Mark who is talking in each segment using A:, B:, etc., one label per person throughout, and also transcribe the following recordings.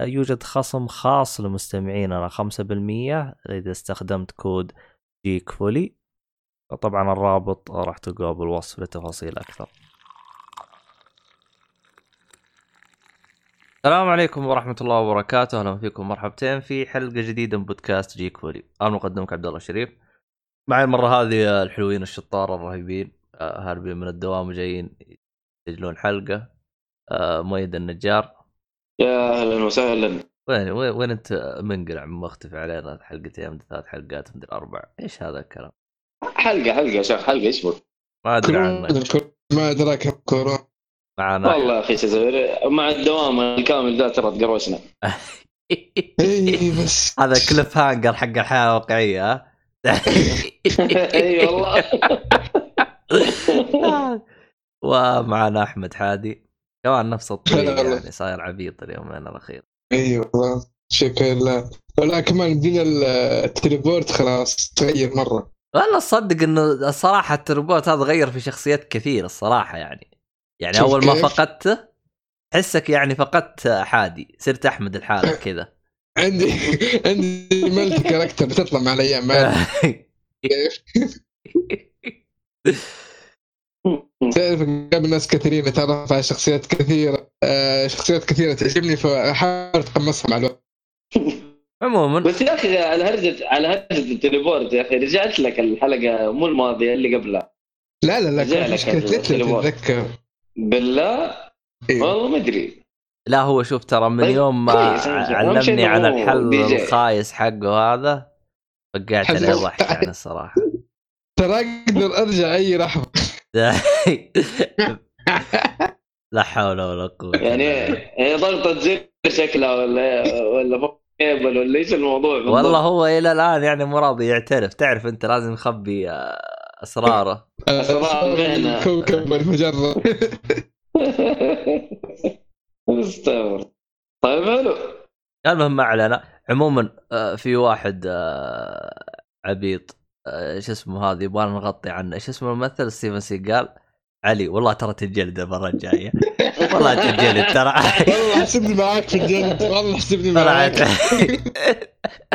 A: يوجد خصم خاص لمستمعيننا 5% إذا استخدمت كود Geek Fully طبعا الرابط راح تلقاه بالوصف لتفاصيل أكثر. السلام عليكم ورحمة الله وبركاته، أهلا فيكم مرحبتين في حلقة جديدة من بودكاست Geek Fully، أنا مقدمك عبد الله الشريف. معي المرة هذه الحلوين الشطار الرهيبين. آه، هاربين من الدوام وجايين يسجلون حلقة. آه، مؤيد النجار.
B: يا أهلا وسهلا.
A: وين وين, وين أنت منقلع مختفي علينا؟ حلقتين من ثلاث حلقات من أربع. إيش هذا الكلام؟
B: حلقة حلقة يا شيخ حلقة إيش بك؟
A: ما أدري عنك
C: ما أدراك كورونا
A: معنا.
B: والله يا أخي شو مع الدوام الكامل ذا ترى تقروشنا.
C: اي بس.
A: هذا cliffhanger حق الحياة الواقعية ها؟
B: إي والله.
A: ومعنا أحمد حادي. كمان نفس
C: الطريقة.
A: يعني صاير عبيط اليومين الأخير.
C: اي والله شكرا لله. ولا كمان بدينا التليبورت خلاص تغير مرة.
A: والله تصدق إنه الصراحة التربوت هذا غير في شخصيات كثير الصراحة يعني. يعني أول ما؟ فقدته تحسك يعني فقدت حادي صرت أحمد الحالك كذا.
C: عندي عندي ملتي كاركتر بتطلع مع الأيام كيف؟ تعرف قبل ناس كثيرين اتعرف على شخصيات كثيرة آه، شخصيات كثيرة تعجبني فاحاول اتقمصها مع الوقت.
A: عموما.
B: بس يا أخي على هرجة على هرجة التليبورت يا أخي رجعت لك الحلقة مو الماضية اللي قبلها.
C: لا لا لا
B: لك
C: مشكله تتذكر.
B: بالله؟
C: أيوه
B: والله ما أدري.
A: لا هو شوف ترى من
B: طيب،
A: يوم ما علمني
B: هو
A: الحل. الخايس حقه هذا فقعت عليه. ضحك يعني الصراحه
C: ترى أقدر أرجع أي لحظة.
A: لا حول ولا قوة
B: يعني يعني ضغطة زر شكلها ولا ولا كيبل ولا إيش الموضوع بالضبط؟
A: والله هو إلى الآن يعني مو راضي يعترف. تعرف أنت لازم يخبي آه، اسراره
B: مهنة.
C: كوكب المجره
B: استغفر طيب حلو.
A: المهم ما علينا عموما آه، في واحد آه، عبيط. شو اسمه هذا يبغى نغطي عنه. إيش اسمه الممثل؟ ستيفن سيجال. علي والله ترى تجلد المره الجاية. والله تجلد ترى.
C: والله حسبني معاك في الجد والله حسبني معاك.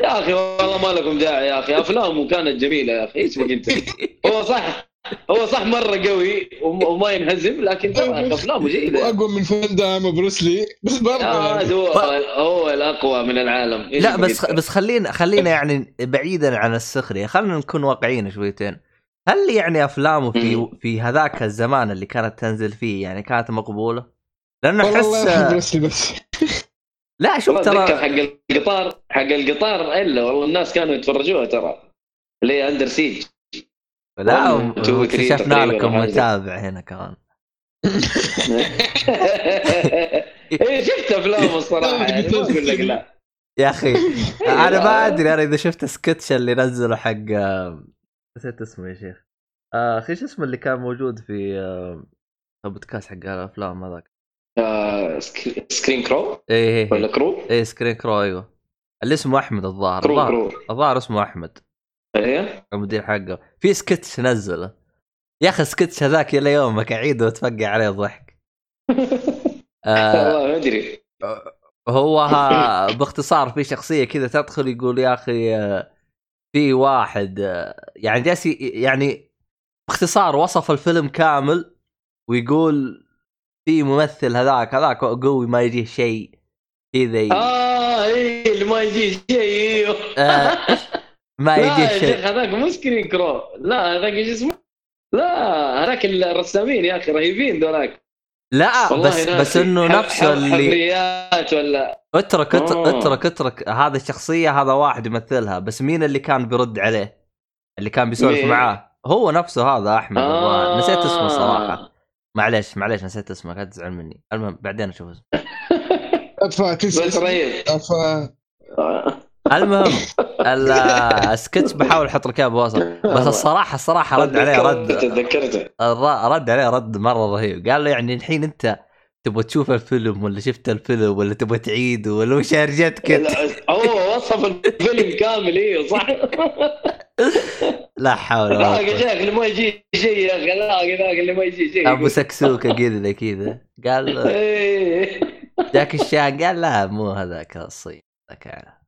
B: يا أخي والله ما لكم داعي يا أخي. أفلامه كانت جميلة يا أخي. إيش بك أنت؟ هو صح. هو صح مرة قوي وم- وما ينهزم لكن افلامه جيده
C: وأقوى من فان دام وبروسلي بس برضه
B: آه،
C: يعني.
B: هو هو الأقوى من العالم.
A: لا بس؟ بس خلينا خلينا يعني بعيدا عن السخرية. خلينا نكون واقعيين شويتين. هل يعني أفلامه في. في هذاك الزمان اللي كانت تنزل فيه يعني كانت
C: مقبولة؟ لأنه
A: احس
C: بروسلي بس.
A: لا شوف ترى
B: حق القطار حق القطار إلا والله الناس كانوا يتفرجوها ترى. اللي هي Under Siege
A: لا اكتشفنا لكم. متابع هنا كمان.
B: إيه شفت افلامه الصراحة يعني ما أقول لك لا.
A: يا أخي أنا ما أدري أنا إذا شفت سكتش اللي نزله حق آه، نسيت اسمه يا شيخ. آه، أخي شو اسمه اللي كان موجود في آه، البودكاست حق الأفلام هذاك؟
B: آه، Scr- Screen Crew؟
A: إيه إيه
B: ولا
A: إيه,
B: Crew؟
A: إيه Screen Crew أيوه. اللي اسمه أحمد الظاهر.
B: Crew
A: الظاهر
B: Crew.
A: الظاهر اسمه أحمد.
B: إيه؟
A: المدير حقه. في سكتش نزله. يا أخي السكتش هذاك إلى يومك اعيده وأتفقع عليه ضحك. آه
B: والله ما أدري.
A: هو ها باختصار في شخصية كذا تدخل يقول يا أخي آه، في واحد آه، يعني جالس يعني باختصار وصف الفيلم كامل ويقول في ممثل هذاك هذاك قوي ما يجيه شيء كذا
B: آه إيه اللي ما يجي شيء.
A: أيوه ما
B: شيخ
A: شيء
B: هذاك مو Screen Crew لا هذاك إيش اسمه لا هذاك الرسامين يا أخي رهيبين ذولاك
A: لا بس
B: ناسي.
A: بس
B: إنه
A: نفسه اللي
B: حفريات ولا
A: اترك اترك
B: آه.
A: اترك اترك هذا الشخصية هذا واحد يمثلها بس مين اللي كان بيرد عليه؟ اللي كان بيسولف؟ معاه هو نفسه هذا أحمد الظاهر نسيت اسمه
B: آه.
A: صراحة معليش معليش نسيت اسمه لا تزعل مني المهم بعدين أشوف اسمه
B: بس؟ رهيب آه.
A: المهم ال- السكتش بحاول أحط لك اياه بس الصراحه الصراحة رد عليه رد.
B: تذكرته.
A: رد عليه رد مرة رهيب. قال له يعني الحين انت تبغى تشوف الفيلم ولا شفت الفيلم ولا تبغى تعيده ولا وش هرجتك
B: هو وصف الفيلم كامل أيوه صح؟
A: لا حول ولا قوة.
B: شيخ اللي ما يجي شيء يا أخي لا ذاك اللي ما يجي شيء.
A: أبو سكسوكة كذا كذا. قال له
B: إيه.
A: جاك الشان قال لا مو هذاك الصين ذاك.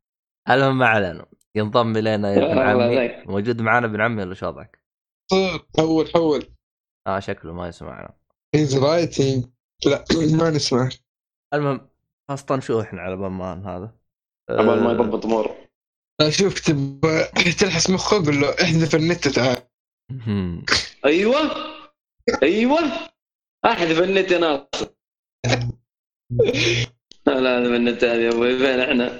A: المهم ما علينا ينضم إلينا ابن عمي. موجود معنا ابن عمي ولا شو وضعك؟
C: حول حول.
A: آه شكله ما يسمعنا.
C: هيز رايتنج لا ما نسمع.
A: المهم خاصة شو إحنا على بمان هذا؟
B: عبال ما
A: آه،
B: يضبط أموره.
C: شوف تبغى تلحس مخه قول له احذف النت تعال.
B: أيوه. أيوه. أحذف النت يا ناصر. لا احذف النت هذه يا أبوي فين إحنا؟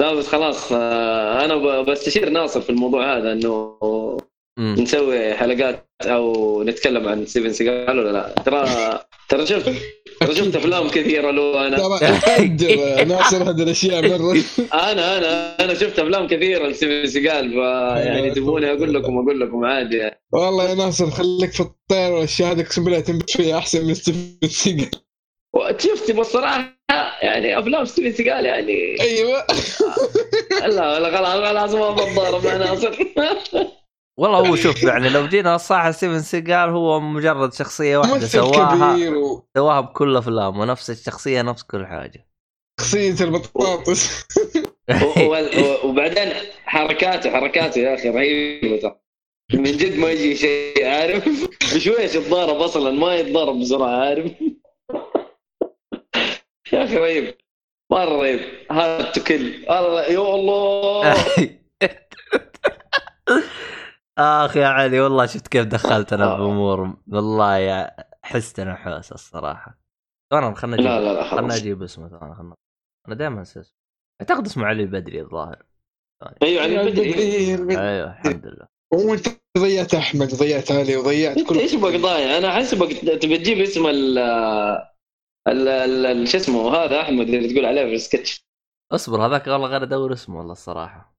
B: لا بس خلاص آه، أنا بستشير ناصر في الموضوع هذا
A: إنه.
B: نسوي حلقات أو نتكلم عن ستيفن سيجال ولا لا ترى ترى شفت ترى شفت افلام كثيره له
C: أنا ناصر هذه الاشياء مره
B: أنا أنا أنا شفت افلام كثيره لستيفن سيجال فيعني تبوني أقول لكم أقول لكم عادي يعني.
C: والله يا ناصر خليك في الطير والاشياء هذه اقسم بالله تنبت فيها احسن من ستيفن سيجل
B: شفت بصراحه يعني افلام ستيفن سيجال يعني
C: أيوه
B: لا لا خلاص خلاص ما بتضارب مع ناصر
A: والله هو شوف يعني لو جينا الصراحة ستيفن سيجال هو مجرد شخصية واحدة
C: ممثل
A: سواها
C: كبير
A: سواها بكل أفلامه ونفس الشخصية نفس كل حاجة.
C: وشخصية البطاطس.
B: و- و- وبعدين حركاته حركاته يا أخي رهيبة. من جد ما يجي شيء عارف؟ بشويش يتضارب أصلا ما يتضارب بسرعة عارف؟ يا أخي رهيب. مرة رهيب. هذا تكل الله يا الله.
A: اخ يا علي والله شفت كيف دخلتنا بأمور. والله يا حست أنا حوس الصراحة. انا خلنا
B: لا
A: أجيب
B: لا لا
A: خلنا
B: خلاص
A: أجيب اسمه ثاني خلنا أنا دائما أنسى اسمه. أعتقد اسمه علي البدري الظاهر.
B: أيوه علي البدري
A: أيوه الحمد لله.
C: وانت ضيعت أحمد ضيعت علي وضيعت
B: أنت
C: كل
B: إيش بك ضايع؟ أنا احسبك تبي تجيب اسم ال ال- ال- ال- شو اسمه هذا أحمد اللي تقول عليه في السكتش.
A: اصبر هذاك والله غير أدور اسمه والله الصراحة.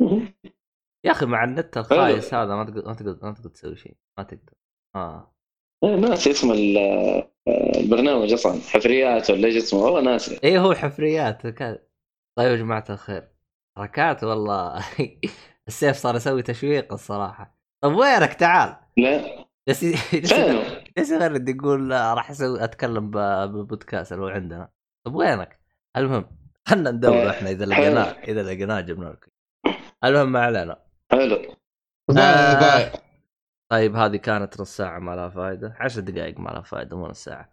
A: يا أخي مع النت الخايس هذا ما تقدر ما تقدر ما تقدر تسوي شيء. ما تقدر. آه.
B: إيه، ناسي اسم ال- البرنامج أصلا. حفريات ولا إيش اسمه؟ والله ناسي.
A: إيه هو حفريات. كذا طيب يا جماعة الخير. حركات والله. السيف صار يسوي تشويق الصراحة. طب وينك؟ تعال.
B: لا. فينه
A: جالس يغرد يقول آه، راح أسوي أتكلم ب- ببودكاست اللي هو عندنا. طب وينك؟ المهم خلنا ندور إحنا إذا لقيناه إذا لقيناه جبنا لكم المهم ما علينا.
B: حلو.
A: آه.
C: ضايع
A: طيب هذه كانت نص ساعة ما لها فائده 10 دقائق ما لها فائده مو نص ساعة.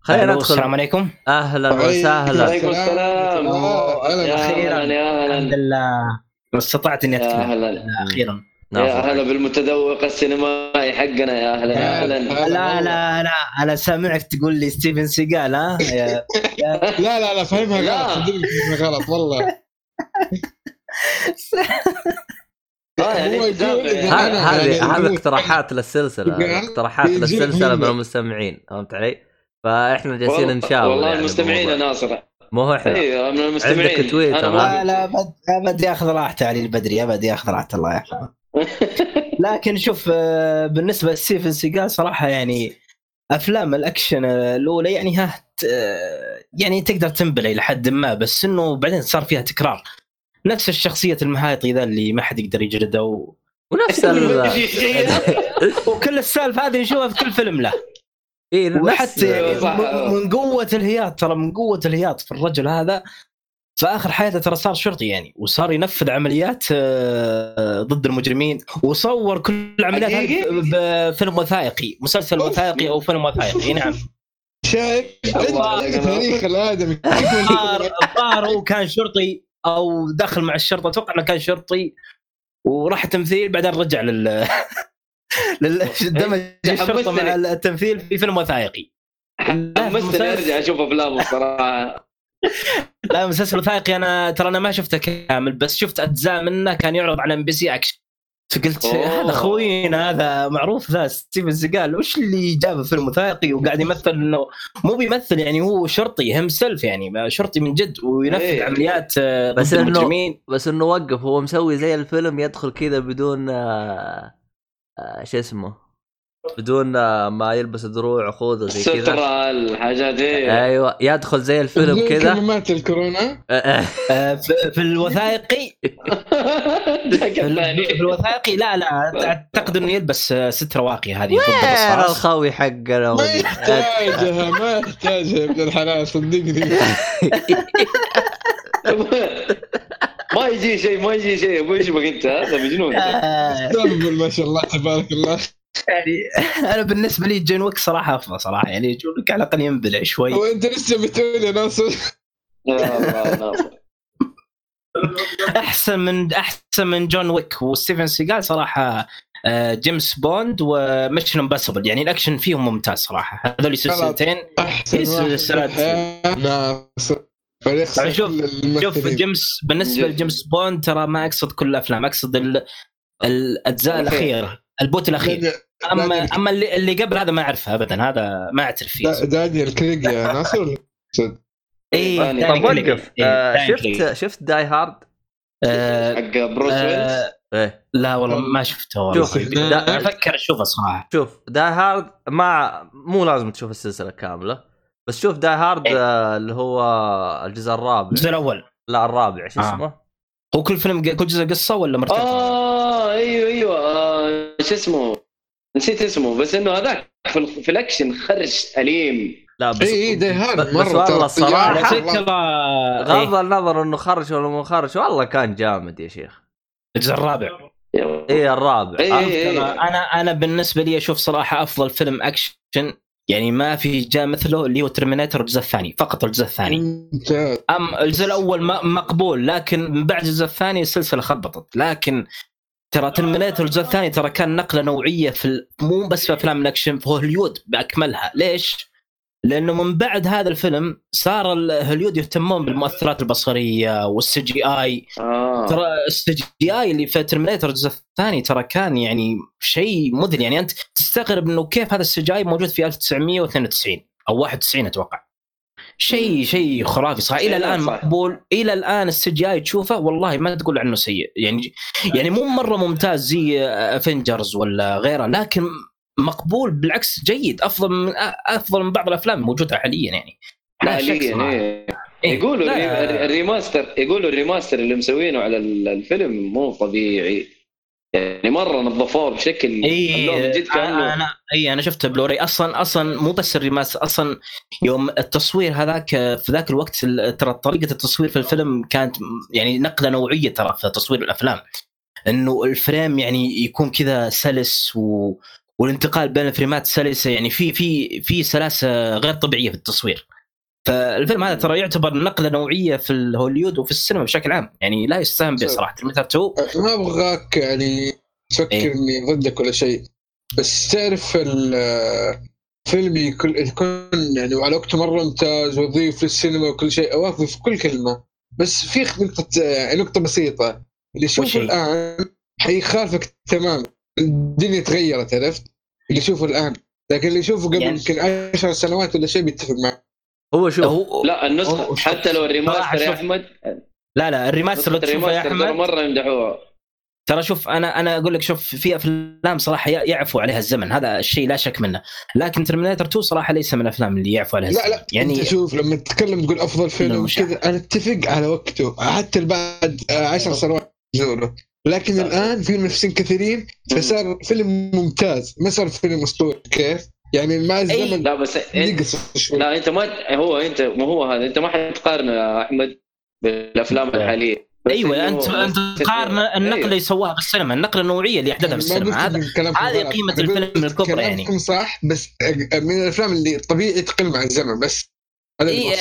A: خلينا ندخل.
D: السلام عليكم.
A: أهلا وسهلا.
B: عليكم السلام.
C: آه، أهلا.
B: يا
D: أخيراً.
B: أهلا يا
D: الحمد لله. استطعت
B: إني
D: أتكلم.
B: أهلا.
D: أخيرا.
B: يا هلا بالمتذوق السينمائي حقنا يا أهلا يا أهلا.
D: لا لا لا أنا سامعك تقول لي ستيفن سيجال ها؟
C: لا لا لا فهمها. غلط صدقني فهمها غلط والله.
A: هذه
C: يعني
A: هذه
C: هو-
A: اقتراحات
C: للسلسلة
A: اقتراحات للسلسلة من. المستمعين فهمت علي؟ فإحنا جالسين نشاور
B: والله
A: يعني
B: المستمعين يا. ناصر
A: مو هو إحنا؟
B: أيوه من المستمعين.
A: عندك تويتر،
D: لا لا ابد أبد ياخذ راحته علي البدري أبد ياخذ راحته الله يرحمه لكن شوف آه، بالنسبة لستيفن سيجال صراحة يعني أفلام الأكشن آه، الأولى يعني ها آه، يعني تقدر تنبلع إلى حد ما بس إنه بعدين صار فيها تكرار. نفس الشخصية المهايطي ذا اللي ما حد يقدر يجلده و...
A: ونفس ال
D: وكل السالفة هذه نشوفها في كل فيلم له.
A: إيه، نفس-
D: وحتى يعني
B: صح.
D: من- قوة الهياط ترى من قوة الهياط في الرجل هذا في آخر حياته ترى صار شرطي يعني وصار ينفذ عمليات آه، ضد المجرمين وصور كل العمليات هذه؟ بفيلم وثائقي مسلسل وثائقي أو فيلم وثائقي. نعم.
C: شايف انت. تاريخ الآدمي.
D: الظاهر هو كان شرطي. أو دخل مع الشرطة أتوقع إنه كان شرطي وراح تمثيل بعدين رجع لل لل دمج الشرطه مع التمثيل. في فيلم وثائقي.
B: حمستني أرجع أشوف افلامه الصراحة.
D: لا مسلسل وثائقي أنا ترى أنا ما شفته كامل بس شفت أجزاء منه كان يعرض على MBC Action. فقلت. هذا خوينا هذا معروف ذا ستيفن سيجال وش اللي جابه فيلم وثائقي وقاعد يمثل إنه مو بيمثل يعني هو شرطي هم سيلف يعني شرطي من جد وينفذ
B: إيه.
D: عمليات آه،
A: بس
D: المجرمين
A: بس إنه وقف هو مسوي زي الفيلم يدخل كذا بدون آه آه شو اسمه بدون آه ما يلبس دروع وخوذة وزي كذا.
B: سترة الحاجات
A: أيوه يدخل زي الفيلم كذا.
C: كمامات الكورونا.
A: آه،
D: في الوثائقي. في الوثائقي لا لا أعتقد إنه يلبس آه، ست رواقي هذه
A: وين حقنا
C: ما يحتاجها ما يحتاجها يا ابن الحلال صدقني.
B: ما يجي شيء ما يجي شيء. ابو إيش بك أنت هذا مجنون.
C: تقبل ما شاء الله تبارك الله.
D: يعني أنا بالنسبة لي جون ويك صراحة أفضل صراحة يعني جون ويك على الأقل ينبلع شوي
C: وانت لسه بتقول يا ناصر.
D: أحسن من أحسن من جون ويك وستيفن سيجال صراحة آه، جيمس بوند و Mission Impossible يعني الأكشن فيهم ممتاز صراحة هذول سلسلتين في سلسلات. شوف- شوف. جيمس
B: بالنسبة.
D: لجيمس بوند ترى ما أقصد كل الأفلام أقصد ال-
B: الأجزاء.
D: الأخيرة ال بوند
C: الأخير
D: اما أما اللي, اللي قبل هذا ما أعرفه ابدا هذا ما أعترف فيه
C: دا- دانيال كريج يا ناصر ولا؟
D: اي
A: طب
D: كريج.
A: وقف
D: إيه،
A: آه،. شفت شفت Die Hard؟
D: آه،
B: حق بروس ويلس
D: آه،
A: إيه
D: لا والله ما شفته والله
A: شوف
D: أفكر أشوفه صراحة
A: شوف Die Hard ما مو لازم تشوف السلسلة كاملة بس شوف Die Hard
D: إيه.
A: اللي هو الجزء الرابع
D: الجزء الأول
A: لا الرابع شو
D: آه.
A: اسمه؟
D: هو كل فيلم كل جزء قصة ولا مرتبط؟
B: آه أيوه أيوه شو اسمه؟ نسيت اسمه بس إنه هذاك في, ال- في الأكشن خرج اليم
A: لا بس
C: إي إي
A: بس والله
C: الله.
A: غض
D: إيه،
A: النظر إنه خرج ولا مو خرج والله كان جامد يا شيخ.
D: الجزء الرابع.
A: إيه الرابع.
B: إيه.
D: ترى أنا أنا بالنسبة لي أشوف صراحة أفضل فيلم أكشن يعني ما في جاء مثله اللي هو ترمينيتر الجزء الثاني فقط الجزء الثاني. أم الجزء الأول مقبول لكن من بعد الجزء الثاني السلسلة خبطت لكن ترى ترمينيتر الجزء الثاني ترى كان نقلة نوعية في ال- مو بس في أفلام الأكشن في هوليود بأكملها. ليش؟ لأنه من بعد هذا الفيلم صار هوليود يهتمون بالمؤثرات البصرية وال CGI
B: آه.
D: ترى ال CGI اللي في ترمينيتر الجزء الثاني ترى كان يعني شيء مذهل. يعني أنت تستغرب إنه كيف هذا ال CGI موجود في 1992 أو 91 أتوقع. شيء شيء خرافي صح
B: إلى
D: الآن
B: صح.
D: مقبول إلى الآن ال CGI تشوفه والله ما تقول عنه سيء يعني يعني مو مرة ممتاز زي Avengers ولا غيره لكن مقبول بالعكس جيد أفضل من أفضل من بعض الأفلام الموجوده حاليا يعني
B: حاليا. إيه.
D: إيه.
B: يقولوا ال remaster يقولوا ال remaster اللي مسوينه على ال- الفيلم مو طبيعي يعني مرة نظفوه بشكل
D: إي
B: جد كأنه
D: أنا إي أنا شفت بلوري. أصلا أصلا مو بس ال remas- أصلا يوم التصوير هذاك في ذاك الوقت ال- ترى طريقة التصوير في الفيلم كانت يعني نقله نوعية ترى في تصوير الأفلام. إنه ال frame يعني يكون كذا سلس و... والانتقال بين الفريمات سلسة يعني في في في سلاسة غير طبيعية في التصوير. فالفيلم هذا ترى يعتبر نقلة نوعية في الهوليود وفي السينما بشكل عام. يعني لا يستهان به صراحة. ترمينيتر 2
C: ما أبغاك يعني تفكر
D: إيه.
C: إني ضدك ولا شيء. بس تعرف الفيلم يكون يكون يعني وعلى وقته مرة ممتاز وظيف للسينما وكل شيء اوافق في كل كلمة. بس في نقطة يعني نقطة بسيطة. اللي يشوفه؟ الآن حيخالفك تماما. الدنيا تغيرت عرفت؟ اللي يشوفه الآن. لكن اللي يشوفه قبل
D: يعني-
C: يمكن 10 سنوات ولا شيء بيتفق معك.
A: هو شوف
D: هو
B: لا النسخة
D: شوف.
B: حتى لو ال
D: remaster
B: يا. أحمد.
D: لا لا ال remaster
B: لو
D: تشوفه يا أحمد.
B: مرة يمدحوها.
D: ترى شوف أنا أنا أقول لك شوف في أفلام صراحة يعفو عليها الزمن هذا الشيء لا شك منه. لكن ترمينيتر 2 صراحة ليس من الأفلام اللي يعفو عليها
C: لا
D: الزمن.
C: لا
D: يعني
C: أنت شوف لما تتكلم تقول أفضل فيلم. كذا أنا أتفق على وقته حتى بعد آه، عشر سنوات يزوره لكن الآن في منافسين كثيرين فصار فيلم ممتاز. ما صار فيلم أسطوري كيف؟ يعني مع الزمن
B: لا بس انت
C: شوي.
B: لا أنت ما هو أنت ما هو هذا. أنت ما حتقارنه يا أحمد بالأفلام الحالية. بس أيوه
D: انت أنت تقارن النقله
B: أيوه.
D: اللي سواها بالسينما النقله النوعية اللي احدثها
C: ما
D: بالسينما. هذا هذه
C: قلت
D: الفيلم الكبرى يعني.
C: كلامكم صح بس من الأفلام اللي طبيعي تقل مع الزمن بس هذا
D: إيه،.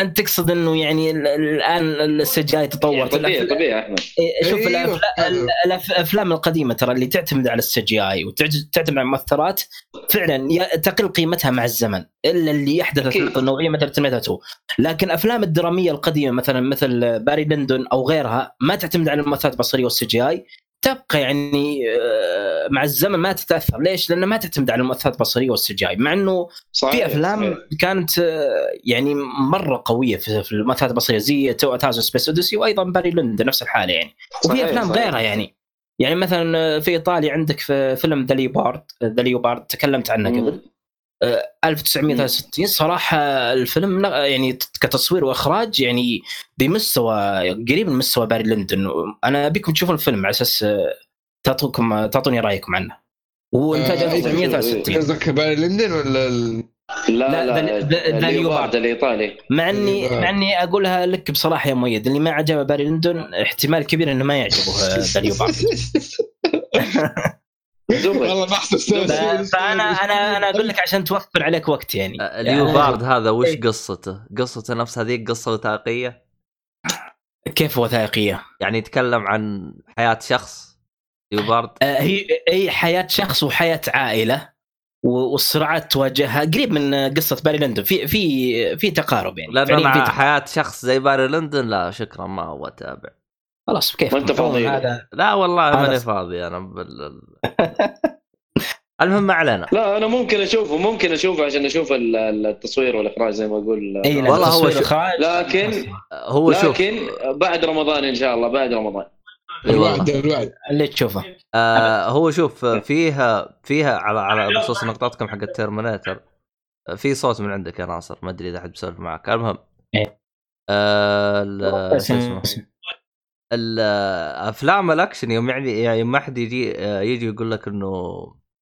D: انت تقصد إنه يعني ال- ال- ال CGI تطور
B: طبيعي طبيعي أحمد
D: إيه، شوف
C: أيوه.
D: الأفلا- ال- الأف- الأفلام القديمة ترى اللي تعتمد على ال CGI وتعتمد على المؤثرات فعلا ي- تقل قيمتها مع الزمن إلا اللي يحدث. النقطه النوعية مثل 2 لكن الافلام الدرامية القديمة مثلا مثل Barry Lyndon أو غيرها ما تعتمد على المؤثرات البصرية وال CGI تبقى يعني آه، مع الزمن ما تتأثر ليش؟ لأنه ما تعتمد على المؤثرات البصرية وال CGI مع إنه
B: صحيح
D: في أفلام
B: صحيح.
D: كانت آه، يعني مرة قوية في المؤثرات البصرية زي two thousand Space Odyssey وأيضا Barry Lyndon نفس الحالة يعني وفي أفلام
B: صحيح.
D: غيرها يعني يعني مثلا آه، في إيطاليا عندك في فيلم The Leopard The Leopard تكلمت عنه. قبل 1963 صراحة الفيلم يعني كتصوير وإخراج يعني بمستوى قريب من مستوى Barry Lyndon. أنا أبيكم تشوفون الفيلم على أساس آه، تعطوكم تعطوني رأيكم عنه. هو انتاج
C: آه،
D: 1963
C: قصدك Barry Lyndon ولا ال...
B: لا
D: لا،
B: لا The-
D: Leopard.
B: الإيطالي
D: مع اني
C: آه.
D: مع إني أقولها لك بصراحة يا مؤيد اللي ما عجبه Barry Lyndon احتمال كبير إنه ما يعجبه آه، The
B: Leopard
C: والله بحث
D: فانا أنا أنا أقول لك عشان توفر عليك وقت يعني.
A: آه، ال Leopard هذا وش
D: إيه.
A: قصته؟ قصته نفس هذيك قصه وثائقية؟
D: كيف وثائقيه؟
A: يعني يتكلم عن حياة شخص ليوبارد
D: آه، هي هي حياة شخص وحياة عائلة والصراعات تواجهها. قريب من آه، قصة باري لندن. في في في تقارب يعني.
A: لأن
D: أنا.
A: حياة شخص زي باري لندن لا شكرا ما هو اتابع
D: خلاص كيف؟
B: ما أنت فاضي.
D: هذا
A: لا والله ماني فاضي أنا بال... المهم ما علينا.
B: لا أنا ممكن أشوفه ممكن أشوفه عشان أشوف ال- ال- التصوير والإخراج زي ما أقول.
D: إي لا،
A: والله هو
D: تصوير
A: شو-
D: إخراج.
B: لكن
A: هو شوف.
B: لكن بعد رمضان إن شاء الله بعد رمضان.
C: الوعد الوعد
D: اللي تشوفه.
A: آه هو شوف فيها فيها على على بخصوص نقطتكم حق ال Terminator في صوت من عندك يا ناصر ما أدري إذا أحد بيسولف معك. المهم. آه شو اسمه؟ الافلام الأكشن يوم يعني يوم ما حد يجي يجي يقول لك إنه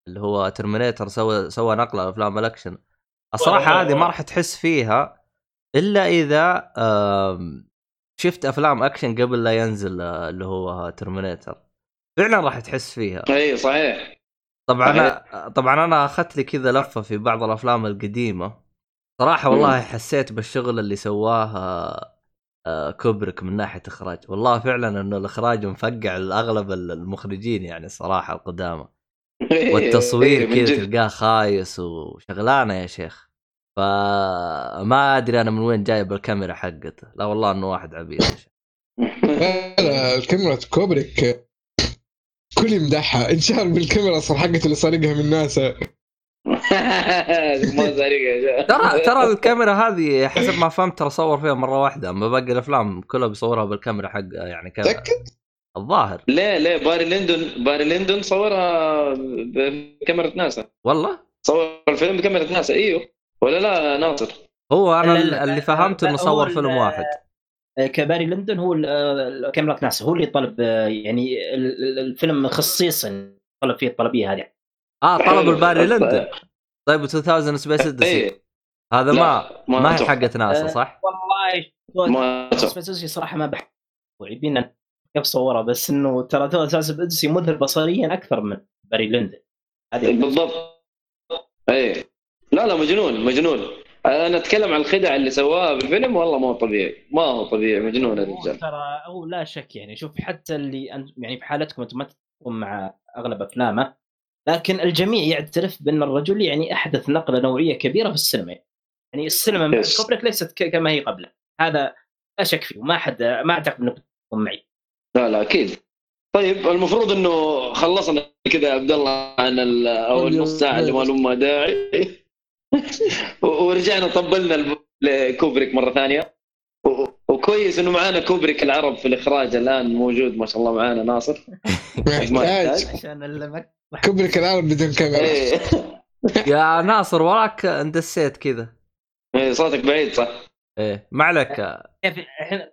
A: اللي هو Terminator سوى سوى نقلة افلام الأكشن. الصراحة هذه ما راح تحس فيها إلا إذا شفت أفلام أكشن قبل لا ينزل آه، اللي هو Terminator فعلا راح تحس فيها.
B: إي صحيح.
A: طبعا أنا طبعا أنا أخذت لي كذا لفة في بعض الأفلام القديمة. صراحة والله حسيت بالشغل اللي سواه آه، آه، كوبريك من ناحية إخراج. والله فعلا إنه الإخراج مفقع لأغلب المخرجين يعني الصراحه القدامى. والتصوير
B: إيه،
A: كذا. تلقاه خايس وشغلانة يا شيخ. فما أدري أنا من وين جايب الكاميرا حقته. لا والله إنه واحد عبيط
C: لا الكاميرا كوبريك. كل يمدحها. انشهر بالكاميرا أصلا حقته اللي سارقها من ناسا.
A: ترى ترى الكاميرا هذه حسب ما فهمت ترى صور فيها مرة واحدة. أما باقي الأفلام كلها بيصورها بالكاميرا حق يعني كاميرا.
C: تأكد؟
A: الظاهر.
B: ليه ليه Barry Lyndon Barry Lyndon صورها بكاميرا ناسا.
A: والله؟
B: صور الفيلم بكاميرا ناسا إيوه. ولا لا ناصر؟
A: هو أنا
D: لا،
A: اللي فهمت إنه
D: هو
A: صور فيلم واحد.
D: آه، كباري لندن هو ال- آه، كاميرا ناسا. هو اللي طلب آه، يعني ال- ال- الفيلم خصيصا طلب فيه الطلبية هذه.
A: آه طلب.
B: ال
A: Barry Lyndon. طيب 2000 Space Odyssey
B: إيه.
A: هذا ما
B: لا،
A: ما هي. حقت ناسا
D: آه،
A: صح؟
D: والله
B: ما.
D: Space صراحة ما بحث يبينا كيف صورها بس إنه ترى two Space Odyssey مذهل بصريا أكثر من Barry Lyndon
B: بالضبط. إيه. لا لا مجنون مجنون. أنا أتكلم عن الخدع اللي سواها بالفيلم والله ما هو طبيعي. ما هو طبيعي مجنون
D: هو
B: الرجال
D: ترى هو لا شك يعني. شوف حتى اللي يعني في حالتكم أنتم ما تتفقون مع أغلب أفلامه لكن الجميع يعترف بأن الرجل يعني أحدث نقلة نوعية كبيرة في السينما. يعني السينما مع
B: Yes.
D: كوبريك ليست ك- كما هي قبله. هذا لا شك فيه وما حد ما أعتقد انك تكون معي.
B: لا لا أكيد. طيب المفروض أنه خلصنا كذا يا عبد الله عن ال- أو النص ساعة اللي ما لهم داعي. ورجعنا طبلنا لكوبريك مرة ثانية. و- وكويس إنه معانا كوبريك العرب في الإخراج الآن موجود ما شاء الله معانا ناصر. ما
C: محتاج.
B: يحتاج.
D: عشان
C: كوبريك العالم بدون كاميرا.
B: إيه.
A: يا ناصر وراك اندسيت كذا.
B: إيه، صوتك بعيد صح؟
A: إيه ما عليك.
D: كيف الحين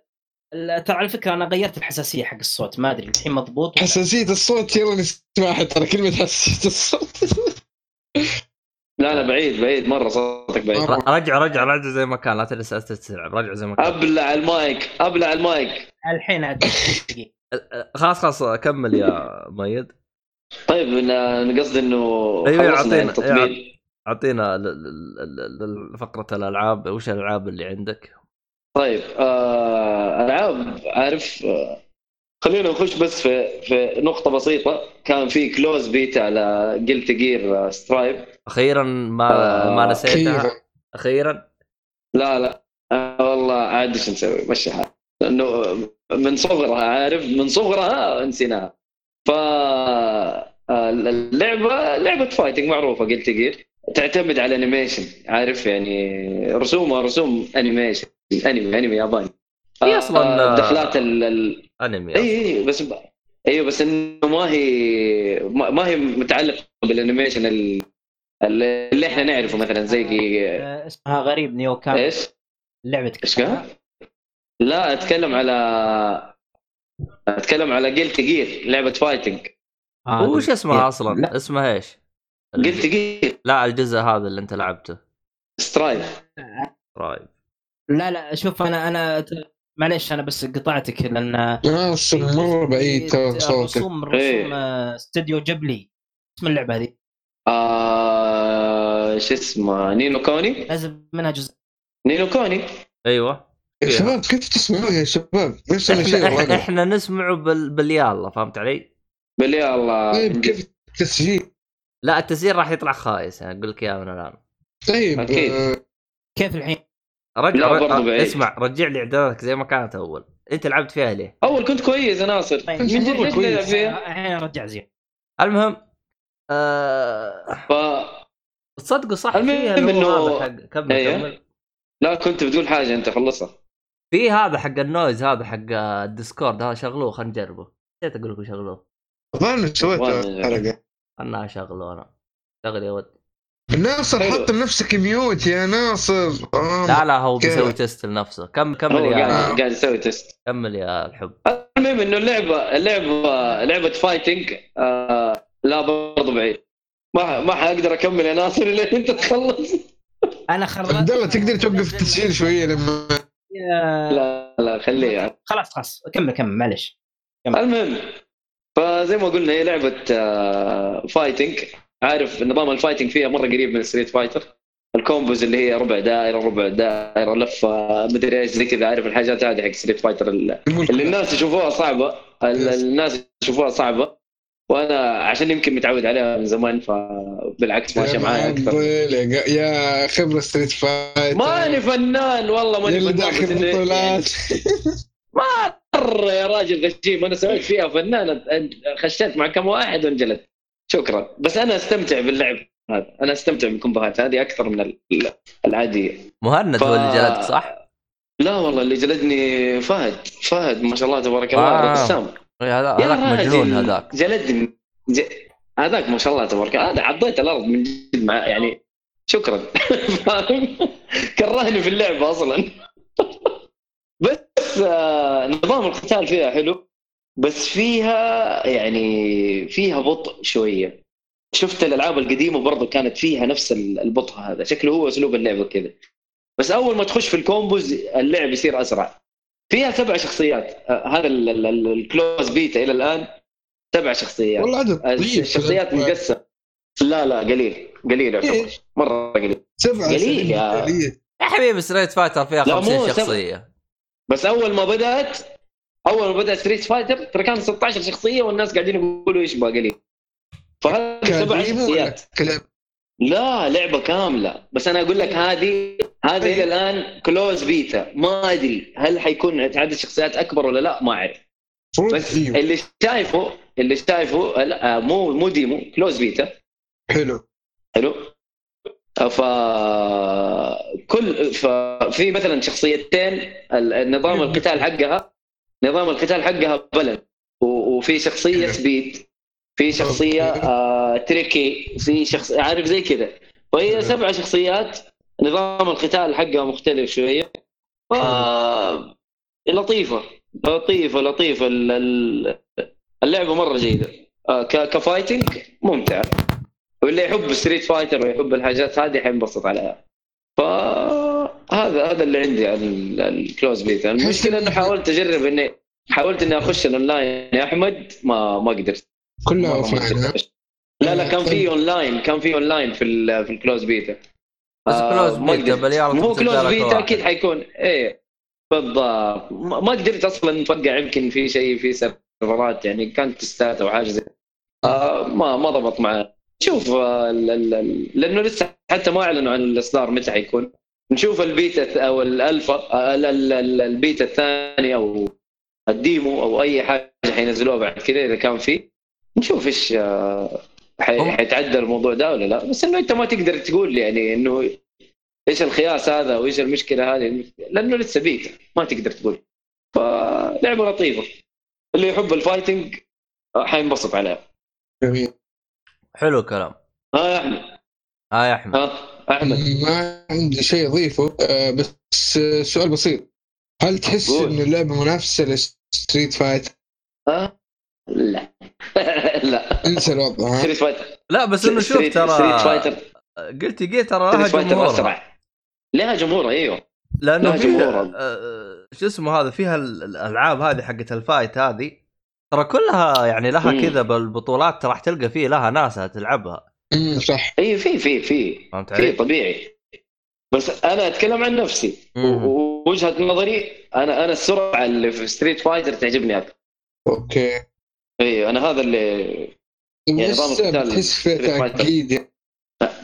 D: ال- ترى على فكرة أنا غيرت الحساسية حق الصوت ما أدري الحين مضبوط
C: حساسية الصوت يلا نسمعها ترى كلمة حساسية الصوت.
B: لا لا بعيد بعيد مرة صوتك بعيد.
A: رجع رجع رجع زي ما كان لا تجلس تستلعب رجع زي ما كان.
B: أبلع المايك أبلع المايك.
D: الحين.
A: خلاص خلاص كمل يا مؤيد.
B: طيب ن- قصدي
A: إنه
B: التطبيل
A: أعطينا ل- ل- فقرة الألعاب وش الألعاب اللي عندك؟
B: طيب آه ألعاب عارف آه خلينا نخش بس في في نقطة بسيطة. كان في closed beta على Guilty Gear Strive
A: أخيرا ما
B: آه،
A: ما نسيتها.
C: أخيرا.
B: لا لا. آه والله عاد إيش نسوي؟ مشي حال لأنه من صغرها عارف؟ من صغرها نسيناها. ف آه، اللعبة لعبة fighting معروفة Guilty Gear تعتمد على animation عارف يعني رسومها رسوم animation انمي انمي ياباني.
A: هي أصلاً،
B: آه، دخلات ال ال-
A: انمي
B: إي إي بس ب... أيوه بس إنه ما هي ما ما هي متعلقة بال animation ال- اللي إحنا نعرفه مثلا زي
D: آه، اسمها غريب نيو كام إيش؟
B: لعبة إيش؟ لا أتكلم على أتكلم على Guilty Gear لعبة fighting
D: آه،
A: وش اسمها
D: لا.
A: أصلا؟ اسمها إيش؟
B: Guilty Gear
A: لا الجزء هذا اللي أنت لعبته.
B: Strive
A: Strive
D: لا لا شوف أنا أنا معلش أنا بس قطعتك
C: لأن مرة بعيد ترى صوتك
D: رسوم. رسوم آه، استوديو جبلي اسم اللعبة هذه.
B: آه شو اسمه Ni no Kuni؟
D: نزل منها جزء.
B: نينو كوني.
A: أيوه.
C: يا شباب كيف تسمعوا يا شباب نفس الشيء إحنا
A: إحنا, نسمعه بال... باليالا فهمت علي؟
B: بالله الله
C: طيب كيف التسجيل
A: لا التسجيل راح يطلع خايس يعني أقول لك إياه من الآن
C: طيب
B: أكيد.
C: آه،
D: كيف الحين؟
A: رجع رجع
B: برضو بعيد.
A: اسمع رجع لي اعداداتك زي ما كانت أول أنت لعبت فيها ليه؟
B: أول كنت كويس يا ناصر
D: طيب
B: من جد ليش
C: كويس.
B: فيها؟
D: الحين ارجع زين
A: المهم آه...
B: ف...
A: تصدقوا صح
B: المهم
A: حق كمل
B: أيوه.
A: كمل
B: لا كنت بتقول حاجة أنت خلصها
A: في هذا حق ال noise هذا حق ال Discord هذا شغلوه خلينا نجربه نسيت أقول لكم شغلوه.
C: الظاهر سويت. حلقه
A: أنا اشغله أنا. شغل يا ود.
C: ناصر. حط لنفسك mute يا ناصر. آه.
A: لا لا هو؟ بيسوي test لنفسه. كم كمل يا
B: قاعد قاعد يسوي test.
A: كمل يا الحب.
B: المهم إنه اللعبه اللعبه لعبة fighting آه لا برضو بعيد. ما ما حأقدر أكمل يا ناصر الا انت تخلص
D: أنا خرجت
C: عبد الله تقدر توقف التسجيل شوية لما
B: لا لا خليه. يعني.
D: خلاص خلاص. كمل كمل معلش.
B: المهم فزي ما قلنا هي لعبة آه fighting عارف نظام ال fighting فيها مرة قريب من Street Fighter ال combos اللي هي ربع دائرة ربع دائرة لفة مدري إيش زي كذا. عارف الحاجات هذه حق Street Fighter اللي الناس يشوفوها صعبة. ال- الناس يشوفوها صعبة. وأنا عشان يمكن متعود عليها من زمان فبالعكس ماشية معايا
C: أكثر. يا خبرة Street Fighter
B: ماني فنان والله ماني فنان
C: داخل بطولات
B: مره يا راجل غشيم أنا سويت فيها فنان خشيت مع كم واحد وانجلدت. شكرا. بس أنا أستمتع باللعب هذا أنا أستمتع بال comboهات هذه أكثر من ال- العادية.
A: مهند
B: ف-
A: هو اللي جلدك صح؟
B: لا والله اللي جلدني فهد فهد ما شاء الله تبارك الله
A: آه.
B: رسام.
A: إيه، هذا هذاك مجنون هذاك.
B: جلدني ج... هذاك ما شاء الله تبارك الله. هذا عضيت الأرض من جد مع يعني شكرا؟ كرهني في اللعبه أصلا. بس آه نظام القتال فيها حلو. بس فيها يعني فيها بطء شوية. شفت الألعاب القديمة برضو كانت فيها نفس البطء هذا. شكله هو أسلوب اللعبه كذا بس أول ما تخش في ال combos اللعب يصير أسرع. فيها سبع شخصيات. آه، هذا ال- ال- ال- ال closed beta إلى الآن سبع شخصيات.
C: والله عدد طيب
B: الشخصيات مقسمة. لا لا قليل. قليل يعتبر.
C: إيه.
B: مرة قليل.
C: سبعة
B: قليل يا-
C: قليل.
A: يا حبيبي Street Fighter فيها
B: لا، مو
A: 50
B: سبع.
A: شخصية.
B: بس أول ما بدأت أول ما بدا Street Fighter ترى كان 16 شخصية والناس قاعدين يقولوا إيش بقى قليل. فهذه سبع شخصيات.
C: كلعب
B: لا لعبة كاملة. بس أنا أقول لك هذه هذه إلى الآن closed beta ما أدري هل حيكون عدد شخصيات أكبر ولا لا ما
C: أعرف.
B: بس اللي شايفه اللي شايفه لا، آه، مو مو demo closed beta
C: حلو.
B: حلو. ف كل ففي مثلا شخصيتين نظام القتال حقها نظام القتال حقها balance و- وفي شخصية speed في شخصية آه tricky. في شخص عارف زي كذا. وهي سبع شخصيات نظام القتال حقها مختلف شوية. ف لطيفة. لطيفة لطيفة. ال- ال- اللعبة مرة جيدة. آه، ك fighting ممتعه واللي يحب Street Fighter ويحب الحاجات هذه حينبسط عليها. فهذا هذا اللي عندي عن ال- ال closed beta. المشكلة إنه حاولت أجرب اني حاولت إني أخش الأونلاين. يا أحمد ما ما قدرت.
C: كلها اوف لاين.
B: لا لا كان في اونلاين كان في اونلاين في ال- في الكلوز بيتا.
A: بس
B: آه،
A: كلوز
B: ما
A: بيتا
B: قدرت.
A: باليارا
B: مو كلوز بيتا. أكيد حيكون إيه. بالضبط. ما ما قدرت أصلا نفقع يمكن في شيء في سيرفرات يعني كانت تستات أو حاجة زي آه ما ما ضبط معي شوف آه ال- ال- ال- لأنه لسه حتى ما أعلنوا عن الإصدار متى حيكون. نشوف البيتا أو الالفا آه، ال- ال- ال- البيتا الثاني أو ال demo أو أي حاجة حينزلوها بعد كذا إذا كان في. نشوف إيش آه، حيتعدى الموضوع ده ولا لا. بس إنه أنت ما تقدر تقول يعني إنه إيش الخياس هذا وإيش المشكلة هذه لأنه لسه بيتا ما تقدر تقول. فلعبة لطيفة. اللي يحب ال fighting آه، حينبسط عليها.
C: جميل.
A: حلو الكلام.
B: ها يا أحمد.
A: ها يا أحمد.
B: ها أحمد.
C: ما عندي شيء أضيفه آه، بس آه، سؤال بسيط. هل تحس.
B: إنه
C: اللعبة منافسة ل Street Fight؟
B: ها لا. لا.
C: انسى الوضع ها؟
B: ستريت Fighter
A: لا بس إنه شوف ترى
B: Street Fighter
A: Guilty Gear ترى لها جمهور
B: أسرع. لها جمهور أيوه.
A: لأنه
B: لها
A: فيها
B: جمهور.
A: آه، شو اسمه هذا فيها ال- الألعاب هذه حقت ال fight هذه. ترى كلها يعني لها. كذا بالبطولات راح تلقى فيه لها ناس تلعبها.
C: صح.
B: إي في في في.
A: فهمت
B: في
A: علي؟
B: طبيعي. بس أنا أتكلم عن نفسي. ووجهه نظري أنا أنا السرعة اللي في Street Fighter تعجبني أكثر.
C: okay.
B: اي أنا هذا اللي يعني نظام القتال Street Fighter.
C: تعقيد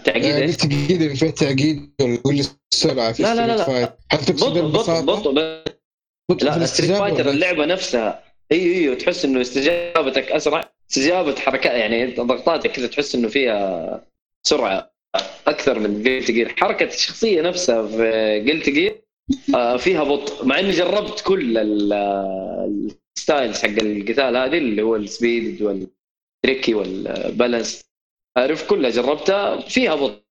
B: تعقيد
C: يعني
B: إيش؟
C: تعقيد اللي فيها تعقيد ولا ولا السرعه في
B: لا لا لا لا. بطء بطء؟ بطء
C: بطء
B: لا Street
C: Fighter
B: اللعبة نفسها أيوه أيوه تحس إنه استجابتك أسرع استجابة حركات يعني ضغطاتك كذا تحس إنه فيها سرعة أكثر من Guilty Gear حركة الشخصية نفسها في Guilty Gear فيها بطء مع إني جربت كل ال styles حق القتال هذه اللي هو ال speed وال tricky وال balance عارف كلها جربتها فيها بطء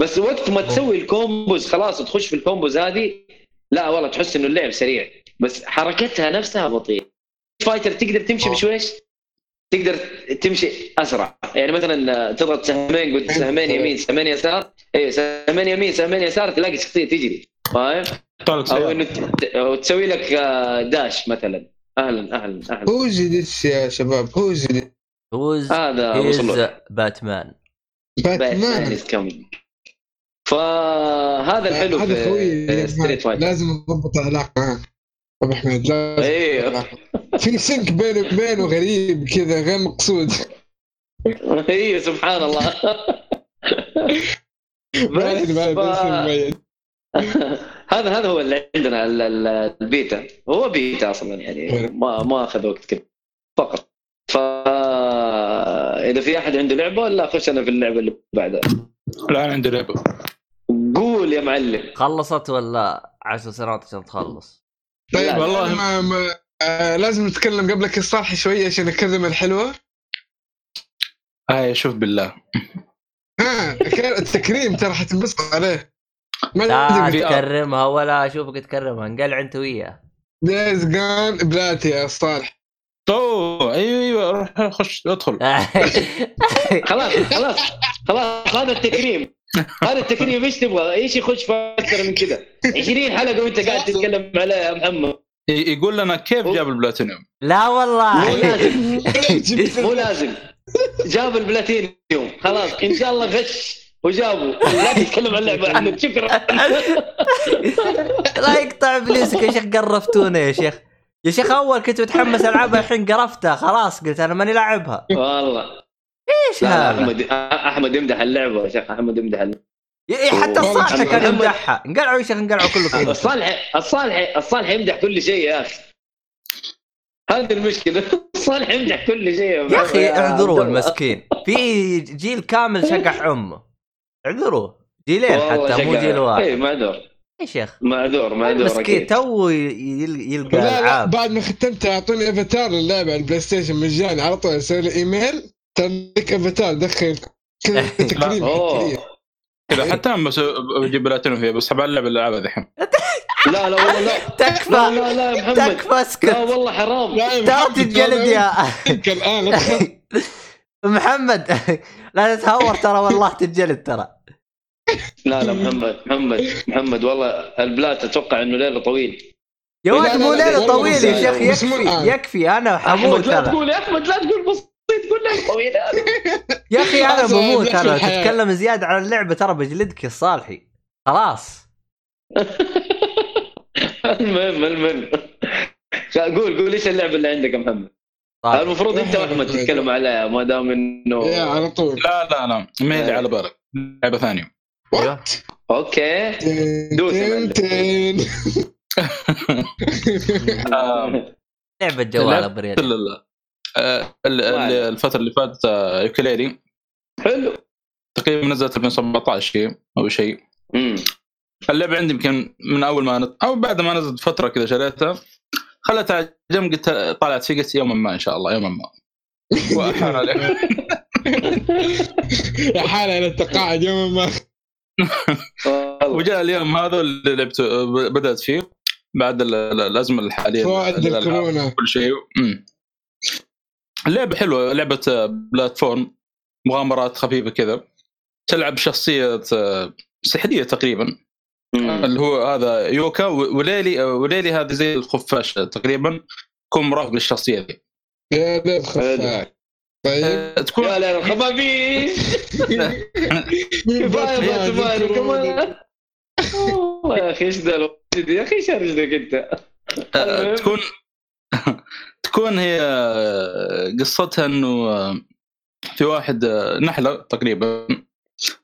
B: بس وقت ما تسوي ال combos خلاص وتخش في ال combos هذه لا والله تحس إنه اللعب سريع. بس حركتها نفسها بطيئه Fighter تقدر تمشي
C: آه.
B: بشويش؟ تقدر تمشي أسرع. يعني مثلا تضغط سهمين قلت سهمين يمين سهمين يسار. أيوه سهمين يمين سهمين يسار تلاقي شخصية تجري. فاهم؟ أو. إنه تسوي لك آه، dash مثلا. أهلا أهلا أهلا.
C: هو جديد يا شباب؟ هو جديد
A: who's
B: هذا له
A: باتمان
B: باتمان
C: باتمان
B: is coming فهذا الحلو
C: هذا خوي
B: في Street Fighter
C: لازم نضبط العلاقة معاه. أبو أحمد لازم أيوه. في sync بينه وبينه غريب كذا غير مقصود.
B: أيوه سبحان الله.
C: أدري،
B: ف-. هذا هذا هو اللي عندنا ال- ال- البيتا. هو بيتا أصلا يعني ما ما أخذ وقت كذا فقط. ف إذا في أحد عنده لعبة لا خش أنا في اللعبة اللي بعدها.
E: لا أنا عندي لعبة.
B: قول يا معلم.
A: خلصت ولا عشر سنوات عشان تخلص؟
C: طيب
E: والله.
C: ما ما آه لازم نتكلم قبلك الصالح شوية عشان الكلمة الحلوة.
E: هاي شوف بالله.
C: ها كان التكريم ترى حتنبسط عليه.
A: لا تكرمها ولا أشوفك تكرمها انقلع أنت وياه.
C: Days Gone بلاتي يا صالح.
E: اوه أيوه أيوه روح خش ادخل.
B: خلاص خلاص خلاص هذا التكريم. هذا التكريم إيش تبغى؟ إيش يخش في أكثر من كذا؟ 20 حلقة وأنت قاعد تتكلم عليها يا محمد
E: يقول لنا كيف جاب البلاتينيوم؟
A: لا
B: مو
A: والله
B: لازم. مو لازم. جاب البلاتينيوم. خلاص إن شاء الله غش. وجابه. لا تتكلم عن اللعبه عنه شكرا
A: لا يقطع ابليسك يا شيخ قرفتونا يا شيخ. يا شيخ أول كنت متحمس ألعبها الحين قرفتها خلاص قلت أنا ماني لاعبها.
B: والله. إيش
A: هذا؟
B: أحمد أحمد يمدح اللعبة يا شيخ أحمد يمدح اللعبة.
A: إيه، حتى الصالح كان يمدحها. انقلعوا يا شيخ انقلعوا كلكم.
B: الصالح الصالح الصالح يمدح كل شيء يا أخي. هذه المشكلة. الصالح يمدح كل شيء
A: يا
B: أخي
A: اعذروه. المسكين. في جيل كامل شقح أمه. اعذروه جيلين حتى مو جيل
B: اي
A: واحد
B: معذور
A: يا شيخ.
B: معذور معذور أكيد
A: تو يل- يلقى
C: لا لا
A: العاب.
C: بعد ما ختمت أعطوني أفاتار للعبة على ال PlayStation مجاني على طول أسوي لي إيميل. ترى لك أفاتار دخل تكريم.
E: كذا حتى أنا بس بجيب بلاتينيوم فيها بس حبى ألعب الالعاب الحين
B: لا لا والله لا. لا
A: تكفى.
B: لا لا يا محمد.
A: تكفى
B: لا
A: اسكت
B: والله حرام.
C: لا
A: تتجلد يا.
C: الآن.
A: محمد. لا تتهور ترى والله تتجلد ترى.
B: لا لا محمد محمد محمد والله البلات أتوقع إنه ليلة طويل.
A: يا ولد مو
C: ليلة
A: طويل يا شيخ يكفي. يكفي أنا حموت
B: احمد لا تقول يا أحمد لا تقول بسيط قول ليلة
A: يا أخي
C: أنا
A: بموت
C: أنا.
A: تتكلم زيادة عن اللعبة ترى بجلدك يا صالحي. خلاص.
B: المهم المهم. قول قول إيش اللعبة اللي عندك يا محمد؟
A: طيب.
B: المفروض انت واحمد تتكلم عليها ما دام انه
C: يا على طول.
E: لا لا لا. ما هي اللي على بالك. لعبة
A: ثانية.
C: what
B: okay. دوس
A: لعبة جوال أبو ريال
E: ال-
B: وعلى.
E: الفترة اللي فاتت آه، Yooka-Laylee
B: حلو.
E: تقريبا نزلت 2017 شيء أو شيء. اللعبة عندي يمكن من أول ما نت... أو بعد ما نزلت فترة كذا شريتها. خلتها جنب قلت طلعت فيه قلت يوما ما إن شاء الله يوما ما.
C: يا حالة أنا تقاعد يوم ما.
E: وجاء اليوم هذا اللي لعبت بدأت فيه بعد ال- ال- الأزمة الحالية
C: فوائد الكورونا
E: كل شيء. اللعبه حلوة لعبة آه، بلاتفورم مغامرات خفيفة كذا تلعب شخصية آه، سحرية تقريبا. اللي هو هذا يوكا وليلي وليلي هذه زي الخفاش تقريبا تكون مرافق للشخصية ذي
C: يا ذا الخفاش طيب.
E: آه، تكون
B: يا لا الخفافيش كفايه كمان والله يا أخي إيش ذا يا أخي إيش رجلك أنت؟
E: آه، تكون تكون هي آه، قصتها إنه آه، في واحد آه، نحلة تقريبا.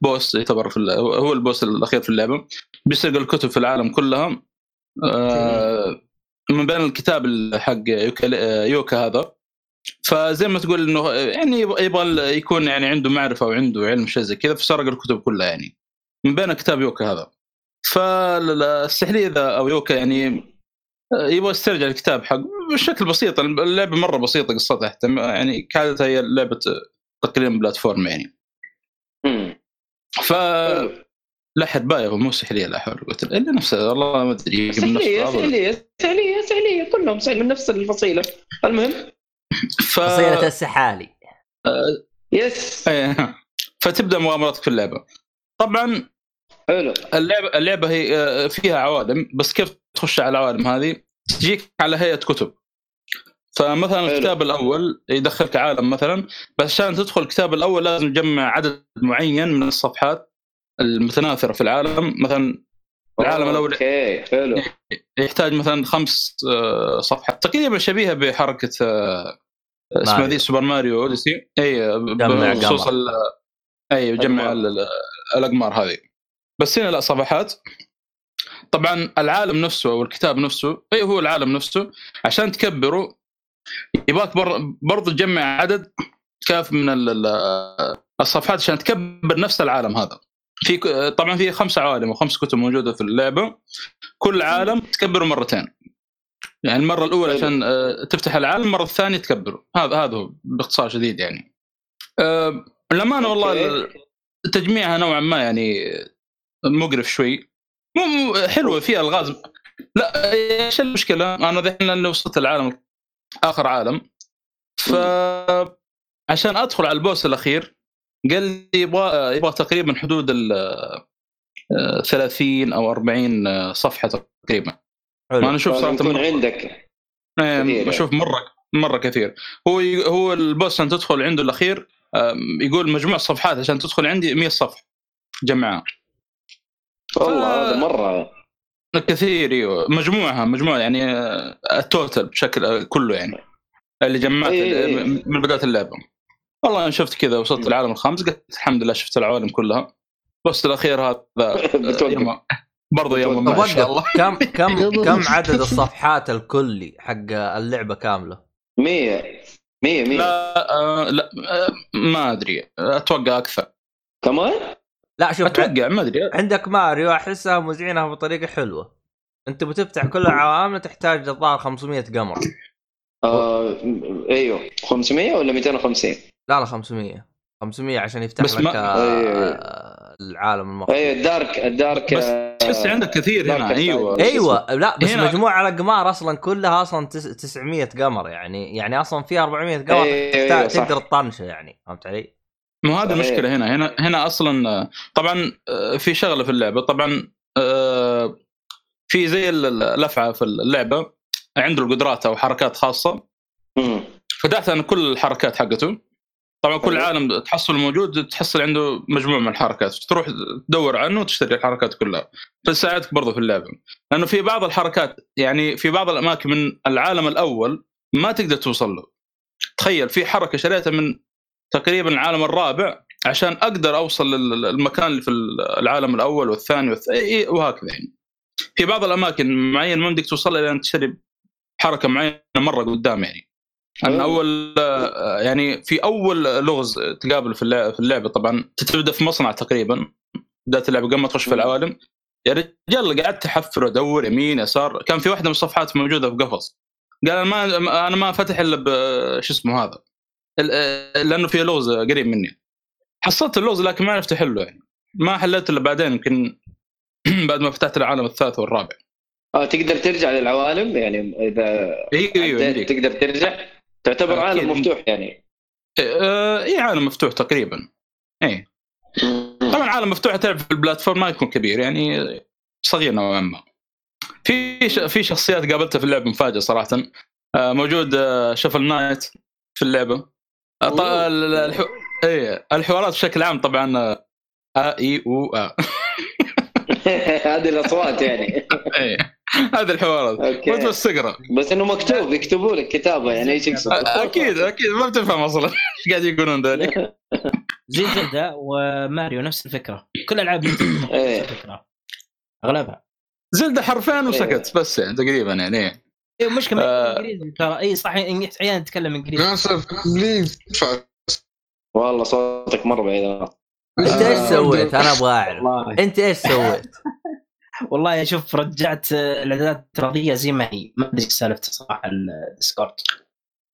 E: بوس يعتبر في هو البوس الأخير في اللعبة. بيسرق الكتب في العالم كلها. آه، من بين الكتاب حق يوكا, آه، يوكا هذا. فزي ما تقول إنه يعني يبغى يكون يعني عنده معرفة وعنده علم شيء زي كذا فسرق الكتب كلها يعني. من بين كتاب يوكا هذا. فالسحلية ذا أو يوكا يعني يبغى يسترجع الكتاب حق بشكل بسيط. اللعبة مرة بسيطة قصتها يعني كانت هي لعبة تقريبا بلاتفورم يعني. ف لا حربايه هو مو سحليه لا حول ولا قوة إلا نفسه والله ما أدري يمكن من نفس
B: سحليه. سحليه سحليه سحليه كلهم من نفس الفصيلة. المهم؟
E: ف...
A: فصيلة السحالي.
B: يس.
E: إيه. فتبدأ مغامراتك في اللعبة. طبعا
B: حلو.
E: اللعبة اللعبة هي آه، فيها عوالم بس كيف تخش على العوالم هذه؟ تجيك على هيئة كتب. فمثلا
B: حلو.
E: الكتاب الأول يدخلك عالم مثلا بس عشان تدخل الكتاب الأول لازم تجمع عدد معين من الصفحات المتناثرة في العالم. مثلا العالم الأول
B: okay حلو.
E: يحتاج مثلا خمس آه، صفحات. تقريبا شبيهة بحركة آه، اسمها. ذي Super Mario Odyssey. إي
A: جمع
E: بخصوص إي جمع
B: أقمار.
E: ال- ال- الأقمار هذه. بس هنا لا صفحات. طبعا العالم نفسه أو الكتاب نفسه إي هو العالم نفسه. عشان تكبره يبغاك بر- برضو تجمع عدد كاف من ال- ال- الصفحات عشان تكبر نفس العالم هذا في طبعا في خمس عوالم وخمس كتب موجودة في اللعبة كل عالم تكبره مرتين يعني المرة
B: الأولى.
E: عشان آه، تفتح العالم المرة الثانية تكبره هذا هذا هو باختصار شديد يعني آه، للأمانة والله
B: أوكي.
E: ال- تجميعها نوعا ما يعني مقرف شوي مو مو- حلوة فيها ألغاز لا إيش المشكلة؟ أنا ذحين لاني وصلت العالم آخر عالم. ف عشان أدخل على البوس الأخير قال لي يبغى يبغى تقريبا حدود ال آه، 30 أو 40 صفحة تقريبا. ما
A: حلو.
B: أنا
E: أشوف
B: صراحة
E: مرة
B: عندك.
E: إيه،
B: كثير يعني.
E: بشوف مرة مرة كثير. هو هو البوس عشان تدخل عنده الأخير يقول مجموع صفحات عشان تدخل عندي 100 صفحة. جمعها
B: والله
E: ف-
B: هذا مرة
E: كثير إيوه. مجموعها مجموعة يعني آه، التوتال بشكل آه، كله يعني. اللي جمعت
B: إيه، إيه، إيه.
E: من بداية اللعبة. والله أنا شفت كذا وصلت
B: مم.
E: العالم الخامس قلت الحمد لله شفت العوالم كلها. بس الأخير هذا برضه يوم ما ان شاء الله.
A: كم كم كم عدد الصفحات الكلي حق اللعبة كاملة؟
B: 100 100 100
E: لا آه لا آه ما أدري. أتوقع أكثر.
B: كمان
A: لا شوف
E: أتوقع ما أدري.
A: عندك ماريو أحسها موزعينها بطريقة حلوة. أنت بتفتح كل العوامل تحتاج الظاهر 500 قمر.
B: آه أيوه. 500 ولا 250
A: لا لا 500 500 عشان يفتح
E: بس
A: لك
E: ما-
A: آه، العالم المخفي
B: أيوه الدارك الدارك
E: بس
B: آه،
E: تحس عندك كثير هنا. أيوه.
A: أيوه. لا بس
E: هنا-
A: مجموع الاقمار أصلا كلها أصلا تس- 900 قمر يعني. يعني أصلا في 400 قمر
B: أيوة،
A: تحتاج-
B: صح.
A: تقدر تطنشه يعني فهمت علي؟
E: مو هذا
B: صحيح.
E: المشكلة هنا. هنا هنا أصلا طبعا آه، في شغلة في اللعبة. طبعا آه، في زي ال- ال- الأفعى في اللعبة. عنده القدرات أو حركات
B: خاصة.
E: فتحت أنا كل الحركات حقته. طبعا كل. عالم تحصل موجود تحصل عنده مجموعة من الحركات. تروح تدور عنه وتشتري الحركات كلها. فتساعدك برضه في اللعبة. لأنه في بعض الحركات يعني في بعض الأماكن من العالم الأول ما تقدر توصل له. تخيل في حركة شريتها من تقريبا العالم الرابع عشان أقدر أوصل للمكان اللي في العالم الأول والثاني والثاني وهكذا يعني. في بعض الأماكن معينه ما بدك توصل لها لأن تشتري حركة معينة مرة قدام يعني. أن أول يعني في أول لغز تقابل في اللعبة طبعا تبدا في مصنع تقريبا بدات اللعبة قبل ما تخش في العوالم. يا رجال قعدت أحفر وادور يمين يسار. كان في واحدة من الصفحات موجودة في قفص قال أنا ما أنا ما فتح إلا شو اسمه هذا؟ لأنه في لغز قريب مني. حصلت اللغز لكن ما عرفت أحله يعني. ما حليته إلا بعدين يمكن بعد ما فتحت العالم الثالث والرابع.
B: آه تقدر ترجع للعوالم؟ يعني
E: إذا
B: أيوه
E: أيوه.
B: تقدر ترجع؟ تعتبر. عالم مفتوح يعني.
E: آه، اي عالم مفتوح تقريبا. اي طبعا عالم مفتوح تعرف في البلاتفورم ما يكون كبير يعني صغير نوعا ما. في في شخصيات قابلتها في اللعبه مفاجأة صراحة. آه، موجود آه، Shovel Knight في اللعبة. آه، ط-
B: أوه.
E: ال- الحو... اي الحوارات بشكل عام طبعا آه، أ إي أو أ.
B: هذه الأصوات يعني.
E: اي هذه الحوارات.
B: okay.
E: بس تقرا
B: بس إنه مكتوب يكتبوا لك كتابة يعني إيش يقصد
E: أكيد أكيد ما بتفهم أصلا. إيش قاعد يقولون ذلك
D: زي Zelda و Mario نفس الفكرة. كل ألعاب
B: إيه.
D: نفس الفكرة. أغلبها.
E: Zelda حرفين وسكت بس يعني تقريبا يعني إيه.
D: اي مشكله
E: آه.
D: إنجليزي ترى اي صح أحيانا نتكلم إنجليزي
C: ناصر please
B: والله صوتك مرة بعيد
A: أنت إيش
C: آه،
A: سويت؟ أنا أبغى
D: أعرف
A: أنت إيش سويت؟
D: والله شوف رجعت آه، الإعدادات الافتراضيه زي ما هي ما أدري إيش سالفته صراحة ال
A: Discord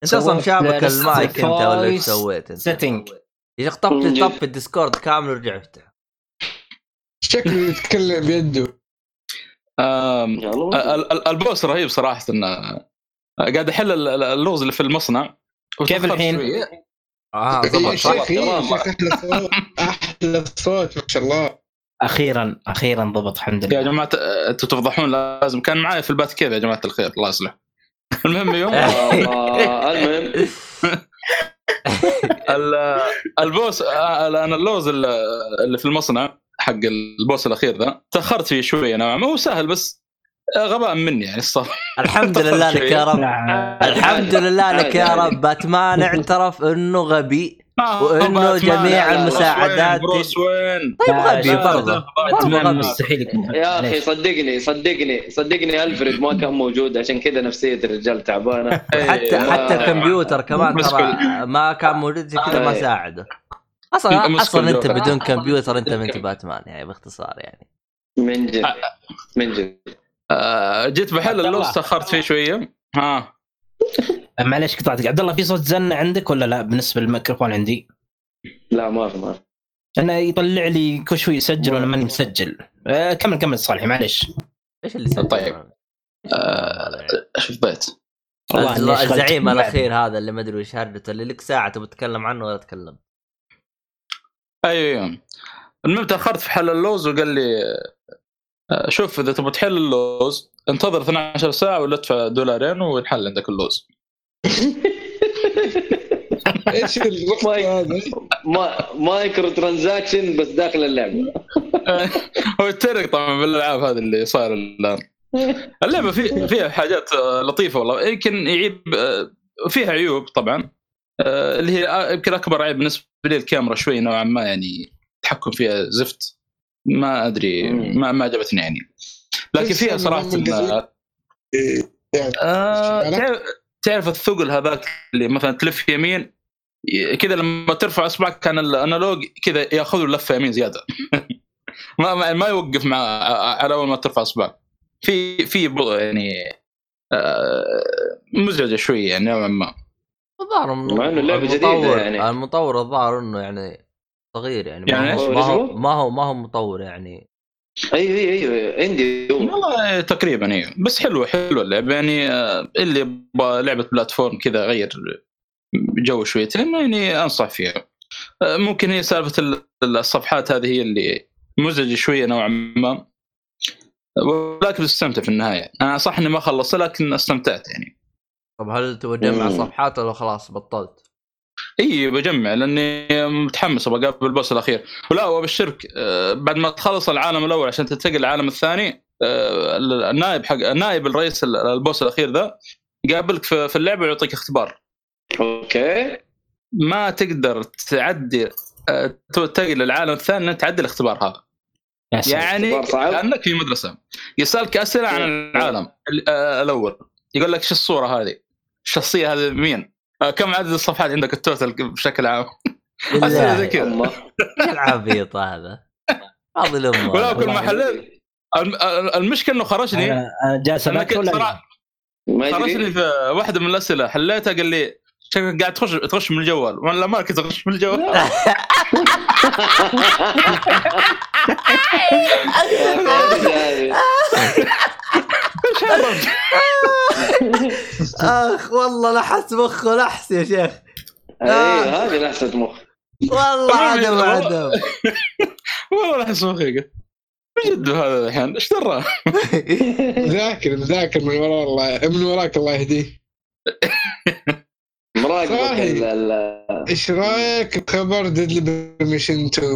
A: أنت
D: أصلا
A: شابك المايك أنت ولا
D: إيش
A: سويت أنت؟
B: من جد.
A: طب في ال Discord كامل ورجع افتح
C: شكله يتكلم بيده
E: آم،
B: يلا
E: ال- ال- ال boss رهيب صراحة إنه قاعد احل ال- ال- اللغز اللي في المصنع.
D: كيف الحين؟
E: شوية.
A: آه
C: يا
A: ضبط
C: شيخ يا شيخ أحلى صوت أحلى صوت ما شاء الله.
D: أخيرا أخيرا ضبط الحمد
E: يا
D: لله.
E: جماعة آه، أنتم تفضحون لازم. كان معي في البات كيف يا جماعة الخير؟ الله يصلح. المهم يوم
B: المهم.
E: ال- ال boss أنا اللغز ال- اللي في المصنع حق ال boss الأخير ذا. تأخرت فيه شوية نوعا ما هو سهل بس آه، غباء مني يعني الصراحة.
A: الحمد لله لك يا رب. الحمد لله لك يا. رب. باتمان اعترف إنه غبي وإنه
E: باتمان،
A: جميع المساعدات-
E: بروس وين؟
A: طيب غبي برضه
D: باتمان مستحيل يكون
B: يا
D: أخي؟
B: صدقني صدقني صدقني ألفريد ما كان موجود عشان كذا نفسية الرجال تعبانة.
A: حتى حتى
B: آه.
A: الكمبيوتر كمان ترى ما كان موجود كذا ما. ساعده. أصلا أصلا
E: أنت.
A: بدون كمبيوتر أنت ما انت باتمان يعني باختصار يعني
B: من جد من جد
E: آه، جيت بحل. اللوز تاخرت فيه شوية ها
D: معليش قطعتك عبد الله في صوت زن عندك ولا لا بالنسبة للميكروفون عندي؟
B: لا ما في ما في
D: انه يطلع لي كل شوي يسجل وأنا ماني مسجل آه كمل كمل صالحي معليش
A: إيش اللي سوى؟
E: طيب. آه،؟
D: والله إني أشغلت
A: الزعيم. الأخير هذا اللي ما أدري وش هرجته اللي لك ساعة تبغى تتكلم عنه ولا تكلم
E: أيوه أيوه. المهم تأخرت في حل اللوز وقال لي آه، شوف إذا تبغى تحل اللوز انتظر 12 ساعة ولا ادفع دولارين وينحل عندك اللوز.
C: إيش الوقت
B: مايك.
C: هذا؟
B: ما microtransaction بس داخل اللعبة.
E: هو يترك طبعا بالألعاب هذه اللي صاير الآن. اللعبة في فيها حاجات آه، لطيفة والله. يمكن يعيب آه، فيها عيوب طبعا. اللي هي آه، يمكن أكبر عيب بالنسبة لي الكاميرا شوي نوعا ما يعني التحكم فيها زفت. ما
B: أدري.
E: ما ما عجبتني يعني. لكن فيها صراحة
C: من قصدي؟ يعني
E: آه تعرف, تعرف الثقل هذاك اللي مثلا تلف يمين كذا لما ترفع إصبعك كان الأنالوج كذا يأخذ لفة يمين زيادة. ما ما, ما يوقف مع على أول ما ترفع إصبعك. في في يعني آه مزعجة شوية يعني نوعا ما.
A: الظاهر إنه
B: مع إنه اللعبة جديدة
A: المطور-
B: يعني.
A: المطور الظاهر إنه يعني صغير يعني ما,
E: يعني؟
A: ما, هو؟ ما هو ما هو مطور يعني
B: أيوه أيوه أيوه عندي.
E: والله تقريبا أيوه بس حلوة حلوة اللعبة يعني آه، اللي يبغى لعبة بلاتفورم كذا غير جو شويتين يعني أنصح فيها آه، ممكن هي سالفة ال- الصفحات هذه هي اللي مزعجه شوية نوعا ما ولكن استمتع في النهاية أنا صح إني ما خلصت لكن استمتعت يعني
A: طب هل تبغى تجمع. صفحات ولا خلاص بطلت؟
E: إي بجمع لأني متحمس أبغى أقابل البوس الأخير ولا وبالشرك آه، بعد ما تخلص العالم الأول عشان تنتقل للعالم الثاني آه، النائب حق النائب الرئيس ال boss الأخير ذا يقابلك في في اللعبة ويعطيك اختبار
B: okay
E: ما تقدر تعدي آه، تنتقل للعالم الثاني تعدي الاختبار هذا. يعني. كأنك في مدرسة يسألك أسئلة عن العالم ال- الأول يقول لك شو الصورة هذه؟ الشخصية هذه مين؟ آه، كم عدد الصفحات عندك التوتال بشكل عام. أسئلة زي كذا.
A: العبيط هذا؟ فاضي الامه
E: ولا
A: هذا.
E: كل ما حليت الم- المشكلة إنه خرجني.
D: أنا أنا جالس أنا
E: كنت
D: ولا
E: خرجني في واحدة من الأسئلة. حليتها قال لي شكلك قاعد تخش تخش من الجوال. وأنا ما كنت أخش من الجوال؟
A: أخ والله لحس مخه لحس يا شيخ.
B: إيه هذه لحسه مخ.
A: والله عدم
E: والله.
A: عدم
E: والله احس مخيقه بجد هذا الحين إيش درى؟
C: ذاكر ذاكر من وراء الله من وراك الله يهديه.
B: ال-
C: إيش رأيك بخبر ديدلي برميشن 2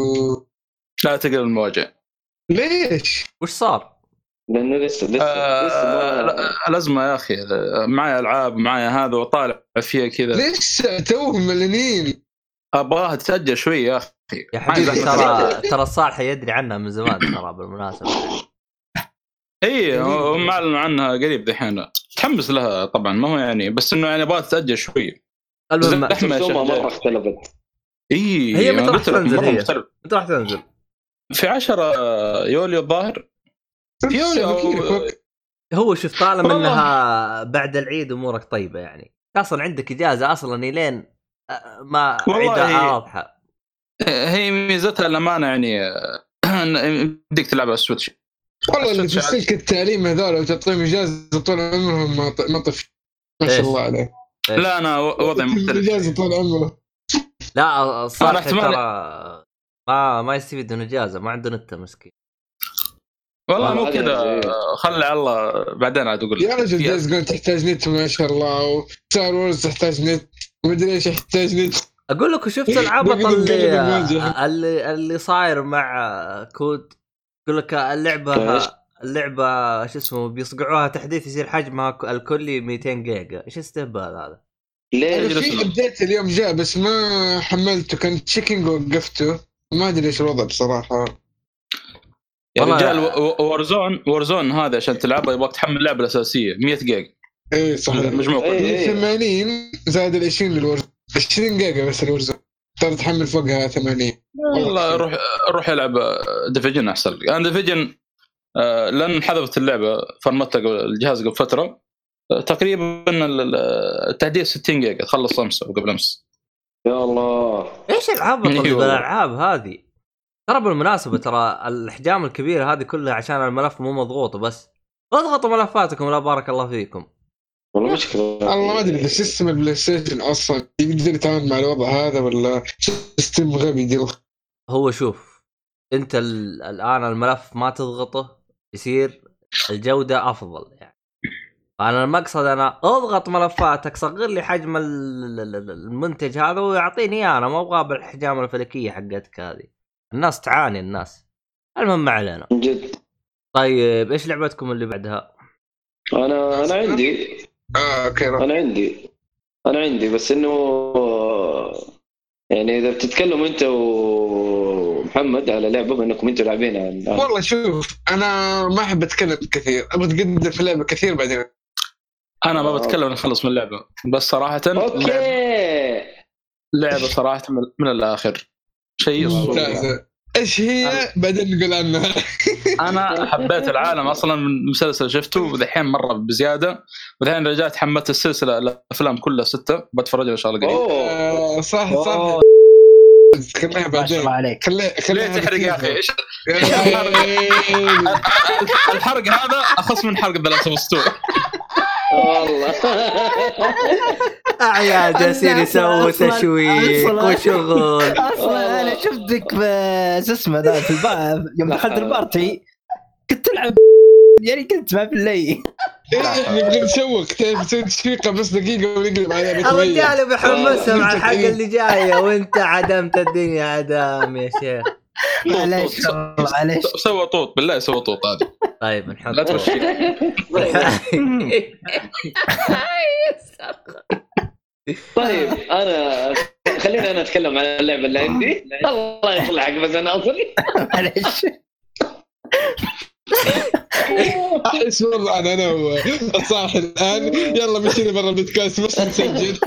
E: لا تقل المواجع.
C: ليش؟
A: وش صار؟
B: لأنه لسه لسه لسه
E: آه
B: ما-
E: لا، الأزمة يا أخي معي ألعاب معي هذا وطالع فيها كذا.
C: ليش توهم ملانين؟
E: أبغاها تتاجل شوي يا أخي.
A: يا حبيبي ترى ترى صالح يدري عنها من زمان ترى بالمناسبة.
E: إي هم أعلنوا عنها قريب دحين. متحمس لها طبعا ما هو يعني بس إنه يعني أبغى تتاجل شوي.
A: المهم
B: مرة اختلفت.
E: إي
A: هي متى راح تنزل هي؟ متى راح تنزل؟
E: في 10 يوليو الظاهر. في يوليو أو-
A: هو شوف طالما. إنها بعد العيد أمورك طيبة يعني. أصلا عندك إجازة أصلا الين آه، ما
E: والله
A: عيد
E: هي- ميزتها الأمانة يعني بدك تلعب على السويتش.
C: والله اللي في. السلك التعليم هذول وتعطيهم إجازة طول عمرهم ما ما طفش ما شاء؟ الله عليه
E: لا أنا وضعي مختلف.
C: إجازة طول عمره.
A: لا
E: احتمال-
A: ترى ما ما يستفيد من إجازة ما عنده نت مسكين.
E: والله مو كذا خلي على الله بعدين عاد أقول
C: يا رجل Days Gone تحتاج نت ما شاء الله و Star Wars تحتاج نت ومدري إيش يحتاج نت
A: أقول لك شفت العبط اللي. اللي اللي صاير مع COD يقول لك اللعبه؟ اللعبة شو اسمه بيصقعوها تحديث يصير حجمها الكلي 200 جيجا إيش استهبال هذا؟
B: ليه؟
C: في. update اليوم جاء بس ما حملته كان checking ووقفته ما أدري إيش الوضع بصراحة
E: يا رجال Warzone Warzone هذا عشان تلعبها يبغاك تحمل اللعبه الأساسية 100 جيجا.
C: إيه صحيح
E: مجموع
B: إيه.
C: من 80 زائد ال 20 لل Warzone 20 جيجا بس ال Warzone تقدر تحمل فوقها 80
E: والله روح روح العب division أحسن أنا division لأن انحذفت اللعبة فرمتها قبل- الجهاز قبل فترة. آه، تقريبا ال- ال- التحديث 60 جيجا. تخلص أمس أو قبل أمس.
B: يا الله.
A: إيش العبط اللي
E: أيوه.
A: بالالعاب هذه؟ ترى بالمناسبة ترى الاحجام الكبيرة هذه كلها عشان الملف مو مضغوط بس اضغطوا ملفاتكم لا بارك الله فيكم.
B: والله مشكله
C: والله ما أدري إذا system البلاي ستيشن أصلا يقدر يتعامل مع الوضع هذا ولا system غبي
A: هو شوف أنت ال- الآن الملف ما تضغطه يصير الجودة أفضل يعني. فأنا المقصد أنا أضغط ملفاتك صغر لي حجم ال- ال- ال- المنتج هذا ويعطيني إياه. أنا ما ابغاه بالاحجام الفلكية حقتك هذه. الناس تعاني الناس. المهم ما علينا.
B: جد.
A: طيب إيش لعبتكم اللي بعدها؟
B: أنا أنا عندي.
C: آه أوكي.
B: أنا عندي. أنا عندي بس إنه يعني إذا بتتكلموا أنت ومحمد على لعبة بانكم أنتوا لاعبينها.
C: والله شوف أنا ما أحب أتكلم كثير. أبغى أتقدم في اللعبة كثير بعدين.
E: أنا ما بتكلم نخلص من اللعبة. بس صراحة
B: أوكي.
E: لعبة صراحة من, من الآخر. شيء.
C: ممتازه إيش هي؟ بعدين نقول عنها.
E: أنا حبيت العالم أصلا من مسلسل شفته ودحين مرة بزيادة ودحين رجعت حملت السلسلة الافلام كلها ستة بتفرج إن شاء الله قريب.
B: أوه.
C: آه، صح صح.
D: أوه،
C: خليها
D: ما شاء
C: بعدين.
D: الله عليك.
C: خليها
E: ليه
C: خليها
E: تحرق يا أخي؟
C: إيش.
E: الحرق هذا أخص من حرق The Last
B: والله.
A: أعياد جالسين يسووا تشويق
D: أصلاً-
A: وشغل.
D: أصلا أنا شفتك شو اسمه ذا في الباب يوم دخلت البارتي كنت تلعب يعني كنت ما بالليل
C: إيه، نبغى نسوق تعرف نسوي تشويقه بس دقيقة ونقلب ميت.
A: الرجال بيحمسهم على الحلقة
C: إيه.
A: اللي جاية وانت عدمت الدنيا عدام يا شيخ.
D: معليش والله معليش.
E: سوى طوط بالله سوى طوط هذه
A: طيب
E: لا
A: نحط
E: تمشي.
B: طيب أنا خليني أنا أتكلم عن اللعبة اللي عندي. الله يصلحك بس أنا اصلي
D: معليش.
C: إيش وضعنا أنا وصالح الآن. يلا مشينا برا البودكاست بس نسجل.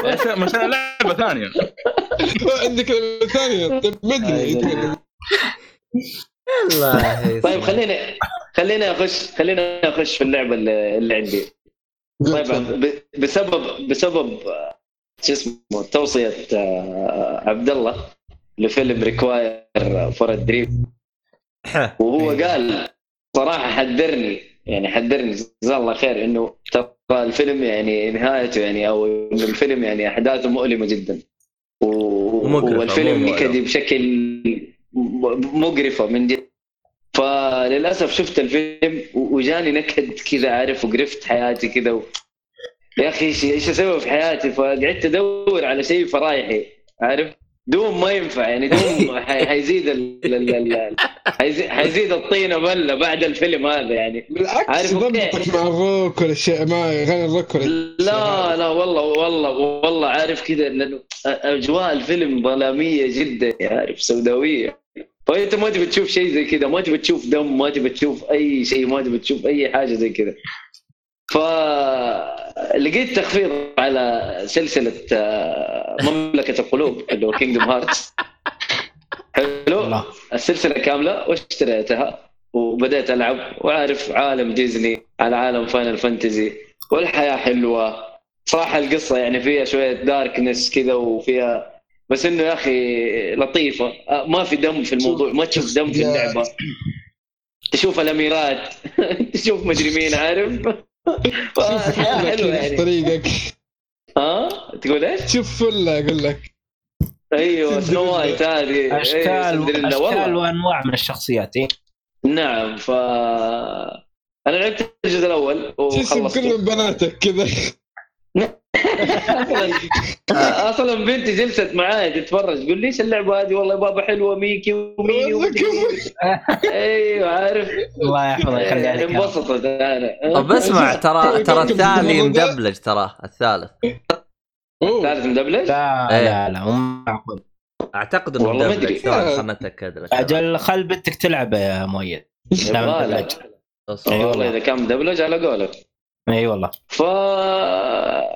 E: مشان- مشان لعبة ثانية.
C: عندك لعبة ثانية. طيب ما أدري.
A: الله
B: طيب خليني خليني اخش خليني اخش في اللعبة اللي, اللي عندي. طيب ب- بسبب بسبب آه، شو اسمه توصية آه، عبد الله لفيلم Requiem for a Dream وهو قال صراحة حذرني يعني حذرني جزاه الله خير إنه ترى الفيلم يعني نهايته يعني أو الفيلم يعني أحداثه مؤلمة جدا. و- والفيلم نكدي. بشكل مقرفة من جد فللأسف شفت الفيلم وجاني نكد كذا عارف وقرفت حياتي كذا و... يا أخي إيش أسوي في حياتي؟ فقعدت أدور على شيء فرايحي عارف؟ دوم ما ينفع يعني دوم حي- حيزيد ال... ال... ال... ال... حيزيد, الطينه بله بعد الفيلم هذا يعني.
C: بالعكس. يضبطك مع الروك ولا الشيء مع اغاني الروك ولا
B: لا لا والله والله والله عارف كذا لأنه أجواء الفيلم ظلامية جدا عارف سوداوية. فانت ما تبي تشوف شيء زي كذا ما تبي تشوف دم؟ ما تبي تشوف أي شيء؟ ما تبي تشوف أي حاجة زي كذا فلقيت تخفيض على سلسلة آه، مملكة القلوب اللي هو Kingdom Hearts حلو؟ السلسلة كاملة واشتريتها وبدأت ألعب وعارف عالم ديزني على عالم Final Fantasy والحياة حلوة. صراحة القصة يعني فيها شوية darkness كذا وفيها بس إنه يا أخي لطيفة. آه، ما في دم في الموضوع ما تشوف دم في اللعبة. تشوف الأميرات تشوف مدري مين عارف؟
C: حلوة
B: يعني.
C: طريقك.
B: ها؟ تقول إيش؟
C: شوف فلة أقول لك.
B: أيوه سنو وايت هذه أيوة،
D: اشكال.
B: أشكال
D: وأنواع من الشخصيات إيه؟
B: نعم ف أنا لعبت الجزء الأول
C: جسم
B: وخلصته.
C: كلهم بناتك كذا.
B: أصلا أصلا بنتي جلست معاي تتفرج. تقول ليش اللعبة هذه؟ والله يا بابا حلوة ميكي وميني أيوه عارف.
D: الله يحفظه يخلي عليك.
B: انبسطت أنا.
A: طب اسمع ترى ترى الثاني مدبلج ترى الثالث.
C: أوه.
B: ثالث مدبلج؟
D: لا
A: إيه.
D: لا لا مو معقول.
A: أعتقد انه
B: والله ما.
A: ثواني خلنا نتاكد لك
D: أجل خل بنتك تلعب يا مؤيد. لا. مدبلج.
B: والله. إذا كان مدبلج على قولك.
D: إي والله.
B: ف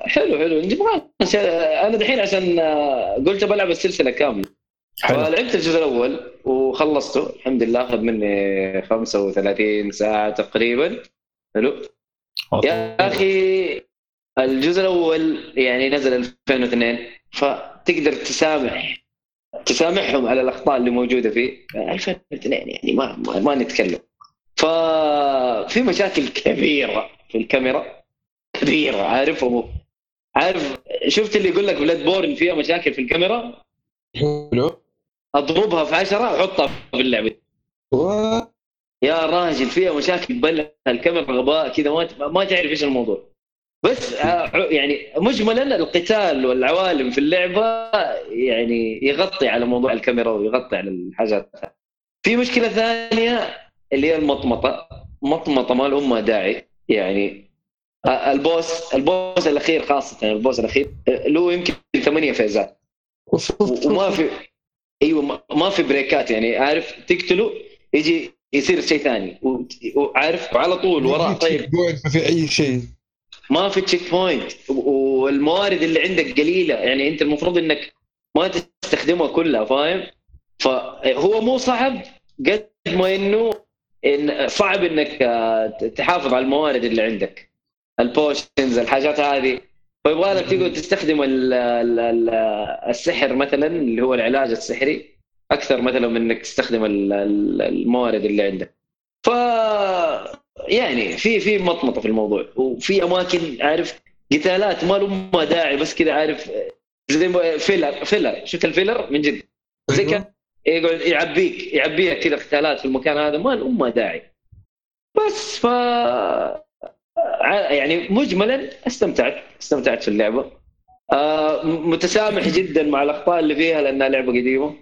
B: حلو حلو. نبغى أنا دحين عشان قلت بلعب السلسلة كاملة.
D: حلو.
B: فلعبت الجزء الأول وخلصته الحمد لله. أخذ مني 35 ساعة تقريبا. حلو. يا أخي الجزء الأول يعني نزل 2002 فتقدر تسامح تسامحهم على الأخطاء اللي موجودة فيه. 2002 يعني ما ما, ما نتكلم ففي مشاكل كبيرة. في الكاميرا. كبيره عارف عارف شفت اللي يقول لك بلاد بورن فيها مشاكل في الكاميرا؟
C: حلو
B: اضربها في عشرة وحطها في اللعبة.
C: و-
B: يا راجل فيها مشاكل بل الكاميرا غباء كذا ما ما تعرف إيش الموضوع. بس آه، يعني مجملا القتال والعوالم في اللعبة يعني يغطي على موضوع الكاميرا ويغطي على الحاجات. في مشكلة ثانية اللي هي المطمطة. مطمطة ما لهم داعي. يعني آه، ال boss ال boss الأخير خاصة ال boss الأخير آه، له يمكن ثمانية phase ات وما في إيوه ما- في break ات يعني عارف تقتله يجي يصير شيء ثاني. وعارف وعلى طول وراه طيب.
C: ما في أي شيء.
B: ما في checkpoint والموارد اللي عندك قليلة. يعني أنت المفروض إنك ما تستخدمها كلها فاهم؟ فهو مو صعب قد ما إنه إن صعب إنك آه، تحافظ على الموارد اللي عندك. ال potions الحاجات هذه. فيبغى لك تقعد تستخدم ال ال ال السحر مثلا اللي هو العلاج السحري أكثر مثلا من إنك تستخدم ال- ال- الموارد اللي عندك. ف يعني في في مطمطة في الموضوع. وفي أماكن عارف قتالات ما لهم داعي بس كذا عارف زي filler filler. شفت ال filler؟ من جد. زي كان يقعد يعبيك يعبيها كذا قتالات في المكان هذا ما لهم داعي. بس ف يعني مجملا استمتعت استمتعت في اللعبة. آه متسامح جدا مع الأخطاء اللي فيها لأنها لعبة قديمة.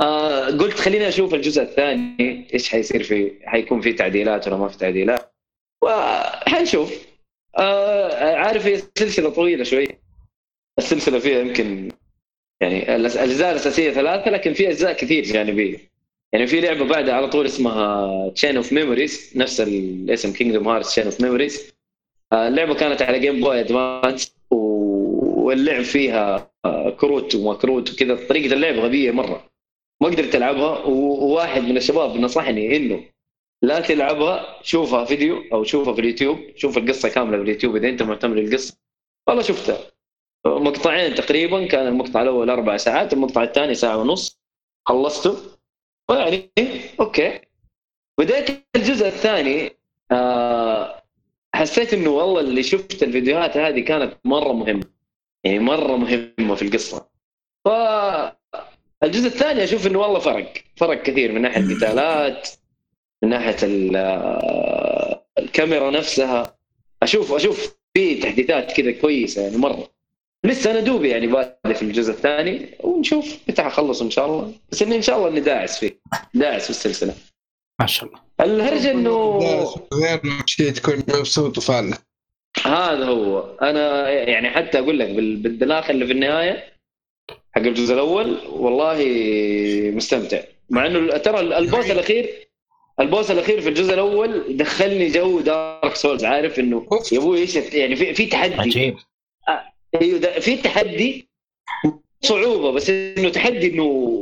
B: آه قلت خليني أشوف الجزء الثاني إيش حيصير فيه حيكون في تعديلات ولا ما في تعديلات. وحنشوف. آه عارف هي سلسلة طويلة شوي. السلسلة فيها يمكن يعني الأجزاء الأساسية ثلاثة لكن في أجزاء كثير جانبيه يعني في لعبة بعدها على طول اسمها Chain of Memories نفس الاسم Kingdom Hearts Chain of Memories اللعبة كانت على Game Boy Advance واللعب فيها كروت وما كروت وكذا. طريقة اللعب غبية مرة. ما قدرت ألعبها وواحد من الشباب نصحني إنه لا تلعبها شوفها فيديو أو شوفها في اليوتيوب. شوف القصة كاملة في اليوتيوب إذا أنت مهتم للقصة. والله شفتها. مقطعين تقريبا كان المقطع الأول أربع ساعات المقطع الثاني ساعة ونص. خلصته يعني أوكي. بديت الجزء الثاني آه حسيت إنه والله اللي شفت الفيديوهات هذه كانت مرة مهمة. يعني مرة مهمة في القصة. ف الجزء الثاني أشوف إنه والله فرق. فرق كثير من ناحية القتالات من ناحية ال- الكاميرا نفسها. أشوف أشوف في تحديثات كذا كويسة يعني مرة. لسه أنا دوبي يعني بادئ في الجزء الثاني ونشوف متى حخلص إن شاء الله. بس اني إن شاء الله إني داعس فيه داعس في السلسلة.
D: ما شاء الله.
B: الهرجه إنه
C: غير شيء تكون مبسوط وفالح
B: هذا هو. أنا يعني حتى أقول لك بال- بالدلاخه اللي في النهاية حق الجزء الأول والله مستمتع. مع إنه ترى ال boss الأخير ال boss الأخير في الجزء الأول دخلني جو Dark Souls عارف
C: إنه.
B: يا أبوي إيش يعني في في تحدي.
D: عجيب.
B: أيوه ده- في تحدي صعوبة بس إنه تحدي إنه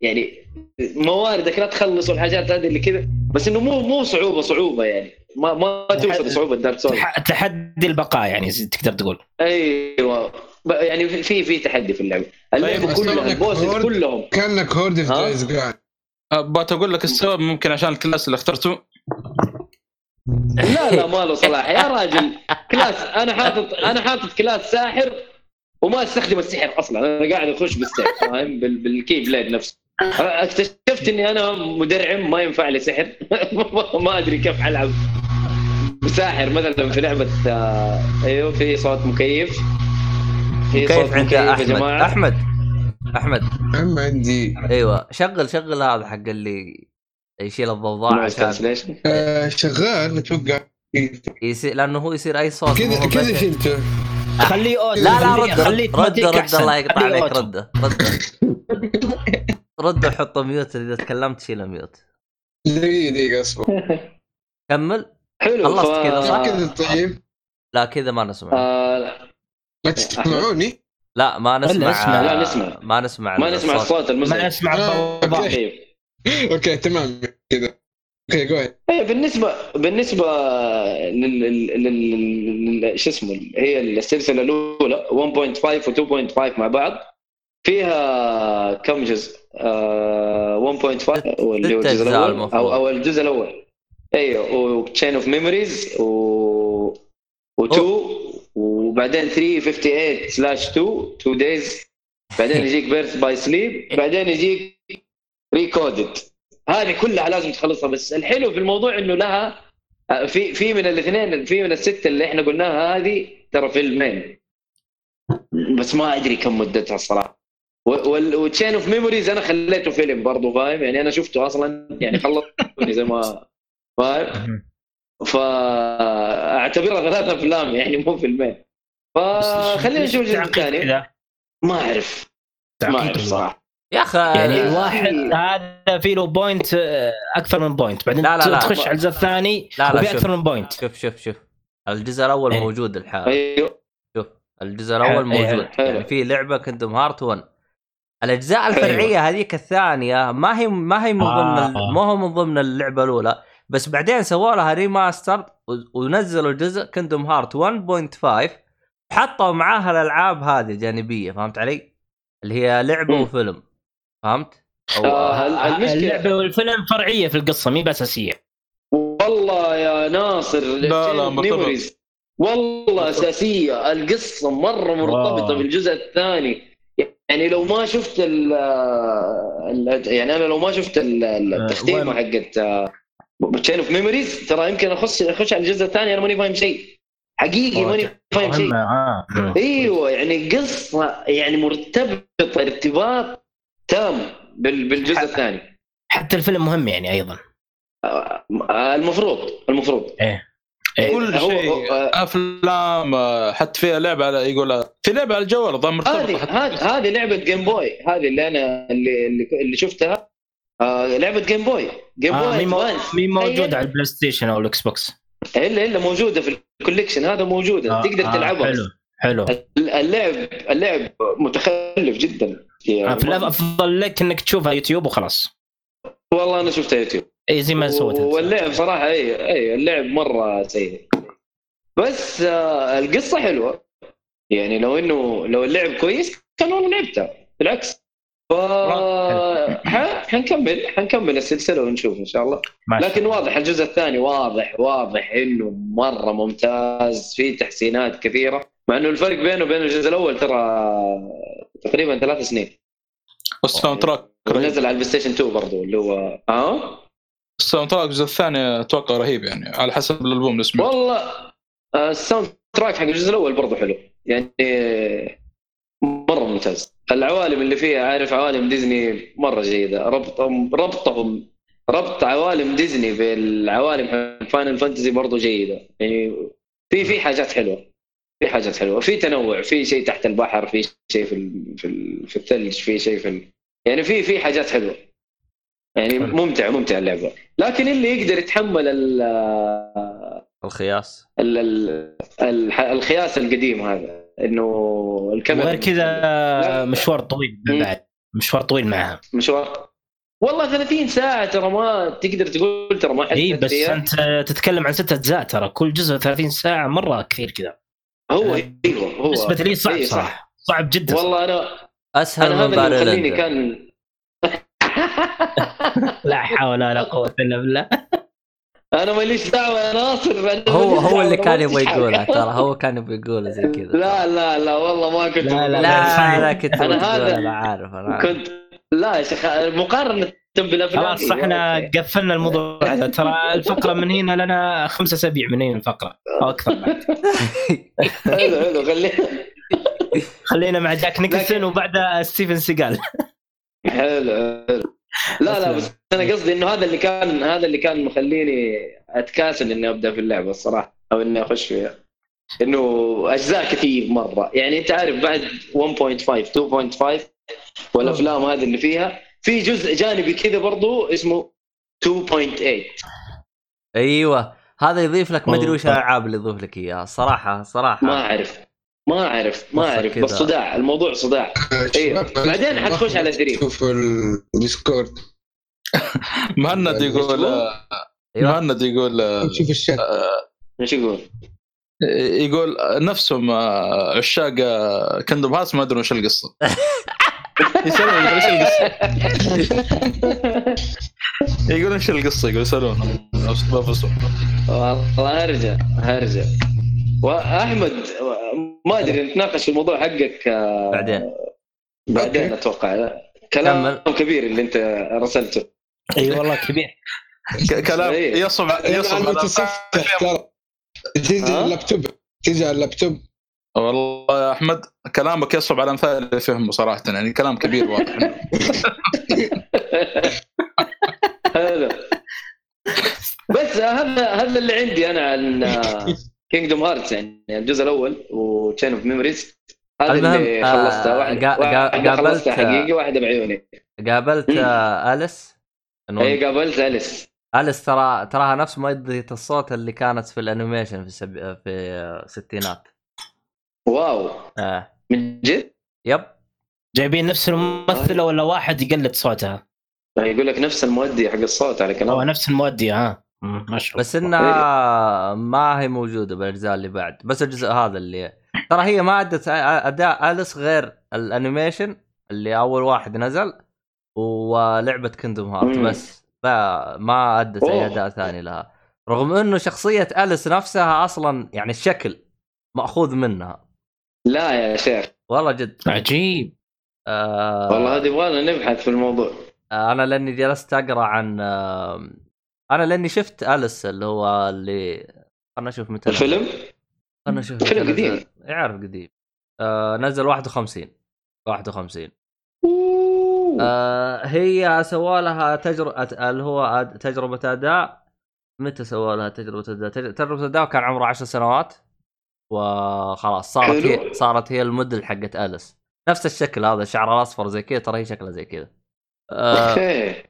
B: يعني مواردك لا تخلص والحاجات هذه اللي كذا بس إنه مو مو صعوبة صعوبة يعني. ما ما توصل لصعوبة Dark Souls
D: تح- تحدي البقاء يعني تقدر تقول.
B: أيوه. ب- يعني في- في تحدي في اللعبة. اللعبة
C: طيب،
B: كلها
C: أسألك
B: ال
C: bosses hard؟
B: كلهم.
C: كأنك hard في
E: بغيت أقول لك السبب ممكن عشان ال class اللي اخترته.
B: لا لا ما له صلاح. يا راجل class أنا حاطط أنا حاطط class ساحر وما استخدم السحر أصلا. أنا قاعد أخش بالسحر فاهم؟ بال- بال Keyblade نفسه. اكتشفت إني أنا مدرعم ما ينفع لي سحر. ما أدري كيف ألعب ساحر. مثلا في لعبة آه، أيوه في صوت مكيف. في صوت
A: كيف عند
B: مكيف يا أحمد.
A: جماعة. أحمد.
C: أحمد عندي.
A: أيوه شغل شغل هذا حق اللي يشيل الضوضاء عشان
B: cancellation
C: آه شغال أتوقع
A: يصير لأنه هو يصير أي صوت
C: كذا كذا شلته
D: خليه auto
A: لا لا
D: خليه-
A: رد
D: خليه
A: رد رد,
D: اوتوماتيك
A: رد
D: أحسن.
A: الله يقطع عليك
D: auto.
A: رد رد رد وحط mute إذا تكلمت شيل mute
C: دقيقة دقيقة أصبر
A: كمل
B: حلو
A: خلصت
B: ف-
A: كذا صح؟
C: كذا طيب
A: لا كذا ما نسمع
B: آه
C: ما تسمعوني؟
A: لا ما نسمع.
B: لا، نسمع.
A: ما نسمع
B: ما نسمع الصوت المزعج
D: ما نسمع
C: آه،
D: الضوضاء.
C: okay تمام. كذا. okay جو
B: إيه بالنسبة بالنسبة لل, لل... لل... لل... شو اسمه هي السلسلة الأولى 1.5 و 2.5 مع بعض فيها كم جزء؟ آه 1.5 واللي هو الجزء
A: الأول.
B: أو أو الجزء الأول. أيوه و Chain of Memories و و2 وبعدين 358 slash 2 2 Days بعدين يجيك Birth by Sleep بعدين يجيك Re:coded هذه كلها لازم تخلصها. بس الحلو في الموضوع إنه لها في في من الاثنين في من الستة اللي إحنا قلناها هذه ترى فيلمين. بس ما أدري كم مدتها الصراحه و Chain of Memories أنا خليته فيلم برضه فاهم؟ يعني أنا شفته أصلا يعني خلصتني زي ما فاهم؟ فاعتبرها ثلاث أفلام يعني مو فيلمين. فخلينا نشوف الجزء الثاني. ما أعرف. ما
D: أعرف.
B: صراحة.
A: يا أخي
D: يعني
B: آه،
D: الواحد هذا في له point آه، أكثر من point بعدين
A: لا، لا، لا.
D: تخش على الجزء الثاني
A: لا، لا،
D: وفي
A: شوف.
D: أكثر من point
A: شوف شوف شوف الجزء الأول
D: إيه.
A: موجود الحال
B: أيوه
A: شوف الجزء الأول
D: إيه،
A: موجود
B: حلو.
A: يعني في لعبة Kingdom Hearts 1 الأجزاء الفرعية هذيك الثانية ما هي ما هي من ضمن
D: آه.
A: ما هو من ضمن اللعبة الأولى بس بعدين سووا لها remaster ونزلوا الجزء Kingdom Hearts 1.5 حطوا معاها الألعاب هذه الجانبيه فهمت علي؟ اللي هي
B: لعبة.
A: وفيلم فهمت؟ أو
B: آه، ال- المشكلة
D: اللعبة والفيلم فرعية في القصة مي باساسيه
B: والله يا ناصر
E: لا، لا، مرتبط.
B: والله أساسية القصة مرة مرتبطة
D: wow.
B: بالجزء الثاني يعني لو ما شفت ال يعني أنا لو ما شفت ال- ال- التختيمه؟ حقت Chain of Memories ترى يمكن أخش أخش على الجزء الثاني أنا ماني فاهم شيء حقيقي ماني فاهم شيء
D: آه.
B: إيوه يعني قصة يعني مرتبطة ارتباط تام بال- بالجزء الثاني.
D: حتى الفيلم مهم يعني أيضا.
B: آه، المفروض المفروض.
D: إيه.
E: كل شيء
B: آه،
E: أفلام آه، حتى فيها لعبة على يقول في لعبة على الجوال ضم
B: هذه هذه هذه لعبة Game Boy هذه اللي أنا اللي اللي, شفتها. آه لعبة Game Boy Game
D: آه
B: Boy
D: مي, مو...
B: Advance
D: مي موجود على ال PlayStation أو ال Xbox.
B: إلا إلا موجودة في ال collection هذا موجودة
D: آه،
B: تقدر
D: آه،
B: تلعبها.
D: حلو حلو.
B: اللعب اللعب متخلف جدا. يعني
D: في الافضل لك إنك تشوفها يوتيوب وخلاص.
B: والله أنا شفتها يوتيوب.
D: إي زي ما سويت.
B: واللعب صراحة إي إي اللعب مرة سيء. بس آه القصة حلوة. يعني لو إنه لو اللعب كويس كان والله لعبتها بالعكس. ف حنكمل حنكمل السلسلة ونشوف إن شاء الله.
D: ماشي.
B: لكن واضح الجزء الثاني واضح واضح إنه مرة ممتاز في تحسينات كثيرة. مع إنه الفرق بينه وبين الجزء الأول ترى تقريبا ثلاث سنين.
E: وال soundtrack
B: نزل على ال PlayStation 2 برضه اللي هو آه
E: ال soundtrack الجزء الثاني أتوقع رهيب يعني على حسب الألبوم اللي سمعته.
B: والله آه، ال soundtrack حق الجزء الأول برضه حلو. يعني مرة ممتاز. العوالم اللي فيها عارف عوالم ديزني مرة جيدة. ربطهم ربطهم ربط عوالم ديزني بالعوالم Final Fantasy برضه جيدة. يعني في في حاجات حلوة. في حاجات حلوة في تنوع في شيء تحت البحر في شيء في ال- في, في الثلج في شيء في ال- يعني في في حاجات حلوة. يعني. ممتع ممتع اللعبة. لكن اللي يقدر يتحمل ال-
A: الخياس؟
B: ال- الخياس القديم هذا إنه الكاميرا.
D: وغير كذا مشوار طويل. بعد. مشوار طويل معها.
B: مشوار. والله 30 ساعة ترى ما تقدر تقول ترى ما حد
D: اي بس أنت تتكلم عن ست أجزاء ترى كل جزء 30 ساعة مرة كثير كذا.
B: هو أيوه هو.
D: بالنسبة لي صعب
B: صح.
D: صراحة. صعب جدا.
B: والله أنا
A: أسهل
B: أنا
A: من
B: هذا
A: باريلندا
B: كان
D: لا حول ولا قوة إلا بالله.
B: أنا ماليش دعوة يا ناصر أنا
A: هو هو اللي كان يبغى. يقولها ترى. هو كان يبغى يقولها زي كذا.
B: لا لا لا والله ما كنت
D: لا، لا،
A: لا لا كنت
B: أنا
A: تبغى
B: هذا-
A: تقولها، أنا عارف أنا عارف.
B: كنت لا يا شيخ مقارنة بالافلام
D: خلاص إحنا
B: أوكي.
D: قفلنا الموضوع. هذا ترى الفقرة من هنا لنا خمس أسابيع من هنا الفقرة؟ أو أكثر.
B: حلو حلو خلينا
D: خلينا مع جاك نيكلسون وبعدها ستيفن سيجال
B: حلو حلو. لا لا بس أنا قصدي إنه هذا اللي كان هذا اللي كان مخليني أتكاسل إني أبدأ في اللعبة الصراحة أو إني أخش فيها. إنه أجزاء كثير مرة. يعني أنت عارف بعد 1.5 2.5 والأفلام هذه اللي فيها في جزء جانبي كذا برضو اسمه 2.8
A: أيوه. هذا يضيف لك ما أدري وش. الألعاب اللي يضيف لك إياها. صراحة صراحة.
B: ما أعرف. ما أعرف ما
A: أعرف.
B: بس صداع الموضوع صداع.
C: أيوه
B: بعدين حتخش على Dream.
C: شوف ال Discord.
E: مهند يقول مهند يقول
C: شوف الشات.
B: إيش يقول؟
E: يقول نفسهم آه، عشاق Kingdom Hearts ما أدري وش القصة. يسألون يقول إيش القصة؟ يقول إيش القصة؟ يقول بنفسهم
B: والله هرجع هرجع وأحمد ما أدري نتناقش في الموضوع حقك آه،
A: بعدين.
B: بعدين. أتوقع. كلام كبير اللي أنت رسلته
D: إي والله كبير.
E: ك- كلام. يصعب يصعب
C: أنا
E: على
C: تجي اللابتوب تجي على اللابتوب.
E: والله أحمد كلامك يصعب على الامثال اللي فهمه صراحة يعني كلام كبير واضح.
B: حلو. بس هذا هذا اللي عندي أنا عن Kingdom Hearts يعني الجزء الأول و Chain of Memories
A: هذا
B: اللي
A: آه،
B: خلصتها واحدة
A: قابلت-
B: خلصتها حقيقي واحدة بعيوني.
A: قابلت. آه، اليس إنه
B: اي قابلت اليس
A: اليس ترى تراها نفس مؤدية الصوت اللي كانت في ال animation في السب... في الستينات
B: wow.
A: آه.
B: من جد؟
A: yep.
D: جايبين نفس الممثلة ولا واحد يقلد صوتها؟
B: يقول لك نفس المؤدي حق الصوت على
D: هو
B: كلام
D: نفس المؤدي ها. ما شاء الله.
A: بس انها ما هي موجودة بالأجزاء اللي بعد بس الجزء هذا اللي ترى هي ما ادت أداء أليس غير ال animation اللي أول واحد نزل ولعبة Kingdom Hearts
B: مم.
A: بس ما ادت
B: أي.
A: أداء ثاني لها. رغم إنه شخصية أليس نفسها أصلا يعني الشكل مأخوذ منها.
B: لا يا شيخ.
A: والله جد.
D: عجيب.
A: آه
B: والله هذه يبغانا نبحث في الموضوع.
A: أنا لأني جلست أقرأ عن آه أنا لأني شفت أليس اللي هو اللي خلنا نشوف متى.
B: الفيلم؟
A: خلنا نشوف
B: فيلم قديم.
A: نزل. يعرف قديم. آه نزل 51 51 آه هي سوى لها تجربه اللي هو تجربة أداء. متى سوى لها تجربة أداء؟ تج- تجربة أداء كان عمره 10 سنوات. وخلاص صارت. هي صارت هي الموديل حقت أليس. نفس الشكل هذا الشعر الأصفر زي كذا ترى هي شكلها زي كذا.
B: okay.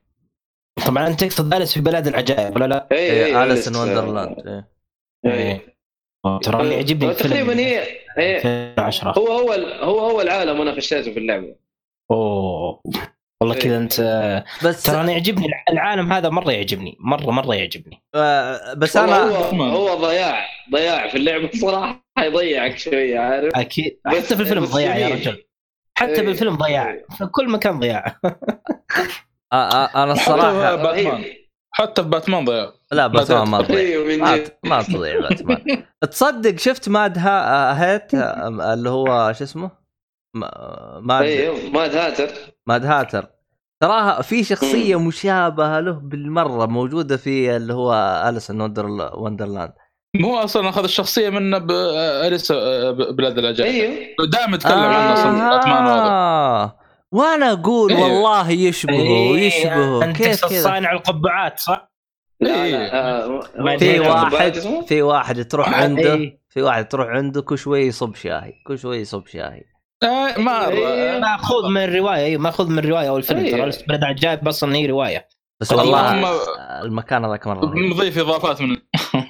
D: طبعا انت تقصد أليس في بلاد العجائب ولا لا؟
B: اي
A: إيه
B: اي
A: Alice in Wonderland إيه.
B: إيه.
D: ترى اللي يعجبني
B: تقريبا هي هي
D: 2010
B: هو هو هو هو العالم وأنا خشيته في اللعبة.
D: أوه. والله كذا انت
A: بس
D: ترى أنا يعجبني الع- العالم هذا مرة يعجبني مرة مرة يعجبني.
A: آه، بس أنا
B: هو هو ضياع ضياع في اللعبة صراحة يضيعك شوية عارف؟ أكيد.
D: حتى في الفيلم ضياع يا
B: جميل.
D: رجل. حتى
B: إيه.
D: بالفيلم ضياع. في كل مكان ضياع.
A: آه، آه، أنا الصراحه
E: باتمان. حتى في باتمان ضيع
A: لا باتمان ما تضيع.
B: من
A: ما تضيع باتمان. تصدق شفت ماد هيت اللي هو شو اسمه؟ ماد
B: أيوه ماد هاتر.
A: ماد هاتر. تراها في شخصية مشابهة له بالمرة موجودة في اللي هو اليس ان وندرلاند
E: مو أصلا أخذ الشخصية منه باليس بلاد العجائب
B: إيوه.
E: دائما يتكلم عنه أصلا هذا.
A: آه. وأنا أقول
E: إيه.
A: والله يشبهه
D: إيه،
A: يشبهه.
D: أنت
A: كيف
D: صانع القبعات صح؟
B: لا
E: إيه.
B: لا آه،
D: ما
A: في واحد
B: اسمه؟
A: في واحد تروح عنده
D: إيه.
A: في واحد تروح عنده كل شوي يصب شاي كل شوي يصب شاي
E: آه، ما
B: إيه.
D: ماخوذ من الروايه أيوه ماخوذ من الروايه أو الفيلم.
B: أيوة.
D: ترى بلد عجائب أصلا هي رواية.
A: بس والله المكان هذاك مرة.
E: نضيف إضافات من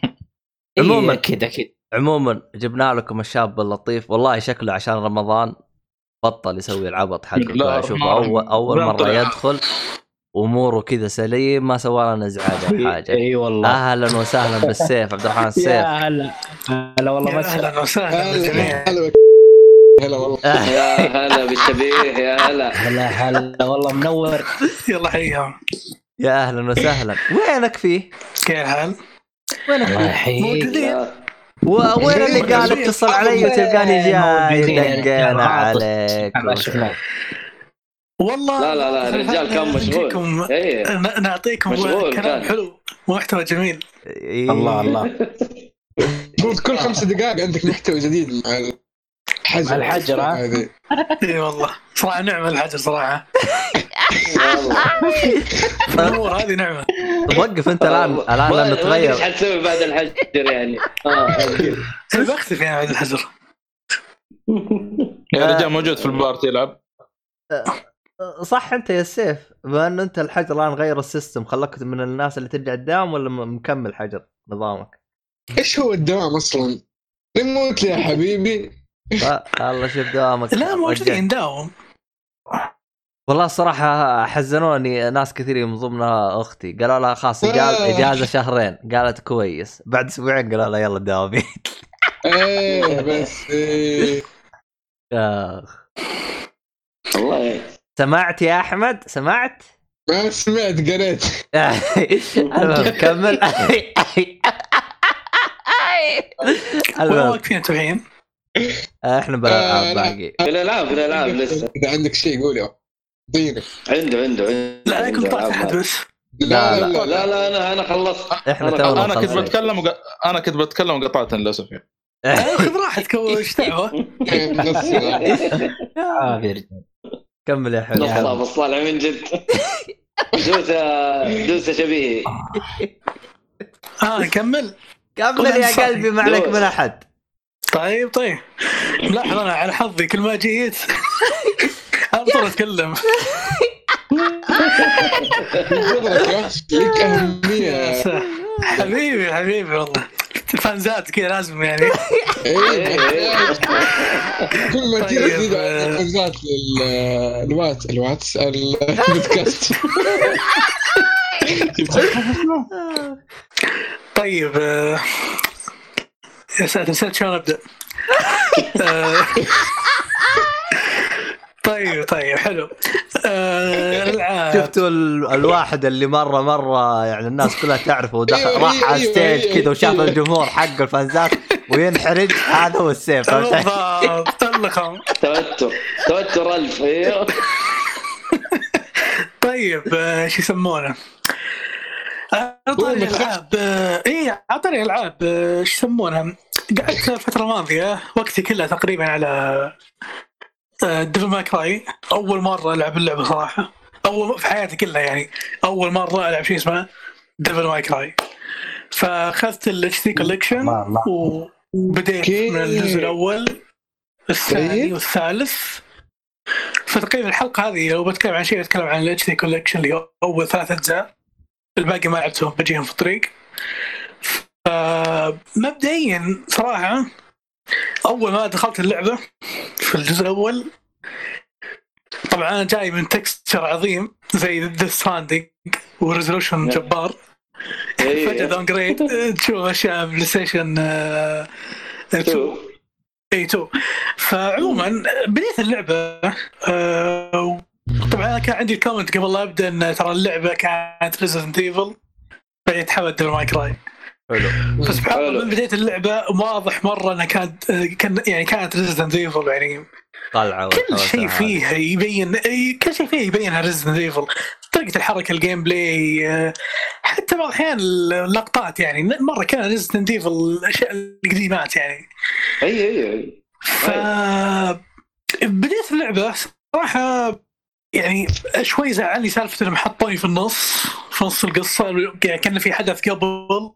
A: عموماً.
D: إيه، أكيد أكيد.
A: عموما جبنا لكم الشاب اللطيف. والله شكله عشان رمضان بطل يسوي العبط حقه
E: لا،
A: شوف اول أول
E: مرة.
A: يدخل أموره كذا سليم ما سوى لنا إزعاج ولا حاجة.
D: إي والله.
A: أهلا وسهلا بالسيف عبد الرحمن السيف.
D: يا هلا. هلا والله مسهلا
F: أهلا وسهلا بالجميع
C: هلا والله.
B: يا هلا بالشبيه يا هلا.
D: هلا هلا. والله منور.
F: يلا حيهم
A: يا أهلا وسهلا. وينك فيه؟
F: كيف الحال؟
A: وينك فيه؟
F: موجودين.
A: وين اللي قال اتصل علي؟ وتلقاني جاي دقينا. عليك؟
F: والله
B: لا لا لا الرجال كان مشغول.
F: نعطيكم
B: مشغول
F: كلام. حلو ومحتوى جميل.
A: إيه.
D: الله الله.
C: المفروض كل خمس دقائق عندك محتوى جديد مع الحجر
F: إي والله. صراحة نعمة الحجر
B: صراحة.
F: الأمور هذه نعمة.
A: وقف أنت الآن الآن
B: ما- ما
A: نتغير
B: ادري إيش حتسوي بعد الحجر يعني. آه أكيد.
F: بختفي يعني بعد الحجر.
E: يا رجال موجود في البارتي يلعب.
A: صح أنت يا سيف بما انه أنت الحجر الآن غير ال system خلاك من الناس اللي ترجع الدوام ولا مكمل حجر نظامك؟
C: إيش هو الدوام أصلا؟ نموت لي يا حبيبي
A: ف- الله شوف دوامك.
F: لا. موجودين داوم
A: والله الصراحة حزنوني ناس كثير من ضمنها أختي. قالوا لها خلاص
C: إجازة.
A: إجازة شهرين. قالت كويس. بعد أسبوعين قالوا لها يلا داومي
C: إيه بس. إيه.
A: اخ
B: والله.
A: سمعت يا أحمد؟ سمعت؟
C: ما سمعت قريت.
A: المهم كمل. المهم.
F: الحين؟
A: إحنا
C: آه،
A: بنلعب
C: لا.
A: باقي
B: في الالعاب في الالعاب لسه
C: إذا عندك شيء قول يا
B: عنده عنده عنده.
F: لا عليكم
B: عنده.
F: طلعت. احد بس
C: لا لا.
B: لا.
C: لا
B: لا أنا أنا خلصت.
A: إحنا
B: أنا-
E: أنا كنت
A: مخلصين.
E: بتكلم وق... أنا كنت بتكلم وقطعت للأسف يعني.
F: خذ راحتك وش دعوه
D: في رجال.
A: كمل يا حلو
B: نصاب الصالح من جد. دوسه دوسه شبيه
F: آه نكمل
A: كمل يا قلبي ما عليك من أحد.
F: طيب طيب. ملاحظ أنا على حظي كل ما جيت. اتكلم
C: بفضلك يا أخي، لك اهميه
F: حبيبي حبيبي والله. الفانزات كذا لازم يعني.
C: كل ما تجي تزيد. الفانزات الوات الواتس البودكاست.
F: طيب آه، يا ساتر نسيت شلون أبدأ طيب طيب حلو آه،
A: شفتوا ال- الواحد اللي مرة مرة يعني الناس كلها تعرفه ودخل
C: أيوه،
A: راح على
C: أيوه،
A: stage
C: أيوه،
A: كذا وشاف. الجمهور حق الفانزات وينحرج هذا هو السيف؟
F: بالضبط
B: توتر توتر ألف أيوه
F: طيب آه، شو يسمونه؟
C: قول،
F: الالعاب آه، اي على طاري الالعاب آه، شو يسمونها؟ قعدت الفترة الماضية وقتي كله تقريبا على Devil May Cry أول مرة ألعب اللعبة صراحة. أول في حياتي كلها يعني. أول مرة ألعب شيء اسمه Devil May Cry فأخذت ال
D: HD Collection
F: وبديت. من الجزء الأول الثاني
C: طيب.
F: والثالث. فتقريبا الحلقة هذه لو بتكلم عن شيء بتكلم عن ال HD Collection اللي هو أول ثلاث أجزاء. الباقي ما لعبتهم بجيهم في الطريق. آه، مبدئيا صراحة أول ما دخلت اللعبة في الجزء الأول طبعا أنا جاي من texture عظيم زي Death Stranding و
B: resolution
F: جبار. فجأة downgrade تشوف أشياء PlayStation 2 إي 2 فعموما بديت اللعبة آه، طبعا أنا كان عندي comment قبل لا أبدأ إن ترى اللعبة كانت Resident Evil بعدين تحولت ل May Cry
A: حلو.
F: فسبحان الله
B: حلو.
F: من بداية اللعبة واضح مرة إنها كانت كان يعني كانت ريزدنت ايفل يعني.
A: طلعة
F: كل شيء فيها يبين كل شيء فيها يبينها Resident Evil طريقة الحركة ال gameplay آه، حتى بعض الأحيان اللقطات يعني. مرة كان Resident Evil الأشياء القديمات يعني.
B: أي أي أي.
F: ف بديت اللعبة صراحة يعني شوي زعلني سالفه انهم حطوني في النص في نص القصة يعني كان في حدث قبل.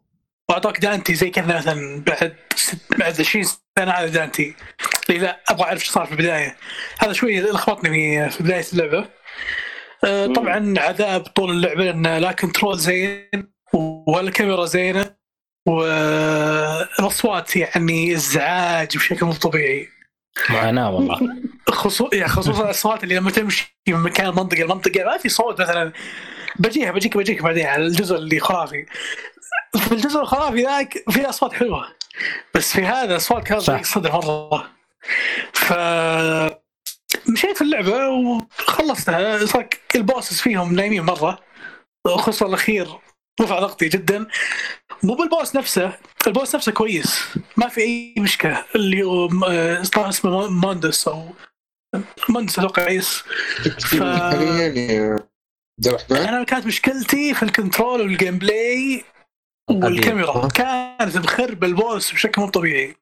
F: واعطوك دانتي زي كذا مثلا بعد ست- بعد 20 سنة هذا دانتي. لا أبغى أعرف إيش صار في البداية. هذا شوي لخبطني في بداية اللعبة. آه،
B: مم.
F: طبعا عذاب طول اللعبة لأن لا control زين ولا كاميرا زينة والأصوات يعني إزعاج بشكل مو طبيعي.
D: معاناه والله.
F: خصوصا يعني خصوصا الأصوات اللي لما تمشي من مكان منطقه لمنطقة ما في صوت مثلا. بجيها بجيك بجيك بعدين على الجزء اللي خرافي. في الجزء الخرافي ذاك في أصوات حلوة. بس في هذا أصوات كانت. ضيق الصدر مرة. ف مشيت في اللعبة وخلصتها. صار البوسس فيهم نايمين مرة. خصوصا الأخير رفع ضغطي جدا. مو بالبوس نفسه ال boss نفسه كويس. ما في أي مشكلة. اللي هو آه، اسمه Mundus أو Mundus أتوقع كويس ف-
C: الرحمن؟
F: أنا كانت مشكلتي في ال control وال gameplay والكاميرا. كانت مخرب ال boss بشكل مو طبيعي.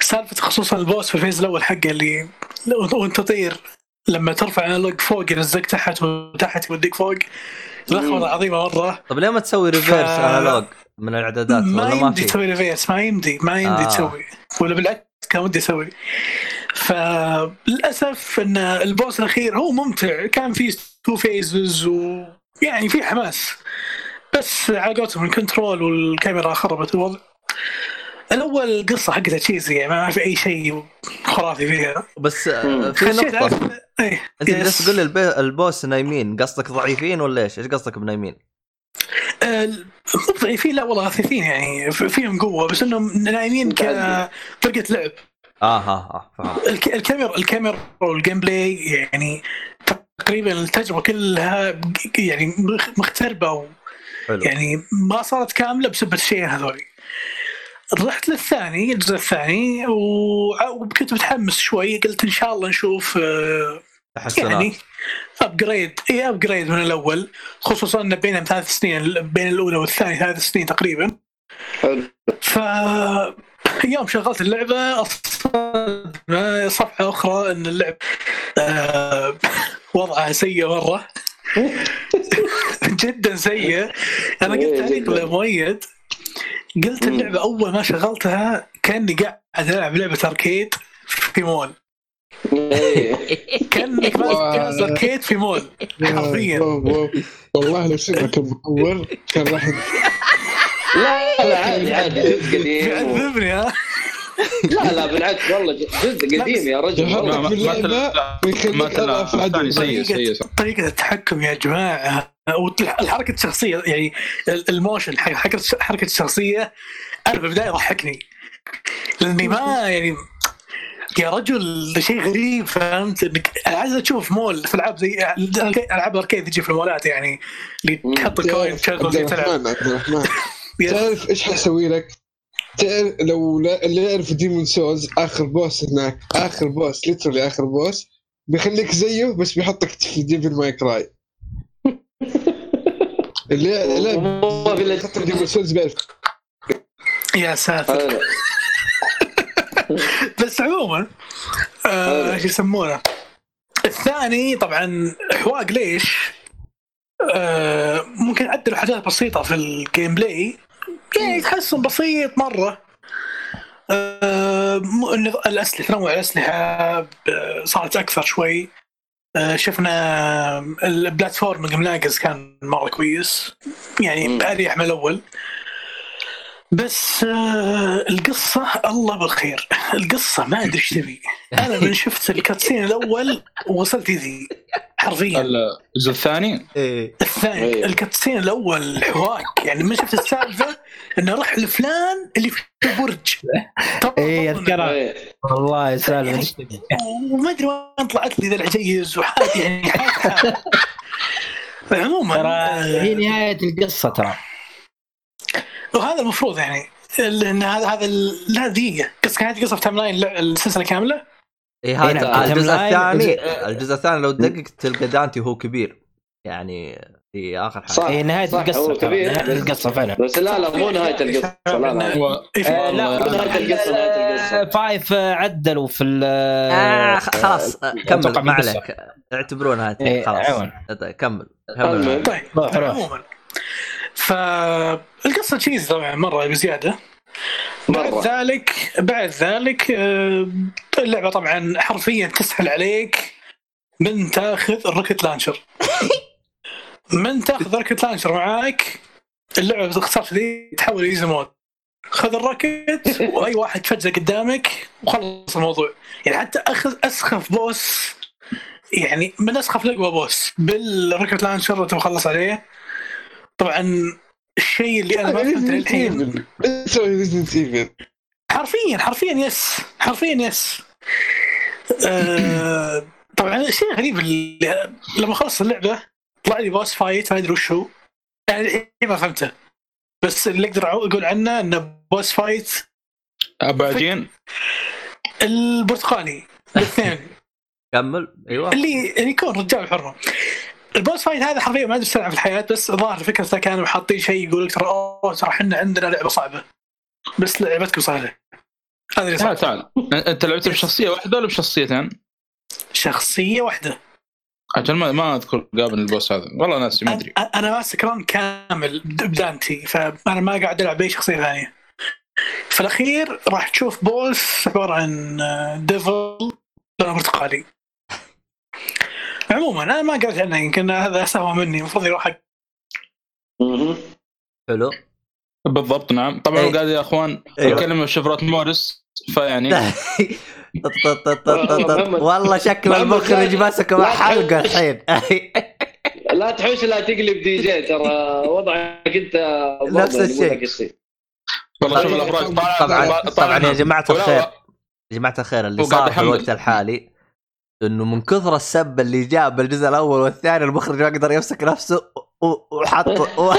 F: سالفة خصوصا ال boss في ال phase الأول حقه اللي وانت تطير. لما ترفع analog فوق ينزلك تحت وتحت يوديك فوق. لخبطه عظيمه مرة.
A: طب ليه ما تسوي reverse
F: ف-
A: analog من الإعدادات؟
F: ما
A: ولا ما
F: يمدي؟ تسوي reverse ما يمدي ما يمدي
A: آه.
F: تسوي. ولا بالعكس كان ودي أسوي فللاسف إن ال boss الأخير هو ممتع. كان فيه two phases ويعني في حماس. بس على قولتهم ال control والكاميرا خربت الوضع الأول القصة حقتها cheesy يعني ما في أي شيء خرافي فيها
A: بس آه،. في
F: عارف-
A: إيه
F: أنت.
A: جالس تقول ال boss نايمين قصدك ضعيفين ولا إيش؟ إيش قصدك بنايمين؟
F: آه، مو ضعيفين لا والله خفيفين يعني فيهم قوة بس إنهم نايمين كطريقه لعب
A: آه ها آه فهمت
F: الك- الكاميرا الكاميرا وال gameplay يعني تقريبا التجربة كلها يعني مخ- مختربة و
A: حلو.
F: يعني ما صارت كاملة بسبب الشيء هذول. رحت للثاني الجزء الثاني وكنت متحمس شوي. قلت إن شاء الله نشوف آه،
A: تحسنات.
F: يعني upgrade اي upgrade من الأول خصوصا ان بينهم ثلاث سنين بين الأولى والثانية ثلاث سنين تقريبا.
B: حلو.
F: ف يوم شغلت اللعبة أصدم صفحة أخرى إن اللعبه آه، وضعها سيء مرة. جدا سيء أنا قلت
B: إيه،
F: عليك
B: جداً.
F: مؤيد قلت. اللعبة أول ما شغلتها كأني قاعد ألعب لعبة arcade في مول
B: إيه.
F: كانك ماسك جهاز أركيد في مول حرفيا.
C: والله لو سمعك المصور كان راح
B: لا لا عادي عادي جزء قديم
F: يعذبني ها
B: لا لا بالعكس والله جزء قديم يا رجل.
C: ما- ويخليك
E: ما. الثاني سيء سيء.
F: طريقة التحكم يا جماعة والحركة الشخصية يعني الموشن حق- حركة الشخصية أنا في البداية ضحكني لأني ما يعني يا رجل شيء غريب فهمت إنك عايز تشوف مول في العاب زي ألعاب arcade تجي في المولات يعني اللي تحط ال
C: coin
F: تشغل تلعب
C: الرحمن عبد الرحمن
F: yes.
C: تعرف إيش حسوي لك؟ تعرف لو لا- اللي يعرف Demon's Souls آخر boss هناك آخر boss literally آخر boss بيخليك زيه بس بيحطك في Devil May Cry اللي اللي
B: ما في إلا-
C: خاطر Demon's Souls بيعرف
F: يا ساتر. بس عموما آه، إيش يسمونه؟ الثاني طبعا حواق ليش آه، ممكن عدلوا حاجات بسيطة في ال gameplay يعني تحسن بسيط مرة. آه، الأسلحة تنوع الأسلحة صارت أكثر شوي. آه، شفنا البلاتفورم المناقز كان مرة كويس. يعني. اريح من الأول. بس آه، القصة الله بالخير القصة ما أدري إيش تبي أنا من شفت الكاتسين الأول وصلت ذي حرفيا
E: الجزء الثاني
A: إيه
F: الثاني
B: إيه.
F: الكاتسين الأول حواك يعني ما شفت السالفة إنه راح لفلان اللي في البرج طب-
D: إيه، أذكرها.
B: إيه.
D: والله سالفة إيش تبي؟
F: وما أدري وين طلعت لي ذا العجيز وحالتي يعني. عموما
D: ترى
F: آه،
D: هي نهاية القصة ترى
F: وهذا المفروض يعني إن هذا هذا لا دقيقة. قصه كانت قصة في timeline لا- السلسلة كاملة؟
A: إيه هذا
D: نعم،
A: الجزء الثاني
D: الجزء-
A: الثاني لو تدقق تلقى دانتي وهو كبير. يعني في آخر حاجة
B: صح.
D: هي
B: نهاية
D: القصة
B: هو كبير.
D: نهاية القصة فعلا.
B: بس لا لا مو نهاية القصة. لا لا.
E: هو
F: إيه، في-
D: آه،
B: القصة، نهاية القصة.
D: آه، five آه، عدلوا في ال
A: آه خ- خلاص آه، كمل ما. عليك اعتبروها
D: إيه،
A: نهاية. خلاص. أت- كمل.
F: طيب.
D: روح
F: عموما. فالقصة cheesy طبعا مرة بزيادة. بعد ذلك بعد ذلك آه، اللعبة طبعا حرفيا تسهل عليك من تاخذ ال rocket launcher من تاخذ ال rocket launcher معاك اللعبة باختصار شديد تحول easy mode خذ ال rocket وأي واحد فجاه قدامك وخلص الموضوع. يعني حتى أخذ أسخف boss يعني من أسخف لقوى boss بال rocket launcher وأنت مخلص عليه. طبعا الشيء اللي أنا ما فهمته للحين.
C: سوي Resident Evil
F: حرفيا حرفيا yes حرفيا yes آه طبعا الشيء الغريب اللي لما خلص اللعبة طلع لي boss fight ما أدري وش هو يعني الحين ما فهمته. بس اللي أقدر أقول عنه إنه boss fight
E: اباجين
F: البرتقالي. الاثنين.
A: كمل. أيوه.
F: اللي اللي يكون رجال الحرمه ال boss fight هذا حرفيا ما أدري تلعب في الحياة بس ظاهر فكرته كانوا حاطين شيء يقول لك ترى أوه ترى إحنا عندنا لعبة صعبة. بس لعبتكم سهله هذا اللي
E: تعال تعال. أنت لعبت بشخصية واحدة ولا بشخصيتين؟
F: شخصية واحدة.
E: عشان ما ما أذكر قابل ال boss هذا. والله ناسي ما أدري.
F: أنا ماسك run كامل بدانتي فأنا ما قاعد ألعب باي شخصية ثانية. في الأخير راح تشوف boss عبارة عن آه، devil لونه برتقالي عموما أنا ما قريت عنه يمكن هذا سهوه مني المفروض يروح حق.
A: حلو
E: بالضبط نعم طبعا. هو قاعد يا أخوان
A: أيوة.
E: يتكلم شفرات مورس فيعني.
A: والله شكل المخرج ماسك مع
B: حلقة.
A: الحين
B: لا تحوش لا تقلب دي جي ترى وضعك أنت
A: نفس الشيء.
E: والله شوف الافراج طالع
A: طبعا طبعا يا
E: جماعة
A: الخير يا جماعة الخير اللي صار في. الوقت الحالي إنه من كثر السب اللي جاء بالجزء الأول والثاني المخرج ما قدر يمسك نفسه وحط و-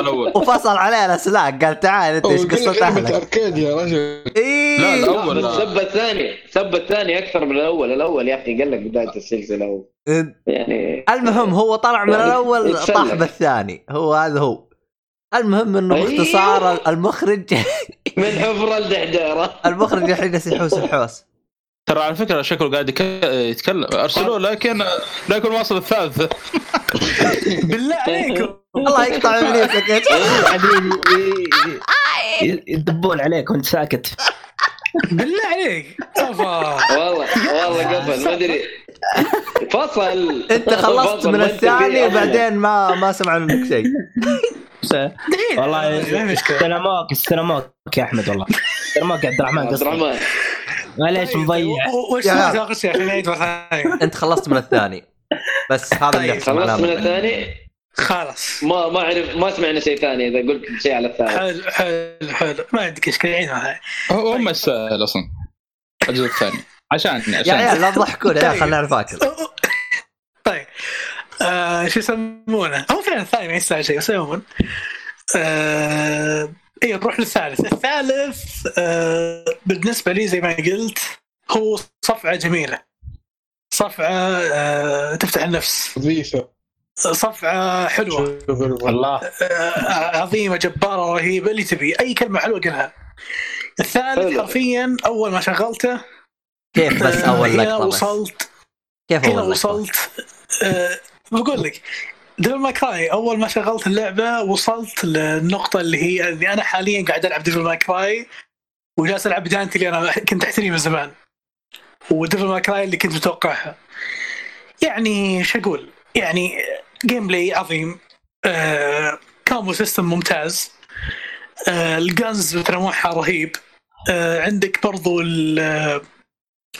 E: الأول
A: وفصل عليه الأسلاك قال تعال أنت إيش
C: قصة
A: أهلك
C: أركيد يا رجل
A: إيه.
E: لا، لا.
B: سب الثاني سب الثاني أكثر من الأول الأول يا أخي قال لك بداية السلسلة يعني
A: المهم هو طلع من
B: يعني الأول.
A: طاح بالثاني هو هذا هو المهم
B: إنه.
A: باختصار المخرج
B: من حفره لدحديره
A: المخرج الحين جالس يحوس الحوس
E: ترى على فكرة شكله قاعد يتكلم. ارسلوه لكن لكن واصل الثالث.
F: بالله عليكم.
A: الله يقطع ابليسك يا شيخ.
D: قاعدين ي- يدبون عليك وانت ساكت.
F: بالله عليك. أفا.
B: والله والله قفل ما أدري. فصل.
A: انت خلصت من الثاني وبعدين ما ما سمع منك شيء.
F: دقيقة.
D: والله استلموك استلموك يا أحمد والله. استلموك يا عبد الرحمن
B: عبد
D: قصدي
B: الرحمن.
D: معليش مضيع.
F: و- وش
A: يا
F: نعيد مره ثانية
A: أنت خلصت من الثاني. بس هذا اللي
F: طيب،
B: خلصت من. الثاني؟
F: خلاص.
B: ما ما اعرف ما سمعنا شيء ثاني إذا قلت شيء على الثاني
F: حلو حلو حلو. ما عندك اشكال
E: هو هم السائل أصلا الجزء الثاني. عشان
A: يا
E: عشان.
A: عيال لا تضحكون. يا خلينا نعرف اكل
F: طيب. آه شو يسمونه؟ هو فعلا الثاني ما يستاهل شيء بس عموما آه اي نروح للثالث، الثالث آه بالنسبة لي زي ما قلت هو صفعة جميلة. صفعة آه تفتح النفس.
C: وظيفه صفعة حلوة.
D: الله.
F: آه، عظيمة جبارة رهيبة اللي تبي. أي كلمة حلوة قلها. الثالث
B: حلو.
F: حرفيا أول ما شغلته
A: كيف بس
F: آه،
A: اول
F: هنا
A: لقطه
F: وصلت.
A: كيف
F: هنا وصلت. آه، بقول لك Devil May Cry أول ما شغلت اللعبة وصلت للنقطة اللي هي اللي أنا حاليا قاعد ألعب Devil May Cry وجالس ألعب بدانتي اللي أنا كنت احتري من زمان و Devil May Cry اللي كنت متوقعها. يعني شو أقول؟ يعني gameplay عظيم آه combo system ممتاز آه ال guns تنوعها رهيب آه عندك برضو ال- آه،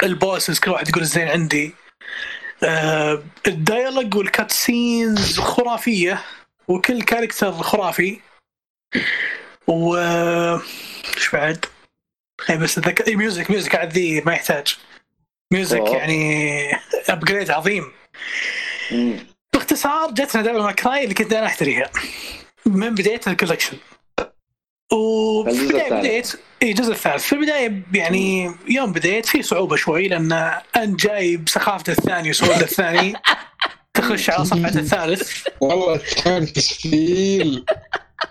F: ال bosses كل واحد يقول الزين عندي. آه ال dialogue وال cutscenes خرافية وكل character خرافي و إيش بعد؟ إيه بس الذك... إيه music music عاد ذي ما يحتاج music
B: أوه.
F: يعني upgrade عظيم
B: مم.
F: باختصار جتنا Devil May Cry اللي كنت أنا احتريها من بدايه ال
B: collection
F: وفي
B: البداية.
F: بديت إي الجزء الثالث. في البداية يعني يوم بديت في صعوبة شوي لأن انت جاي بسخافة الثاني وسهوله الثاني تخش على صفحة الثالث.
C: والله كان تسفيل.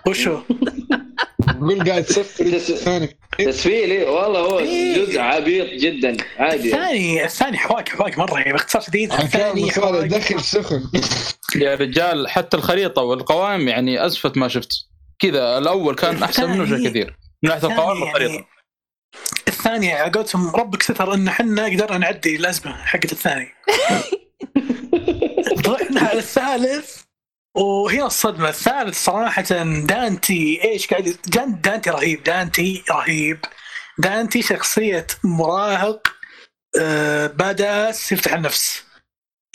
F: وشو؟
C: قول قاعد تسفل
B: تس-
C: ثاني
B: تسفيل إيه، والله هو. جزء عبيط جدا عادي.
F: الثاني الثاني حواك حواك مرة يعني باختصار شديد الثاني حواك
C: دخل سخن.
E: يا رجال حتى الخريطة والقوائم يعني اسفت ما شفت. كذا الأول كان أحسن منه شيء كثير. من ناحية القوائم والخريطه
F: يعني الثاني على قولتهم ربك ستر أن إحنا قدرنا نعدي الأزمة حقت الثاني. رحنا على الثالث وهنا الصدمة. الثالث صراحة دانتي إيش قاعد جان- دانتي رهيب دانتي رهيب. دانتي شخصية مراهق آه badass يفتح النفس.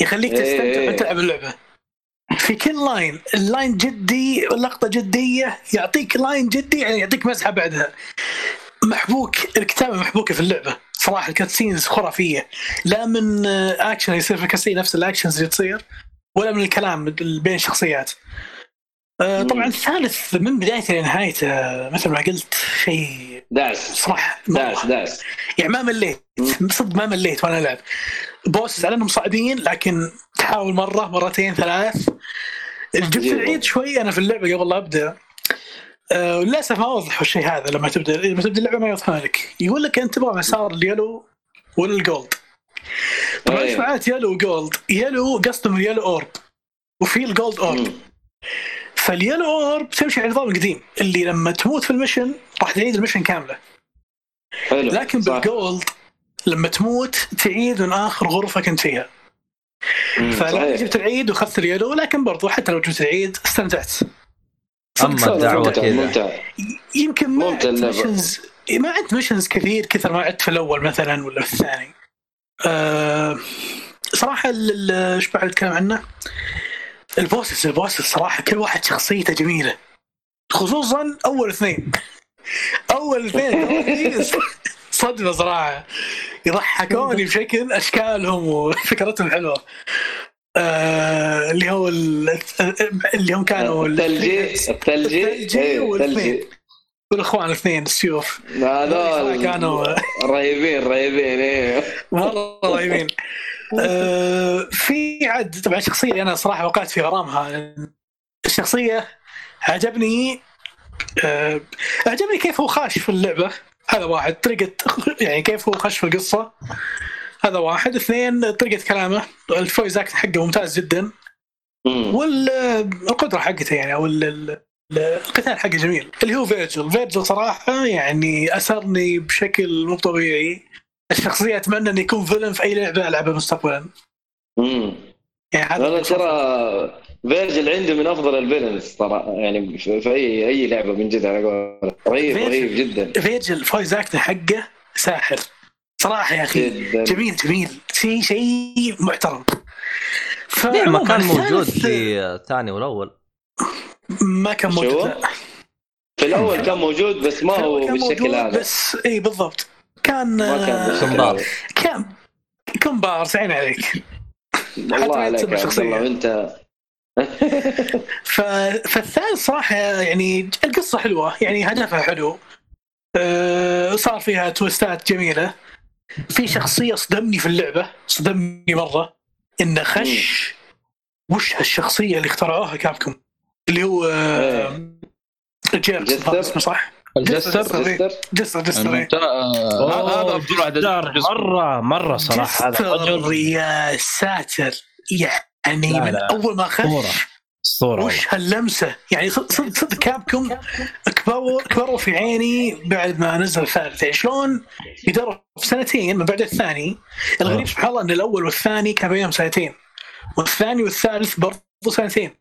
F: يخليك
B: إيه.
F: تستمتع وانت تلعب اللعبة. في كل line ال line جدي لقطة جدية يعطيك line جدي يعني يعطيك مزحة بعدها. محبوك الكتابة محبوكة في اللعبة. صراحة ال cutscenes خرافية. لا من آه، اكشن يصير في ال cutscene نفس ال actions اللي تصير ولا من الكلام بين الشخصيات. آه، طبعا. الثالث من بدايته لنهايته مثل ما قلت شيء
B: دعس صراحة
F: مرة.
B: دعس
F: يعني ما مليت. صدق ما مليت وأنا ألعب. bosses على إنهم صعبين لكن تحاول مرة مرتين ثلاث جبت. العيد شوي أنا في اللعبة قبل لا أبدأ آه، للأسف ما وضحوا الشيء هذا لما تبدأ لما تبدأ اللعبة ما يوضحون لك يقول لك أنت تبغى مسار ال yellow ولا ال gold
B: طبعا.
F: إيش معناته yellow و gold؟ yellow قصدهم ال yellow orb وفي ال gold
B: orb.
F: فال yellow orb تمشي على النظام القديم اللي لما تموت في ال mission راح تعيد ال mission كاملة
B: حلو
F: لكن.
B: بال
F: gold لما تموت تعيد من آخر غرفة كنت فيها. فلا
B: صحيح.
F: جبت العيد وأخذت ال yellow لكن برضو حتى لو جبت العيد استمتعت
A: الدعوة
F: ممتع.
A: كذا.
F: يمكن ما عدت. missions ما عدت missions كثير كثر ما عدت في الأول مثلا ولا في الثاني أه صراحة إيش بعد أتكلم عنه؟ ال bosses ال bosses صراحة كل واحد شخصيته جميلة خصوصا أول اثنين أول اثنين صدمة صراحة. يضحكوني بشكل اشكالهم وفكرتهم حلوة. آه اللي هو ال- اللي هم كانوا
B: الثلجي الثلجي.
F: الثلجي
B: إيه،
F: والاثنين. والاخوان الاثنين السيوف
B: هذول
F: كانوا
B: رهيبين رهيبين إيه.
F: مره رهيبين. آه، في عاد طبعا شخصية أنا صراحة وقعت في غرامها. الشخصيه عجبني آه، عجبني كيف هو خاش في اللعبة. هذا واحد طريقة يعني كيف هو خش في القصة؟ هذا واحد اثنين طريقة كلامه ال voice act حقه ممتاز جدا. والقدره حقته يعني أو ال- ال- القتال حقه جميل. اللي هو فيرجل. فيرجل صراحة يعني اسرني بشكل مو طبيعي. الشخصية أتمنى انه يكون villain في أي لعبة ألعبها مستقبلا.
B: مم.
F: يعني هذا
B: أنا ترى فيرجل عندي من أفضل ال villains ترى يعني في اي أي لعبة من جد على قولك رهيب. رهيب جدا.
F: فيرجل voice act حقه ساحر. صراحة يا أخي
B: جدا.
F: جميل جميل. شيء شيء محترم.
A: ليه ما كان موجود في الثاني والأول.
F: ما كان موجود.
B: في الأول كان موجود بس ما هو بالشكل هذا.
F: بس إي بالضبط. كان
B: ما كان
A: كمبار.
F: كان كومبارس عين عليك.
B: الله
F: حتى
B: عليك عبد. الله وانت
F: ف... فالثالث صراحة يعني القصة حلوة. يعني هدفها حلو. أه صار فيها تويستات جميلة. في شخصية صدمني في اللعبة صدمني مرة. إنه خش. وش هالشخصية اللي اخترعوها كابكوم اللي هو آه، جيركس اسمه صح؟
E: الجستر؟
B: جستر
F: جستر إيه.
E: آه، هذا
G: مرة مرة صراحة هذا الرجل
F: يا ساتر. يعني
G: لا،
F: من
G: لا.
F: أول ما خش
G: اسطوره والله.
F: وش هاللمسة يعني صدق صدق كابكم كبروا كبروا في عيني بعد ما نزل الثالث يعني شلون في سنتين من بعد الثاني الغريب
G: آه.
F: سبحان الله إن الأول والثاني كان بينهم سنتين والثاني والثالث برضو سنتين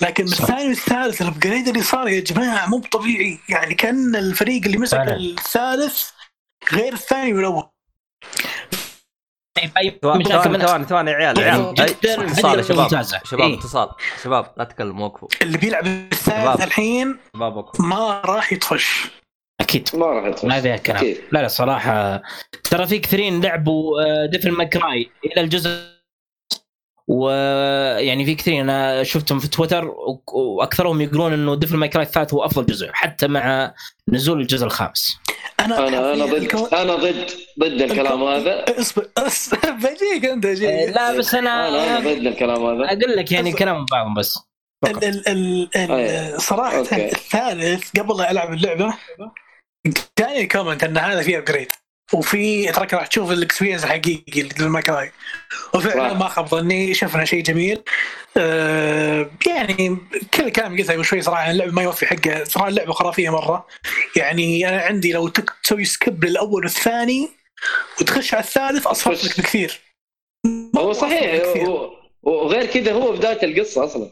F: لكن
D: صح.
F: الثاني والثالث الابجريد اللي صار يا جماعة مو طبيعي يعني كأن الفريق اللي مسك. الثالث غير الثاني والاول
A: ثواني
D: مشاكل
A: ثواني ثواني ثواني يا عيال
F: طيب،
A: عيال. اتصال يا شباب. شباب
D: إيه.
A: اتصال. شباب لا تتكلموا وقفوا.
F: اللي بيلعب الثالث. الحين ما راح يطفش.
D: أكيد.
B: ما راح يدخل
D: ما فيها كلام. لا لا صراحة. ترى في كثيرين لعبوا آه، Devil May Cry إلى الجزء ويعني في كثير أنا شفتهم في تويتر وأكثرهم يقولون إنه Devil May Cry الثالث هو أفضل جزء حتى مع نزول الجزء الخامس.
F: أنا
B: أنا أنا ضد
F: الكو-
B: أنا ضد ضد الكلام هذا
F: اصبر أصبر. بجيك انت جيك
D: لا بس أنا
B: أنا ضد الكلام هذا
D: أقول لك يعني. كلام بعضهم بس.
F: ال ال ال. ال صراحة
B: okay.
F: الثالث قبل لا ألعب اللعبة جاني comment إن هذا فيه upgrade وفي تراك راح تشوف ال experience الحقيقي ل May Cry
B: وفعلا.
F: ما خاب ظني شفنا شيء جميل. آه يعني كل الكلام قلته قبل شوي صراحة اللعبة ما يوفي حقه. صراحة اللعبة خرافية مرة. يعني أنا عندي لو تك- تسوي سكيب للأول والثاني وتخش على الثالث
B: أصفر.
F: لك بكثير.
B: هو صحيح
F: بكثير.
B: هو- وغير كذا هو بداية القصة أصلا.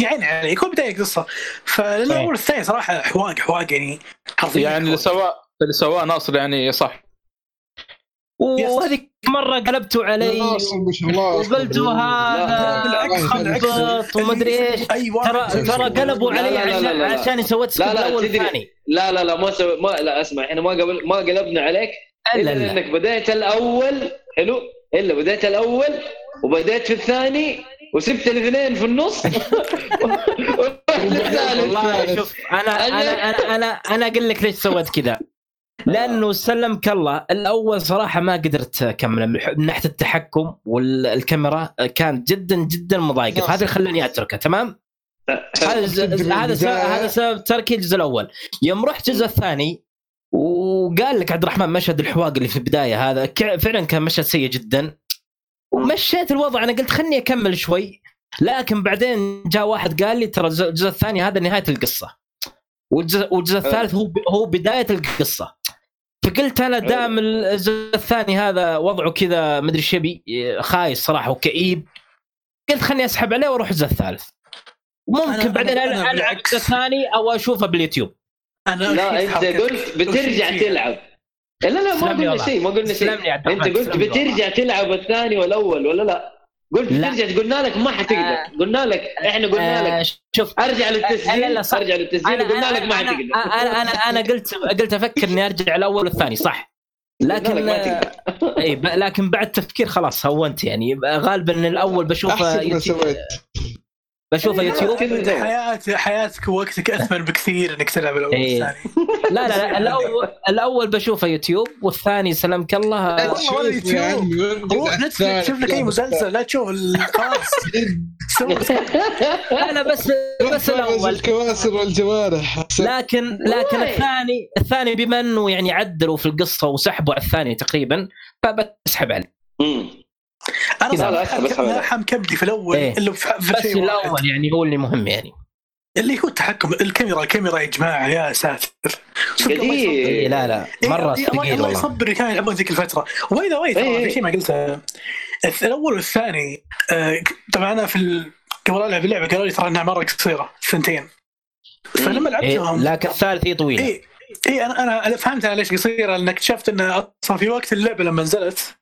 F: يعني عليك هو بداية قصه فالاول والثاني صراحة حواق حواق يعني حرفيا.
E: يعني اللي سواه اللي سواه ناصر يعني صح.
D: وهذيك مره قلبتوا علي وقلتوا هذا. خبط ومدري إيش
F: اي واحد
D: ترى ترى. قلبوا علي
B: لا، لا،
D: عشان
B: لا،.
D: عشان سويت skip
B: لا، لا،
D: الأول
B: تدري.
D: والثاني
B: لا لا لا ما ما لا اسمع إحنا ما قبل ما قلبنا عليك
D: الا
B: الا
D: لا
B: انك بديت الأول حلو الا بديت الأول وبديت في الثاني وسبت الاثنين في النص
D: والله شوف أنا أنا أنا أنا أقول لك ليش سويت كذا لأنه سلمك الله الأول صراحة ما قدرت أكمل. من ناحية التحكم والكاميرا كانت جدا جدا مضايقة. فهذا اللي خلاني أتركه تمام؟ هذا هذا سبب هذا سبب تركي الجزء الأول. يوم رحت الجزء الثاني وقال لك عبد الرحمن مشهد الحواق اللي في البداية هذا فعلا كان مشهد سيء جدا. ومشيت الوضع أنا قلت خلني أكمل شوي. لكن بعدين جاء واحد قال لي ترى الجزء الجزء الثاني هذا نهاية القصة. والجزء, والجزء الثالث هو هو بداية القصة. فقلت أنا دام الجزء الثاني هذا وضعه كذا مدري إيش يبي خايس صراحة وكئيب قلت خلني أسحب عليه وأروح الجزء الثالث ممكن بعدين
F: أنا ألعب.
D: الجزء الثاني أو أشوفه باليوتيوب
F: أنا
B: لا
F: أنت.
B: قلت بترجع. تلعب لا لا ما قلنا. شيء ما قلنا شيء
D: أنت
B: قلت بترجع تلعب الثاني والأول ولا لا؟ قلت
D: لا.
B: بترجع قلنا لك ما حتقدر.
D: آه.
B: قلنا لك إحنا قلنا
D: آه
B: لك.
D: شوف
B: أرجع
D: لا،
B: للتسجيل
D: صح.
B: أرجع للتسجيل
D: انا
B: قلنا
D: أنا
B: لك ما
D: أنا
B: حتقدر.
D: أنا أنا, أنا قلت قلت أفكر إني أرجع الأول والثاني صح. لكن إي ب- لكن بعد تفكير خلاص هونت يعني. غالبا الأول بشوفه
C: أحسن ما
D: يوتيوب
C: سويت.
D: بشوفه يوتيوب
B: كذا جو.
F: حياة حياتك ووقتك اثمن بكثير إنك تلعب الأول
D: إيه.
F: والثاني
D: لا لا لا الأول الأول بشوفه يوتيوب والثاني سلمك الله
F: والله يوتيوب. روح نتفلكس؟ شوف لك اي مسلسل لا تشوف خلاص
D: لا بس بس الأول
C: الكواسر والجوارح
D: لكن لكن. الثاني الثاني بما انه يعني عدلوا في القصة وسحبوا على الثاني تقريبا فبسحب عليه.
F: أنا
B: لا، لا، عليه.
F: لاحم كبدي في الأول
D: إيه.
F: اللي في
D: بس
F: شيء واحد.
D: الأول يعني هو اللي مهم يعني
F: اللي هو التحكم الكاميرا الكاميرا يا جماعة يا ساتر
B: قديم.
D: إيه لا لا
F: إيه،
D: مرة
F: إيه، الله-
D: ثقيل
F: الله
D: والله
F: يصبر كانوا يلعبون ذيك الفترة by the way ترى
B: إيه.
F: في شيء ما قلته الأول والثاني آه، طبعا أنا في. قبل ألعب اللعبة قالوا لي ترى إنها مرة قصيرة سنتين فلما
D: إيه
F: لعبتهم
D: لكن الثالث هي طويلة
F: اي اي أنا أنا فهمت أنا ليش قصيرة لأن اكتشفت إن أصلا في وقت اللعبة لما نزلت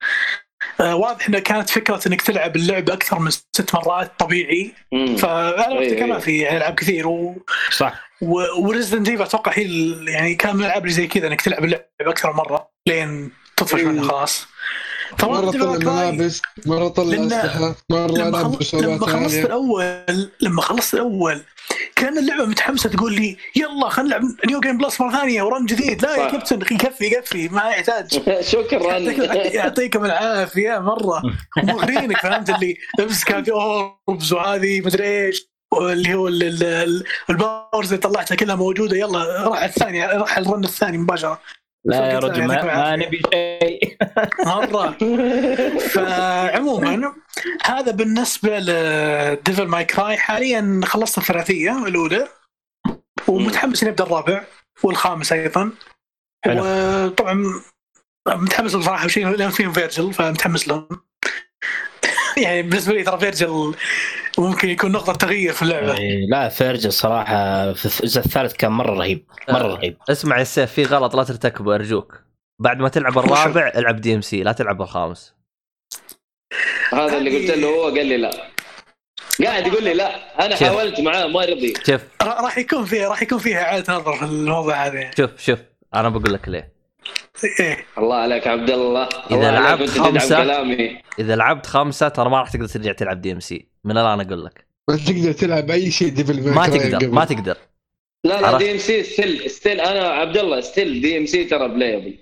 F: واضح انها كانت فكرة إنك تلعب اللعبه أكثر من ست مرات طبيعي. فانا
B: إيه،.
F: ما في ألعاب كثير و...
D: صح
F: و Resident Evil أتوقع هي ال- يعني كان من الألعاب اللي زي كذا إنك تلعب اللعبه أكثر من مرة لين تطفش
C: إيه.
F: منها خلاص
C: مرة طلع ملابس مرة طلع أسلحة مرة
F: لما, لما خلصت الأول لما خلصت الأول كأن اللعبة متحمسة تقول لي يلا خلينا نلعب new game plus مرة ثانية و run جديد. لا يا. كابتن يكفي يكفي ما يحتاج.
B: شكرا.
F: يعطيكم العافية مرة. مغرينك فهمت اللي امسك هذه orbs وهذه مدري إيش اللي هو ال- ال- ال- ال powers اللي طلعتها كلها موجودة. يلا راح الثاني راح ال run الثاني مباشرة.
D: لا يا رجل ما, ما. نبي شيء.
F: مرة. فعموما هذا بالنسبة ل Devil May Cry حاليا خلصت الثلاثية الأولى. ومتحمس إني أبدأ الرابع والخامس
D: أيضا.
F: وطبعا متحمس بصراحة شيء لأن فيهم فيرجل فمتحمس لهم. يعني بالنسبة لي ترى فيرجل وممكن يكون نقطة تغيير في اللعبة.
D: إيه، لا فيرجل الصراحه في الجزء الثالث كان مرة رهيب
A: مرة.
D: رهيب.
A: اسمع يا السيف في غلط لا ترتكبه أرجوك. بعد ما تلعب الرابع العب DMC لا تلعب الخامس.
B: هذا اللي قلت له هو قال لي لا. قاعد يقول لي لا
A: أنا.
B: حاولت معاه ما رضي
A: شوف
F: را- راح يكون فيها راح يكون فيها اعاده نظر في الموضوع هذا.
A: شوف شوف أنا بقول لك ليه.
F: إيه.
B: الله عليك عبد الله. عليك
A: لعبت
B: كلامي.
A: إذا لعبت خمسة ترى ما راح تقدر ترجع تلعب DMC من الآن أقول لك
C: ما تقدر تلعب أي شيء Devil
A: ما تقدر ما تقدر
B: لا لا. DMC still still أنا عبد الله still D MC ترى playable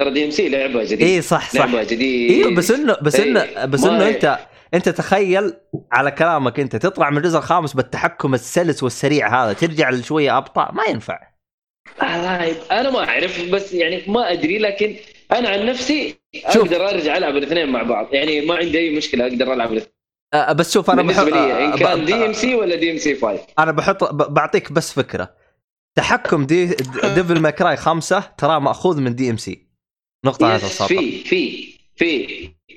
B: ترى DMC لعبة جديدة
A: اي صح صح
B: لعبة جديدة
A: أيوه بس إنه بس
B: إيه.
A: إنه بس
B: إنه.
A: أنت أنت تخيل على كلامك أنت تطلع من الجزء الخامس بالتحكم السلس والسريع هذا ترجع لشوية أبطأ ما ينفع
B: آه، أنا ما أعرف بس يعني ما أدري لكن أنا عن نفسي
A: شوف.
B: أقدر أرجع ألعب الاثنين مع بعض يعني ما عندي أي مشكلة أقدر ألعب الاثنين
A: أه بس شوف أنا
B: بالنسبة
A: بحط
B: لي إن كان
A: ب-
B: دي ام سي ولا دي ام سي 5
A: أنا بحط بعطيك بس فكرة. تحكم دي Devil May Cry خمسة ترى مأخوذ من DMC نقطة على
B: في في في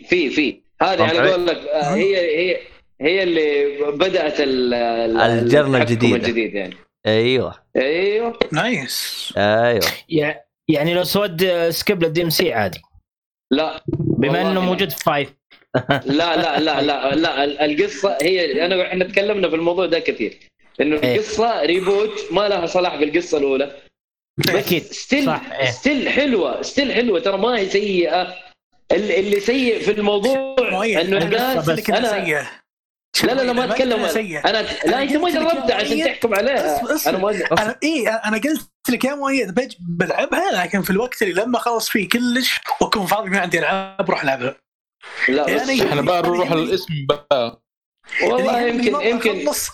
B: في في. هذه
A: علي؟
B: قولك آه، هي هي هي اللي بدأت ال- ال-
A: الجرنة
B: التحكم
A: الجديدة.
B: الجديد يعني.
A: أيوه.
B: أيوه.
F: nice
A: أيوه.
D: يع- يعني لو سويت skip لل DMC عادي.
B: لا.
D: بما
B: إنه.
D: موجود في five
B: لا لا لا لا لا ال- القصة هي أنا إحنا تكلمنا في الموضوع ده كثير إنه
D: إيه.
B: القصة reboot ما لها صلاح بالقصة الأولى.
D: أكيد
B: still
D: صح، إيه.
B: still حلوة still حلوة ترى ما هي سيئة. ال- اللي سيء في الموضوع
F: إنه
B: الناس أنا
F: سيئة.
B: لا لا لا ما
F: أتكلم
B: أنا لا أنت ما جربتها عشان. تحكم عليها.
F: أنا
B: ما
F: أنا اي أنا قلت لك يا مؤيد بلعبها لكن في الوقت اللي لما اخلص فيه كلش وأكون فاضي ما عندي ألعاب بروح العبها
B: لا بس
F: يعني-
E: إحنا بقى نروح الاسم بقى
B: والله
F: يعني
B: يمكن يمكن
F: اخلص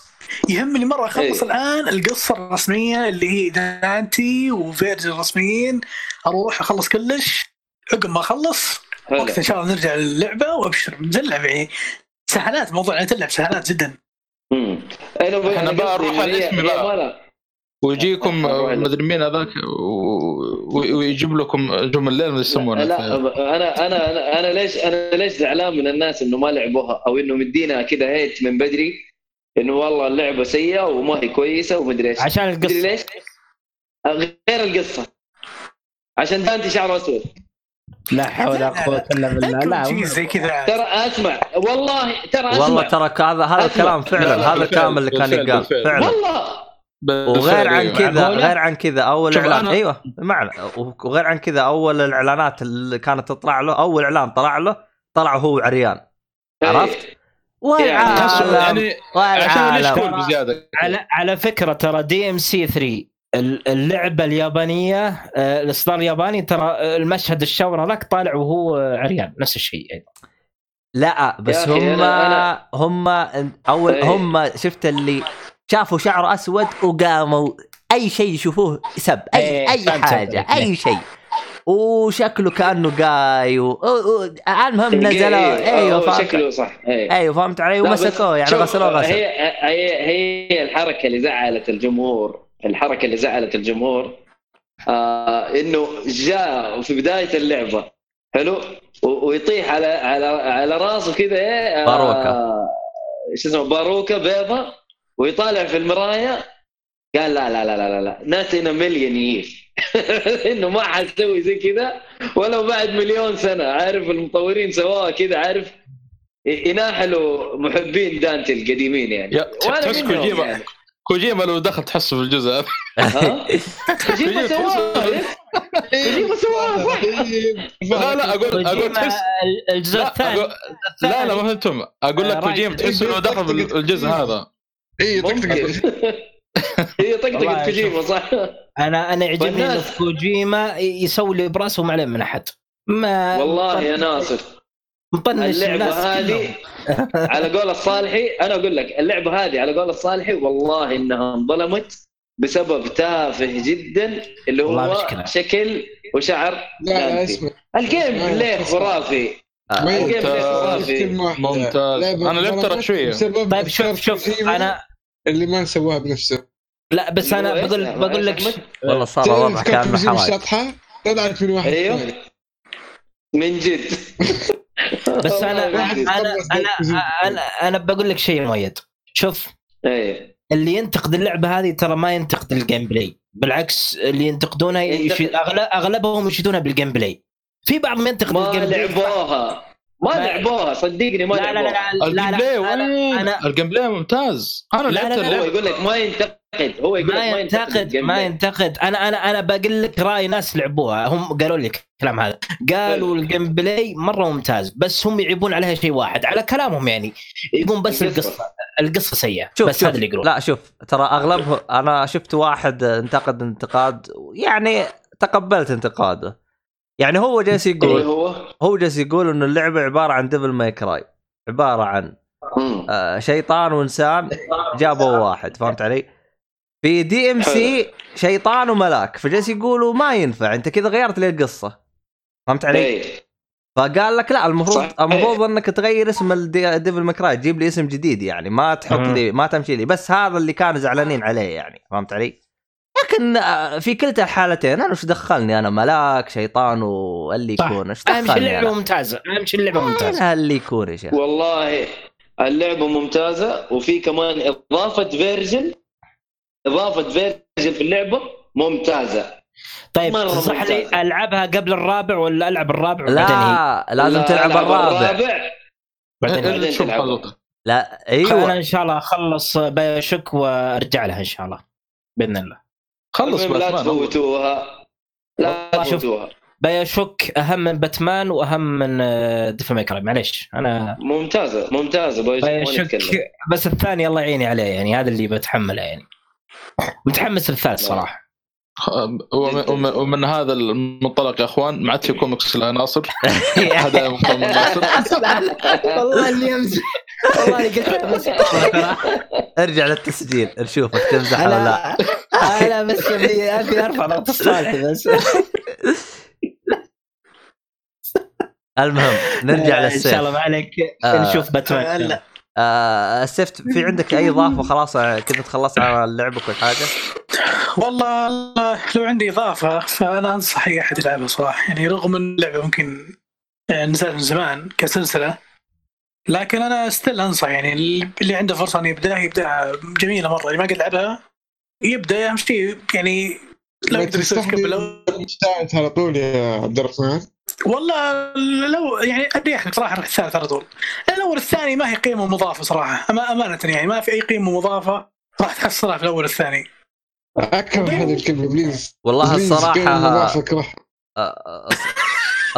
F: يهمني مرة أخلص
B: إيه.
F: الآن القصة الرسمية اللي هي دانتي وفيرج الرسميين أروح أخلص كلش عقب ما
B: أخلص.
F: وقت إن شاء الله نرجع للعبة وأبشر نلعب يعني سهلات موضوع انها تلعب سهلات جدا
B: مم. أنا
E: بقى
B: هي-
E: الاسم بقى. ويجيكم. مدري مين هذاك ويجيب لكم جم الليل ما يسمونه
B: لا أنا أنا أنا أنا ليش أنا ليش زعلان من الناس انه ما لعبوها أو انه مدينا كذا هيت من بدري انه والله اللعبه سيئه وما هي كويسه ومدري إيش
D: عشان
B: مدري
D: القصة
B: ليش؟ غير القصة عشان دانتي شعره اسود
D: لا حول ولا قوه الا بالله لا
F: شيء زي كذا
B: ترى اسمع والله ترى اسمع
A: والله ترى هذا هذا. الكلام فعلا
E: لا، لا،
A: هذا الكلام اللي كان يقال. فعلا
B: والله
A: وغير عن كذا
D: معقولة؟
A: غير عن كذا
E: أول
A: اعلان
E: أنا-
A: أيوه معنى وغير عن كذا أول الإعلانات اللي كانت تطلع له أول إعلان طلع له طلع وهو عريان عرفت؟
E: تحسوا
A: والعالم
E: يعني
A: والعالم
E: يشكون بزيادة
D: على على فكرة ترى DMC 3 ال- اللعبة اليابانية آه، الإصدار الياباني ترى المشهد الشاور هذاك طالع وهو عريان نفس الشيء يعني.
A: لا بس هم هم اول
B: إيه.
A: هم شفت اللي شافوا شعره أسود وقاموا أي شيء يشوفوه سب اي
D: إيه، أي
A: حاجة
D: عليك.
A: أي شيء. وشكله كأنه قاي و... المهم نزلوا. أيوه
B: هو
A: فهمت.
B: شكله صح
A: أيوه فهمت علي. ومسكوه يعني غسلوه غسل
B: هي هي هي الحركة اللي زعلت الجمهور الحركة اللي زعلت الجمهور آه إنه جاء في بداية اللعبة حلو؟ ويطيح على على على راسه كذا إيه آه،
A: باروكة.
B: شو اسمه باروكة بيضة. ويطالع في المرايه قال لا لا لا لا لا لا ناتنا مليون يير إنه ما حتسوي زي كذا ولو بعد مليون سنة. عارف المطورين سواها كذا عارف؟ يناحلوا محبين دانتي القديمين يعني.
E: تحس
B: منهم
E: كوجيما
B: يعني.
E: كوجيما لو دخل تحسه في الجزء هذا.
B: ها؟ كوجيما سواها كوجيما سواها صح؟
E: لا لا أقول
D: أقول
E: تحس
D: ال- الجزء
E: لا
D: الثاني.
E: لا لا ما فهمتم أقول لك
D: آه،
E: كوجيما. تحس انه دخل في الجزء هذا.
C: اي
B: هي
D: والله
B: طقطقة كوجيما صح
D: أنا أنا يعجبني في كوجيما يسوي اللي برأسه ما عليه من أحد ما
B: والله يا ناصر
D: مطنش
B: اللعبة
D: الناس
B: هذه. على قول الصالحي أنا أقول لك اللعبة هذه على قول الصالحي والله إنها انظلمت بسبب تافه جدا اللي هو
D: مشكلة.
B: شكل وشعر
C: لا. اسمع
B: ال
C: game
B: لا،
C: play.
B: خرافي ال
E: gameplay.
B: خرافي.
E: ممتاز. أنا لعبت ترى.
C: بسبب
D: طيب شوف شوف أنا
C: اللي ما سواها بنفسه.
D: لا بس
B: أنا
D: بقول؟ بقول لك؟
A: والله صار الوضع
C: كان شاطحة طلعت من واحد
B: أيوه.
C: ثاني.
B: من جد.
D: بس
B: أنا.
D: أنا أنا أنا, أنا بقول لك شيء مؤيد. شوف
B: إيه.
D: اللي ينتقد اللعبة هذه ترى ما ينتقد ال gameplay. بالعكس اللي ينتقدونها يشي... أغلب... أغلبهم يشيدونها بال gameplay. في بعضهم ينتقد
B: ما
D: ال gameplay.
B: لعبوها. ما لعبوها صدقني ما
D: لا لا لا
B: لعبوها.
D: لا لا,
E: ال game
D: لا, لا,
E: وين؟
D: أنا-
E: ال gameplay ممتاز. أنا
D: لا، لا، لا.
B: هو. يقول لك ما ينتقد هو يقول لك
D: ما ينتقد ما. ينتقد. أنا أنا أنا بقول لك رأي ناس لعبوها. هم قالوا لي الكلام هذا. قالوا ال gameplay مرة ممتاز بس هم يعيبون عليها شيء واحد على كلامهم يعني. يقولون بس
B: القصة.
D: القصة. القصة سيئة.
A: شوف
D: بس
A: شوف.
D: هذا اللي يقولون.
A: لا شوف ترى اغلبه أنا شفت واحد انتقد انتقاد يعني تقبلت انتقاده. يعني هو جالس
B: اللي
A: يقول
B: هو
A: هو جالس يقول إنه اللعبة عبارة عن Devil May Cry عبارة عن. آه، شيطان وإنسان جابوا واحد فهمت علي؟ في DMC شيطان وملاك فجالس يقولوا ما ينفع أنت كذا غيرت لي القصة فهمت علي؟
B: إيه
A: فقال لك لا المفروض
B: صحيح.
A: المفروض إنك تغير اسم ال Devil May Cry تجيب لي اسم جديد يعني ما تحط. لي ما تمشي لي بس هذا اللي كانوا زعلانين عليه يعني فهمت علي؟ لكن آه، في كلتا الحالتين أنا وش دخلني؟ أنا ملاك شيطان واللي. يكون. إيش
D: أهم شيء اللعبة
A: أنا؟
D: ممتازة. أهم شيء اللعبة
A: ممتازة. اللي يكون يا شيخ؟
B: والله اللعبة ممتازة وفي كمان إضافة Vergil. إضافة Vergil في اللعبة ممتازة.
D: طيب تنصحني
B: ممتازة.
D: ألعبها قبل الرابع ولا ألعب الرابع
A: لا لازم
B: لا،
A: تلعب
B: ألعب
A: الرابع.
D: بعدين.
A: لا
D: أنا
A: أيوه
D: إن شاء الله أخلص BioShock وأرجع لها إن شاء الله. بإذن الله.
E: خلص
B: المهم لا
E: باتمان
B: تفوتوها. لا. تفوتوها.
D: BioShock أهم من باتمان وأهم من Devil May معليش
B: أنا ممتازة
D: ممتازة
B: BioShock
D: بس الثاني الله يعيني عليه يعني هذا اللي بتحمله يعني. متحمس للثالث صراحة.
E: ومن, ومن, ومن هذا المنطلق يا أخوان ما عاد في كوميكس لا ناصر. هذا مقام ناصر
D: والله اني امزح والله قلت
A: ارجع للتسجيل نشوفك تمزح ولا لا.
D: أنا بس ابي أبي أرفع نقطه الصالح بس.
A: المهم نرجع
D: إن شاء الله
A: للسيف
D: ما عليك.
A: آه.
D: نشوف باتمان
A: آه السيف في عندك أي إضافة؟ خلاص كذا تخلصت على لعبك والحاجة
F: والله لو عندي إضافة فأنا أنصح أي أحد يلعبها صراحة. يعني رغم إن اللعبة ممكن آه، نزلت من زمان كسلسلة لكن أنا still أنصح يعني اللي عنده فرصة إنه يبدأها يبدأها جميلة مرة. اللي ما قد لعبها يبدأ اهم شيء يعني لو يقدر skip لو
C: الثالث على طول يا عبد الرحمن.
F: والله لو يعني اريح لك صراحة رحت الثالث على طول. الأول الثاني ما هي قيمة مضافة صراحة. أما أمانة يعني ما في أي قيمة مضافة راح تحصلها في الأول والثاني
C: أكره هذه الكلمة please
A: والله
C: please،
A: الصراحة
C: كلمة مضافة أكرهها.
A: آه،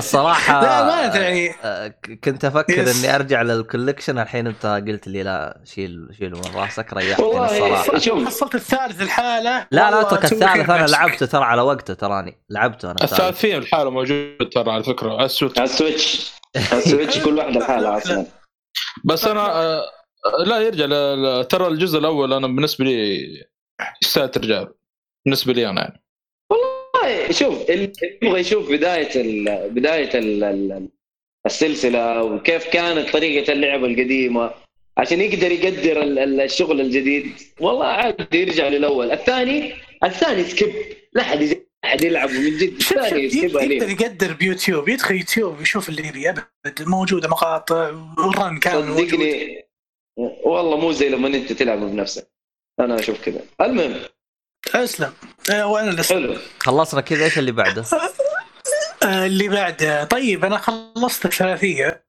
A: الصراحة
F: لا امانه يعني
A: آه، كنت أفكر
F: yes.
A: إني أرجع لل collection الحين أنت قلت لي لا شيل شيل من راسك ريحتني
B: والله
A: الصراحه
B: شوف
F: حصلت الثالث الحالة
A: لا لا
F: أترك
A: الثالث
F: أنا.
A: لعبته ترى على وقته تراني لعبته أنا
E: الثالث فيه الحالة موجود ترى على فكرة على ال Switch
B: على ال Switch على ال Switch كل واحدة لحالها أصلا
E: بس أنا آه، لا يرجع ترى الجزء الأول أنا بالنسبة لي يستاهل ترجع له. بالنسبة لي أنا يعني
B: والله شوف اللي يبغى يشوف بداية ال بداية ال ال السلسلة وكيف كانت طريقة اللعبه القديمة عشان يقدر يقدر ال- ال- الشغل الجديد والله عادي يرجع للأول. الثاني الثاني skip. لا لا أحد يلعبه من جد. الثاني skip
F: يقدر يقدر بيوتيوب يدخل يوتيوب يشوف اللي يبي أبد موجوده مقاطع والرن كان موجود.
B: صدقني والله مو زي لما أنت تلعبه بنفسك. أنا أشوف كذا. المهم
F: اسلم. آه، وأنا اللي
B: حلو.
A: خلصنا كذا إيش اللي بعده؟
F: آه، اللي بعده. طيب أنا خلصت الثلاثية.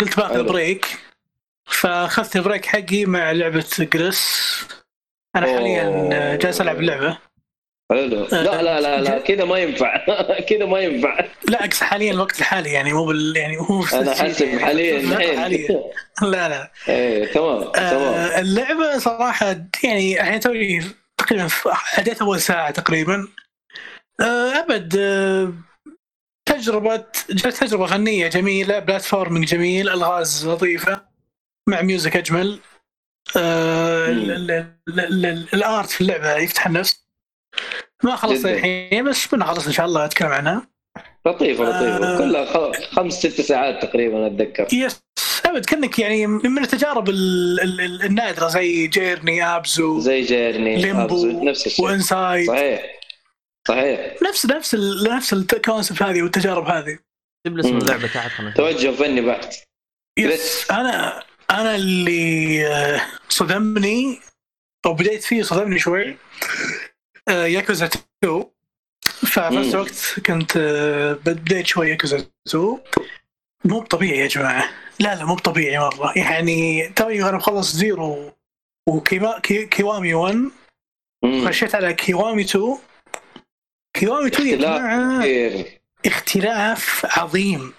F: قلت باخذ.
B: break.
F: فأخذت ال break حقي مع لعبة جريس. أنا حاليا آه، جالس ألعب اللعبة.
B: حلو. لا لا لا لا كذا ما ينفع. كذا ما ينفع.
F: لا أقصد حاليا الوقت الحالي يعني مو بال يعني هو في أنا
B: حاسب
F: يعني.
B: حاليا الحين.
F: لا لا.
B: إيه تمام تمام.
F: آه، اللعبة صراحة يعني الحين توني تقريبا عديت أول ساعة تقريبا. آه، أبد آه، تجربة تجربة فنيه جميلة platforming جميل ألغاز لطيفة مع music أجمل. آه، ال- ال- ال- ال- ال art في اللعبة يفتح النفس. ما خلصت. الحين بس بنخلص إن شاء الله أتكلم عنها.
B: لطيفة
F: لطيفة.
B: كلها خمس ست ساعات تقريبا أتذكر.
F: yes. ابد كأنك يعني من التجارب ال- ال- ال- النادرة زي جيرني ابزو-
B: زي جيرني
F: ليمبو
B: نفس الشيء.
F: وإنسايد.
B: صحيح. صحيح.
F: نفس نفس ال- نفس ال concept هذه والتجارب هذه.
A: جيب لي اسم. اللعبة تحت.
B: توجه فني بحت
F: yes أنا أنا اللي آه، صدمني أو بديت فيه صدمني شوي. آه، ياكوزا 2 ففي نفس. الوقت كنت آه، بديت شوي ياكوزا 2 مو طبيعي يا جماعة. لا لا مو طبيعي مره يعني توي أنا مخلص زيرو وكيوا كي كيوامي 1
B: مم.
F: خشيت على كيوامي 2 كيوامي 2 يا
B: اختلاف جماعة
F: اختلاف عظيم.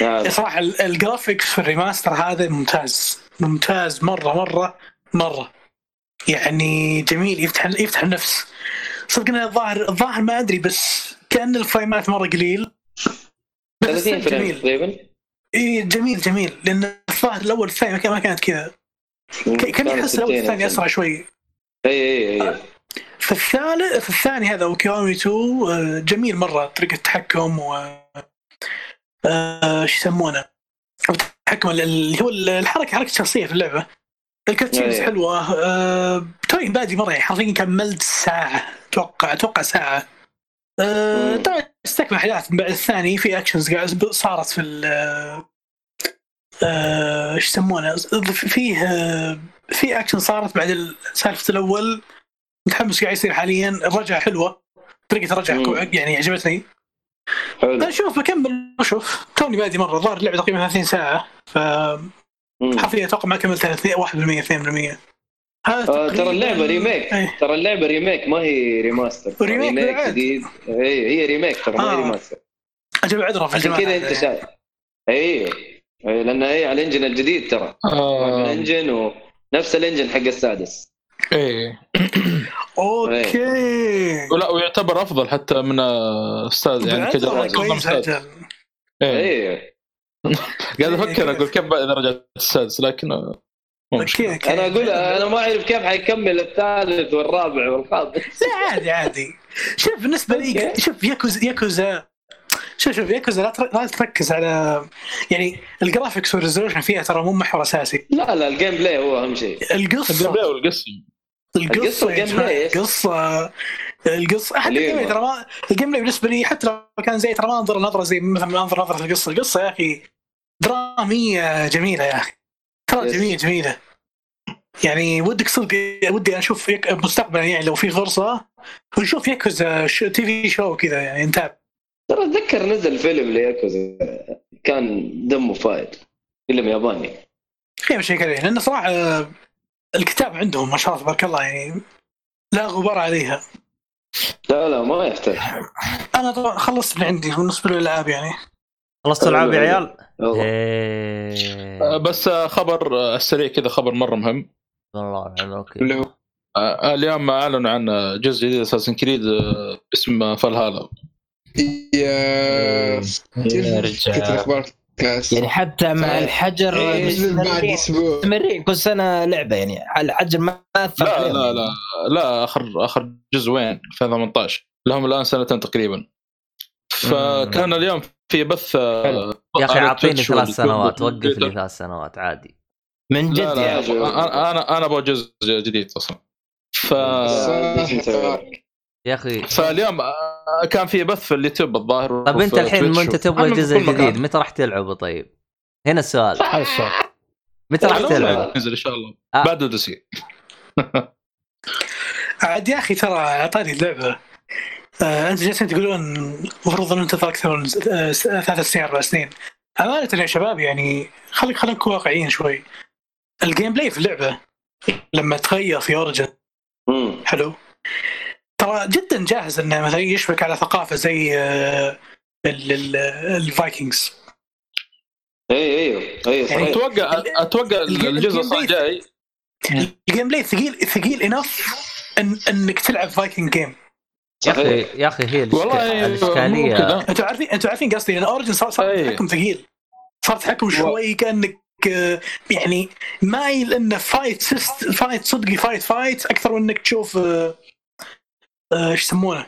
B: نعم.
F: صراحة ال- ال graphics في ال remaster هذا ممتاز. ممتاز مرة مرة مرة. يعني جميل يفتح يفتح النفس. صدق انه الظاهر الظاهر ما أدري بس كأن الفريمات مرة قليل. بس
B: 30
F: frame
B: تقريبا.
F: اي جميل جميل. لأن الظاهر الأول الثاني ما كان- ما كانت كذا. كان يحس الأول
B: 60
F: الثاني أسرع شوي.
B: اي اي اي
F: في الثالث في الثاني هذا وكيوامي 2 آه، جميل مرة. طريقة التحكم و آه، شو يسمونه؟ التحكم ال- اللي هو الحركة حركة شخصية في اللعبة. ال cutscenes
B: أيه.
F: حلوة. آه، توي بادي مرة يعني حرفيا كملت ساعة. أتوقع أتوقع ساعة. آه،. طبعا استكمل أحداث من بعد الثاني في actions قاعد صارت في ال آه، إيش يسمونه؟ فيه آه، في اكشن صارت بعد ال- سالفة الأول متحمس قاعد يصير حاليا الرجعة حلوة
B: طريقة
F: الرجعة يعني عجبتني.
B: حلو.
F: أشوف بكمل وشوف. توني بادي مرة الظاهر اللعبة تقريبا 30 ساعة ف. حرفيا أتوقع ما كملت 30 1% 2% هذا
B: آه، ترى اللعبة ريميك
F: إيه.
B: ترى اللعبة remake ما هي
F: remaster
B: remake
F: remake.
B: جديد. اي هي remake ترى ما هي
F: آه.
B: ريماستر
F: أجل عذره في
B: عشان
F: الجماعه
B: كذا
F: أنت.
B: شايف اي إي، لأن هي على ال engine الجديد ترى.
E: آه.
B: الانجن ونفس ال engine حق السادس.
E: إيه.
F: أوكي.
E: ولا ويعتبر أفضل حتى من آه، أستاذ يعني
F: بعد؟
E: كجراد
F: والله
E: أفضل من
F: كويس
E: أستاذ.
F: أجل
E: إيه.
B: اي
E: قاعد أفكر أقول كيف اذا رجعت السادس لكن آه، مشكلة.
B: أنا أقول أنا ما أعرف كيف حيكمل الثالث والرابع والخامس.
F: لا عادي عادي. شوف بالنسبة لي. شوف ياكوزا ياكوزا شوف شوف ياكوزا لا تر- لا تركز على يعني ال graphics وال resolution فيها ترى مو محور أساسي.
B: لا لا ال gameplay هو أهم شيء.
E: القصة. ال gameplay
F: والقصة.
B: القصة
F: ال
B: gameplay.
F: القصة القصة. حتى. ال gameplay ترى ما ال gameplay بالنسبة لي حتى لو كان زي ترى ما أنظر نظرة زي مثلا ما أنظر نظرة القصة. القصة يا أخي درامية جميلة يا أخي. ترى. جميلة جميلة. يعني ودك صدق ودي أشوف يك... مستقبلا يعني لو في فرصة نشوف ياكوزا ش... TV show كذا يعني نتابع
B: ترى اتذكر نزل فيلم لياكوزا كان دمه فايد فيلم ياباني.
F: خير شيء عليه لأن صراحة آه، الكتاب عندهم ما شاء الله تبارك الله يعني لا غبار عليها.
B: لا لا ما يحتاج.
F: أنا طبعا خلصت اللي عندي بالنسبة للألعاب يعني.
A: خلصت العاب يا عيال؟
E: آه، بس آه، خبر آه، السريع كذا خبر مرة مهم.
A: والله حلو أوكي.
C: اللي هو
E: آه، اليوم أعلنوا عن جزء جديد اساسن كريد اسمه فالهالا
C: يا
G: يا
C: كنت
G: رجال.
C: الاخبار
D: يعني حتى مع
C: طيب.
D: الحجر
C: إيه، بعد
D: مستمرين
C: أسبوع.
D: مستمرين. كل سنة لعبة يعني. الحجر ما أثر
E: لا لا. لا لا آخر آخر جزء وين؟ 2018 لهم الآن سنتين تقريبا. فكان اليوم في بث آه،.
A: يا
E: أخي
A: اعطيني ثلاث سنوات وقف لي. ثلاث سنوات عادي
D: من جد
E: لا لا
D: يعني
E: أنا أنا أنا أبغى جزء جديد أصلا ف؟
A: يا أخي
E: فاليوم آه، كان في بث في اليوتيوب الظاهر
A: طب
E: أنت
A: الحين ما
E: أنت
A: تبغى
E: أنا في
A: جزء
E: كل مكان.
A: جديد متى راح تلعبه طيب؟ هنا السؤال متى راح
B: لا، لا،
A: تلعب؟
E: ينزل إن شاء الله
A: آه.
E: بعد اوديسي
F: عاد يا أخي ترى أعطاني اللعبة أنت جالسين تقولون المفروض أن انتظر أكثر من آه، س- ثلاث سنين أربع سنين. أمانة يا شباب يعني خليك خلينا نكون واقعيين شوي. ال gameplay في اللعبة لما تغير في اوريجن. حلو. ترى جدا جاهز إنه مثلا يشبك على ثقافة زي آه، ال- ال- الفايكنجز
B: اي أيوه
F: أيوه
B: صحيح.
E: أتوقع
F: أتوقع
E: الجزء الجاي
F: ال gameplay ثقيل ثقيل انف إن إنك تلعب Viking game
A: يا
B: أخي.
A: يا أخي هي
E: والله الإشكالية.
F: أنتوا عارفين أنتوا عارفين قصدي؟ لأن اوريجن صار صار. تحكم ثقيل. صار تحكم شوي كأنك آه، يعني مايل انه fight سيست fight صدقي fight fight أكثر من إنك تشوف آه، آه، إيش يسمونه؟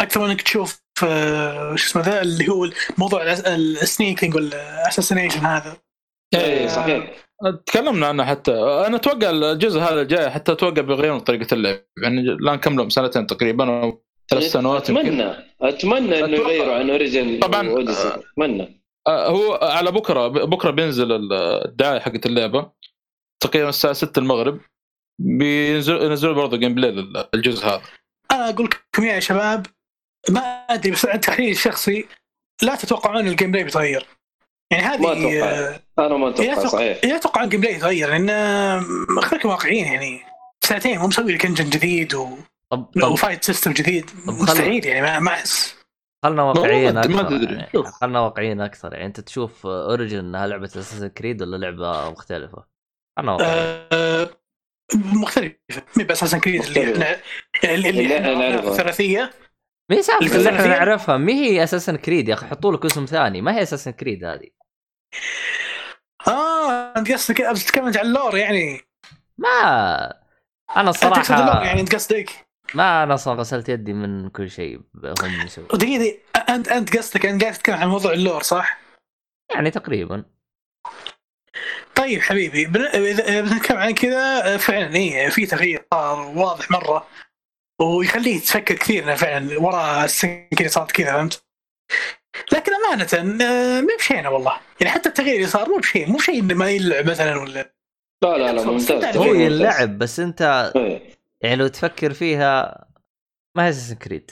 F: أكثر من إنك تشوف آه، شو اسمه ذا؟ اللي هو موضوع ال sneaking وال assassination هذا.
B: أي صحيح.
E: تكلمنا عنه حتى. أنا أتوقع الجزء هذا الجاي حتى أتوقع بيغيرون طريقة اللعب. يعني الان كملوا سنتين تقريبا أو ثلاث سنوات يمكن.
B: أتمنى أتمنى
E: إنه.
B: يغيروا عن اوريجن
E: طبعاً.
B: أتمنى.
E: آه، هو على بكرة بكرة بينزل الدعاية حقت اللعبة. تقريبا الساعة 6 المغرب. بينزلوا ينزلوا برضه gameplay للجزء هذا.
F: أنا أقول لكم يا شباب ما أدري بس عن تحليلي الشخصي لا تتوقعون ال gameplay بيتغير. يعني هذه
B: ما أتوقع. أنا ما
F: أتوقع
B: صحيح.
F: لا أتوقع ال gameplay يتغير لأن خليكم واقعيين يعني. سنتين مو مسوي لك engine جديد و...
A: طب طب
F: و fight system
A: جديد.
F: مستحيل يعني ما, ما أحس.
A: خلنا واقعيين
E: أكثر.
A: يعني. خلنا واقعيين أكثر يعني. أنت تشوف Origin إنها لعبة Assassin's Creed ولا لعبة مختلفة؟ خلنا واقعيين.
F: آه مختلفة. مي بس Assassin's Creed اللي.
B: إحنا اللي.
F: الثلاثية.
A: مين سالفه
F: اللي
A: اللي
F: إحنا
A: نعرفها. ما هي اساسن كريد يا أخي؟ حطوا لك اسم ثاني. ما هي Assassin's Creed هذه؟
F: آه أنت قصدك تتكلم عن ال lore يعني.
A: ما. أنا
F: أنت تقصد ال lore
A: الصراحه
F: يعني أنت قصدك؟
A: ما أنا أصلا غسلت يدي من كل شيء هم يسوون
F: دقيقة دقيقة، انت أنت قصدك انت قاعد تتكلم عن موضوع ال lore صح؟
A: يعني تقريبا
F: طيب حبيبي بن- اذا إذا بنتكلم عن كذا فعلا اي في تغيير صار واضح مرة ويخليك تفكر كثير إنه فعلا ورا السنة صارت كذا فهمت؟ لكن أمانة آه، مو بشينه والله يعني حتى التغيير اللي صار مو بشيء مو شيء إنه ما يلعب مثلا ولا
B: لا لا لا ممتاز
F: هو
B: ممتاز.
A: ينلعب بس أنت
B: إيه.
A: يعني لو تفكر فيها ما هي اساسن كريد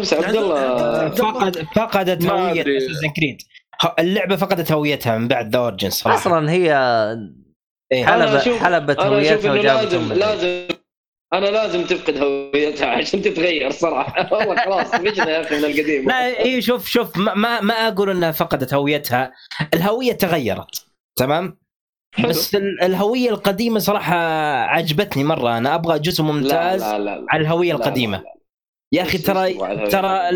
B: بس عبد الله
D: فقد فقدت
E: هوية.
D: اساسن كريد اللعبة فقدت هويتها من بعد ذا اورجن صراحة.
A: أصلا هي
D: إيه.
B: أنا
A: حلبة حلبت
B: أنا أشوف
A: هويتها وجابت
B: لازم لازم أنا لازم تفقد هويتها عشان تتغير صراحة. والله خلاص مشنا يا أخي من القديم.
D: لا اي شوف شوف ما, ما ما أقول إنها فقدت هويتها. الهوية تغيرت تمام. بس ال- الهوية القديمة صراحة عجبتني مرة أنا أبغى جزء
B: لا
D: ممتاز
B: لا لا, لا.
D: على الهوية
B: لا، لا،
D: القديمة
B: لا.
D: يا
B: أخي
D: ترى ترى؟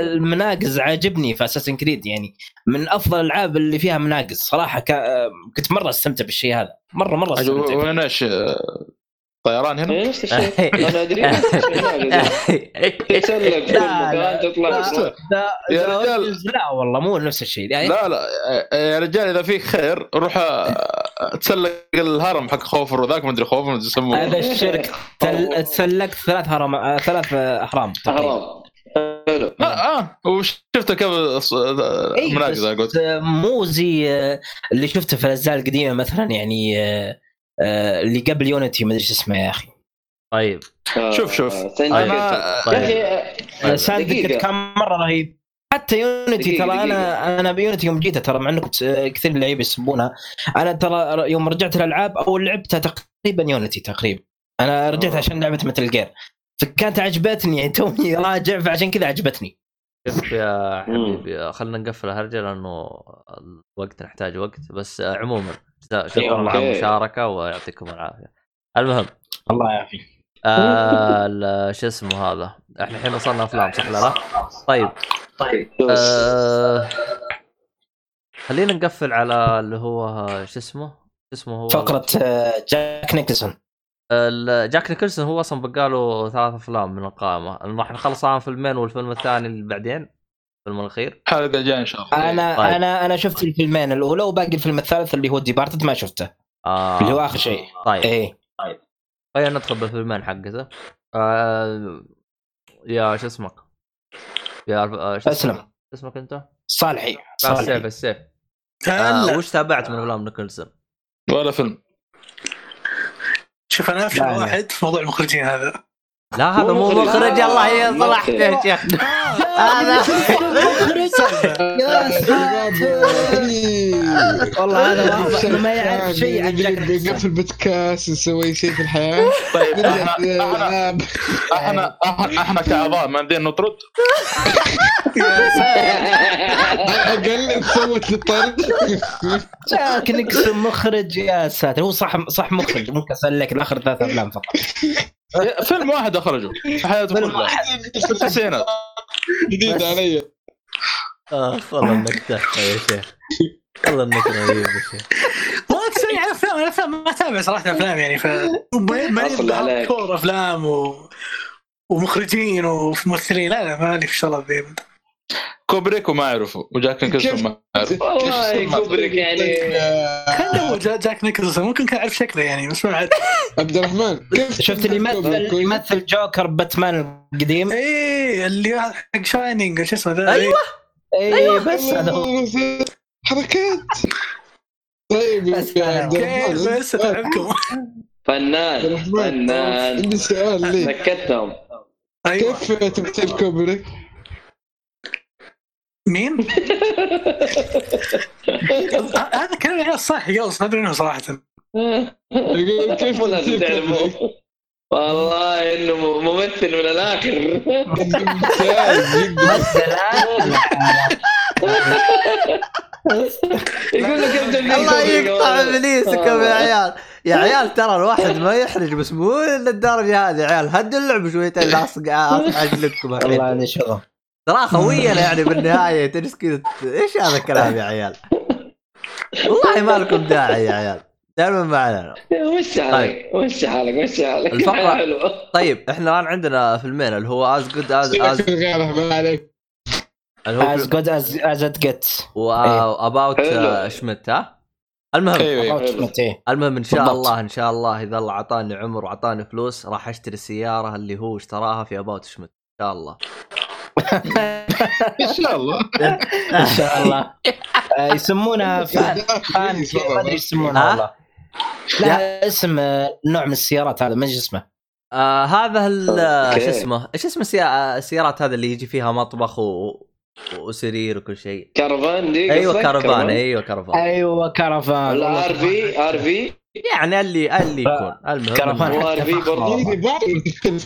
D: المناقز عاجبني في اساسن كريد يعني من أفضل الألعاب اللي فيها مناقز صراحة ك... كنت مرة أستمتع بالشيء هذا مرة مرة أستمتع فيه.
E: آه، طيران هنا؟
B: إيه، نفس الشيء. أنا أدري. نفس الشيء تسلق كل مكان تطلع.
D: لا.
E: يا رجال.
D: لا والله مو نفس الشيء. يعني
E: لا لا آه، يا رجال إذا فيك خير روح آه، تسلق الهرم حق خوفر وذاك ما أدري خوفر يسمونه
D: هذا الشرك. تسلقت ثلاث هرم آه، ثلاث أهرام تقريبا.
B: حرام حلو.
E: آه آه وشفت كيف آه،
D: إيه،
E: مناقز
D: بس
E: قلت.
D: مو زي آه، اللي شفته في الأجزاء القديمة مثلا يعني آه، آه، اللي قبل Unity ما أدري إيش اسمه يا أخي
A: طيب
E: شوف- شوف.
B: آه، سنجي
E: أنا
B: يا
A: طيب.
B: أخي
A: طيب.
B: Syndicate.
D: كان مرة رهيب حتى
B: Unity
D: ترى.
B: أنا
D: أنا ب Unity يوم جيتها ترى مع انكم كثير لعيبه يسبونها أنا ترى يوم رجعت الألعاب أول لعبتها تقريبا Unity تقريبا أنا رجعت
B: آه.
D: عشان لعبة Metal Gear فكانت عجبتني يعني توني راجع فعشان كذا عجبتني
A: شوف يا. حبيبي خلينا نقفل الهرجه لأنه الوقت نحتاج وقت بس عموما
B: إيه،
A: شكرا على
B: okay.
A: المشاركة ويعطيكم العافية المهم
D: الله يعافيك
A: آه ال- شو اسمه هذا إحنا الحين وصلنا أفلام صح ولا لا؟ طيب آه خلينا نقفل على اللي هو شو اسمه؟ شو اسمه هو
D: فقرة آه، جاك نيكلسون
A: جاك نيكلسون هو أصلا بقاله ثلاث أفلام من القائمة. راح نخلص عن فيلمين والفيلم الثاني اللي بعدين الفيلم الأخير.
E: الحلقة الجايه إن شاء الله.
D: أنا
A: طيب.
D: أنا أنا شفت الفيلمين الأولى وباقي الفيلم الثالث اللي هو Departed ما شفته.
A: آه.
D: اللي هو آخر شيء.
A: طيب.
D: إيه.
A: خلينا ندخل بالفيلمين حقته. آه يا شو اسمك؟ يا آه، شو اسمك؟
D: أسلم.
A: اسمك؟ أنت؟
D: صالحي
A: لا السيف
D: صالحي
A: السيف آه وش تابعت من أفلام نيكلسون؟
E: ولا فيلم.
F: شوف أنا افشل. واحد في موضوع المخرجين هذا
A: لا هذا مو مخرج. الله يصلحك
B: مخرج.
A: يا شيخ
F: هذا
D: يا ساتر والله انه ما يعرف شيء عن جاك
C: بنقفل بودكاست نسوي شيء في الحياة
E: طيب إحنا إحنا إحنا كاعضاء ما ندين نطرد
C: على الاقل تصوت للطرد
D: جاك نيكلسون مخرج يا ساتر هو صح صح مخرج ممكن اسالك اخر ثلاث افلام فقط
E: فيلم واحد اخرجه في حياته كلها. في
C: جديد علي.
A: اخ والله النكته يا شيخ. والله النكته رهيبه يا شيخ.
F: ما تسوي على أفلام أنا أفلام ما أتابع صراحة أفلام يعني ف ماني أفلام و... ومخرجين وممثلين. لا لا مالي في شغله ذي
E: كوبريك وما اعرفه وجاك نيكلسون ما اعرفه
B: والله كوبريك. يعني.
F: كان هو جا- جاك نيكلسون ممكن كان اعرف شكله يعني بس ما عاد
C: عبد الرحمن كيف
D: شفت اللي يمثل؟ يمثل جوكر باتمان القديم؟
F: إيه اللي حق Shining شو اسمه ذا؟
A: أيوة.
D: اي بس هذا هو.
C: حركات. طيب حبيبي يا عبد الرحمن.
F: كيف بس أتعبكم.
B: فنان فنان.
C: عندي سؤال ليك.
B: نكتهم.
F: أيوه.
C: كيف تمثيل كوبريك؟
F: مين؟ هذا كلام العيال صح يقص ما أدري
C: صراحة. كيف
B: لازم؟ والله إنه ممثل من
C: الآخر.
B: يقول تمثيل
A: الله؟ يقطع ابليسكم يا عيال. يا عيال ترى الواحد ما يحرج بس مو للدرجه هذه يا عيال. هدوا اللعب شويتين لاصق اصحى لكم الحين
D: والله هذا شغل.
A: ترى خوينا يعني بالنهاية تجلس كذا إيش هذا الكلام يا عيال؟ والله ما لكم داعي يا عيال. دائما معنا.
B: وش حالك؟ وش حالك؟ وش حالك؟
A: الفقرة- طيب إحنا الآن عندنا فيلمين اللي هو As
C: Good as as ما عليك.
A: اللي هو
D: As Good as as It Gets
A: و
B: About.
A: Schmidt ها؟ المهم.
E: أيوه أيوه
B: حلو.
A: المهم إن شاء. الله إن شاء الله إذا الله أعطاني عمر وأعطاني فلوس راح أشتري السياره اللي هو اشتراها في About Schmidt إن شاء الله.
C: إن شاء الله.
D: إن شاء الله. آه، يسمونها van. van ما أدري إيش يسمونها؟ والله. لا اسم آه، نوع من السيارات هذا ما أدري اسمه.
A: آه هذا ال-
B: okay.
A: شو اسمه؟ إيش اسم السيا- السيارات هذا اللي يجي فيها مطبخ و... وسرير وكل شيء؟
B: كرفان دي أيوه؟
A: كرفان أيوه كرفان
D: أيوه كرفان
B: ولا RV RV.
A: يعني اللي اللي يكون. المهم.
D: كرفان
B: برضو.
D: والله.
C: إيه، بعرف تتكلم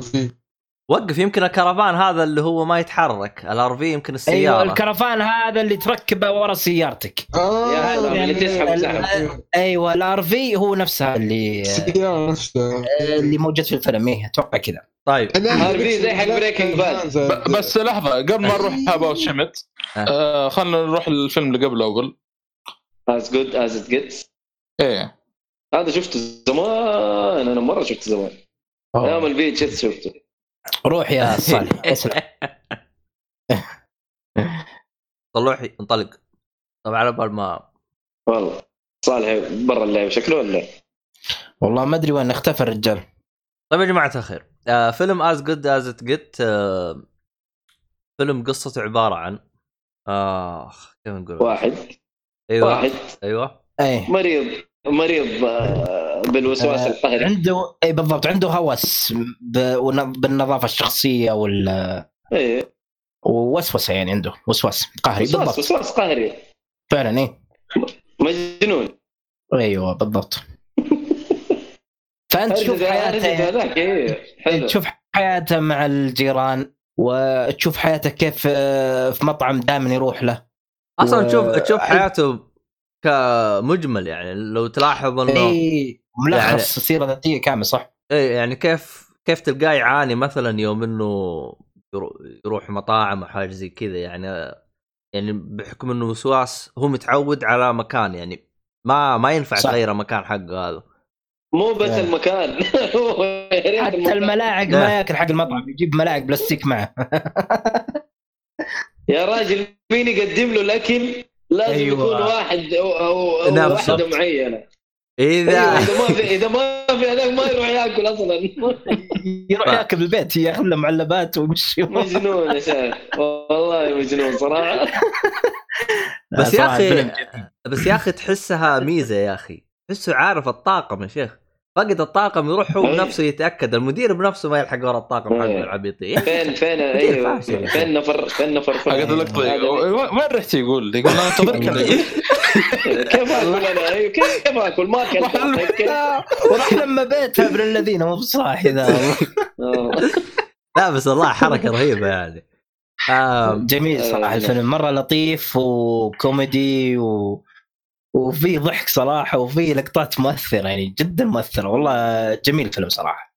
C: في.
A: وقف يمكن الكرفان هذا اللي هو ما يتحرك ال RV يمكن السيارة.
D: أيوه الكرفان هذا اللي تركبه ورا سيارتك.
C: آه
B: يا هلا
D: يعني
B: اللي تسحب سحب
D: أيوه ال RV هو نفسها اللي
C: السيارة نفسها.
D: اللي موجود في الفيلم إيه، أتوقع كذا.
A: طيب.
B: RV زي حق Breaking Bad.
E: ب- بس لحظة قبل ما نروح About Schmidt آه. خلينا نروح الفيلم اللي قبله اول
B: As Good as It Gets
E: إيه.
B: هذا شفته زمان أنا مرة شفته زمان. أيام البيت شفت شفته.
D: روح يا صالح اسلم
A: طلوحي انطلق. طبعا على بال ما
B: والله. صالح برا اللعب شكله ولا؟
D: والله ما أدري وين اختفى الرجال.
A: طيب يا جماعة الخير آه فيلم As Good as It Get فيلم قصته عبارة عن اخ كيف نقول؟
B: واحد.
A: أيوه.
B: واحد.
A: أيوه.
D: إيه.
B: مريض. مريض آه، بالوسواس
D: آه،
B: القهري
D: عنده إي بالضبط عنده هوس بالنظافة الشخصية وال
B: إيه
D: ووسوسة يعني عنده وسواس قهري
B: وسواس
D: بالضبط.
B: وسواس قهري.
D: فعلا إيه
B: مجنون.
D: أيوه بالضبط. فأنت تشوف حياته تشوف حياته مع الجيران وتشوف حياته كيف آه، في مطعم دائما يروح له.
A: أصلا
D: و-
A: تشوف تشوف حياته كمجمل يعني لو تلاحظ إنه
D: إي ملخص
A: يعني-
D: سيره ذاتيه كامل صح
A: إيه يعني كيف كيف تلقاه يعاني مثلا يوم إنه يرو- يروح مطاعم أو حاجة زي كذا يعني يعني بحكم إنه وسواس هو متعود على مكان يعني ما ما ينفع
D: صح.
A: تغير مكان حقه هذا
B: مو بس
D: يعني.
B: المكان
D: حتى. الملاعق
A: لا.
D: ما ياكل حق المطعم يجيب ملاعق بلاستيك معه
B: يا راجل مين يقدم له الأكل لازم
D: أيوة.
B: يكون واحد أو, أو, أو
A: نعم،
B: واحدة
A: بالضبط.
B: معينه
A: اذا
B: أيوه إذا ما في إذا ما في هذاك ما يروح ياكل أصلا.
D: يروح ياكل بالبيت ياخذ له معلبات ويمشي
B: مجنون يا شيخ. والله مجنون صراحة.
A: بس يا
D: أخي
A: بس يا أخي تحسها ميزة يا أخي. تحسه عارف الطاقم يا شيخ. فقد الطاقم يروح هو
B: أي.
A: بنفسه يتأكد. المدير بنفسه ما يلحق ورا الطاقم حقه
B: أي.
A: العبيطين
B: فين فين
A: كثير أيوه.
B: فين نفر فين نفر
E: حقت اللقطه
B: هذا-
E: وين رحت يقول؟ يقول أنا انتظرك أنا.
B: كيف اكل أنا؟ أيوه كيف اكل ما طيب كيف؟
D: وراح لما بيتها ابن الذين مو بصاحي ذا.
A: لا بس والله حركة رهيبة يعني.
D: جميل صراحة
B: آه،
D: الفيلم. مرة لطيف وكوميدي و... وفي ضحك صراحة وفي لقطات مؤثرة يعني جدا مؤثرة. والله جميل الفيلم صراحة.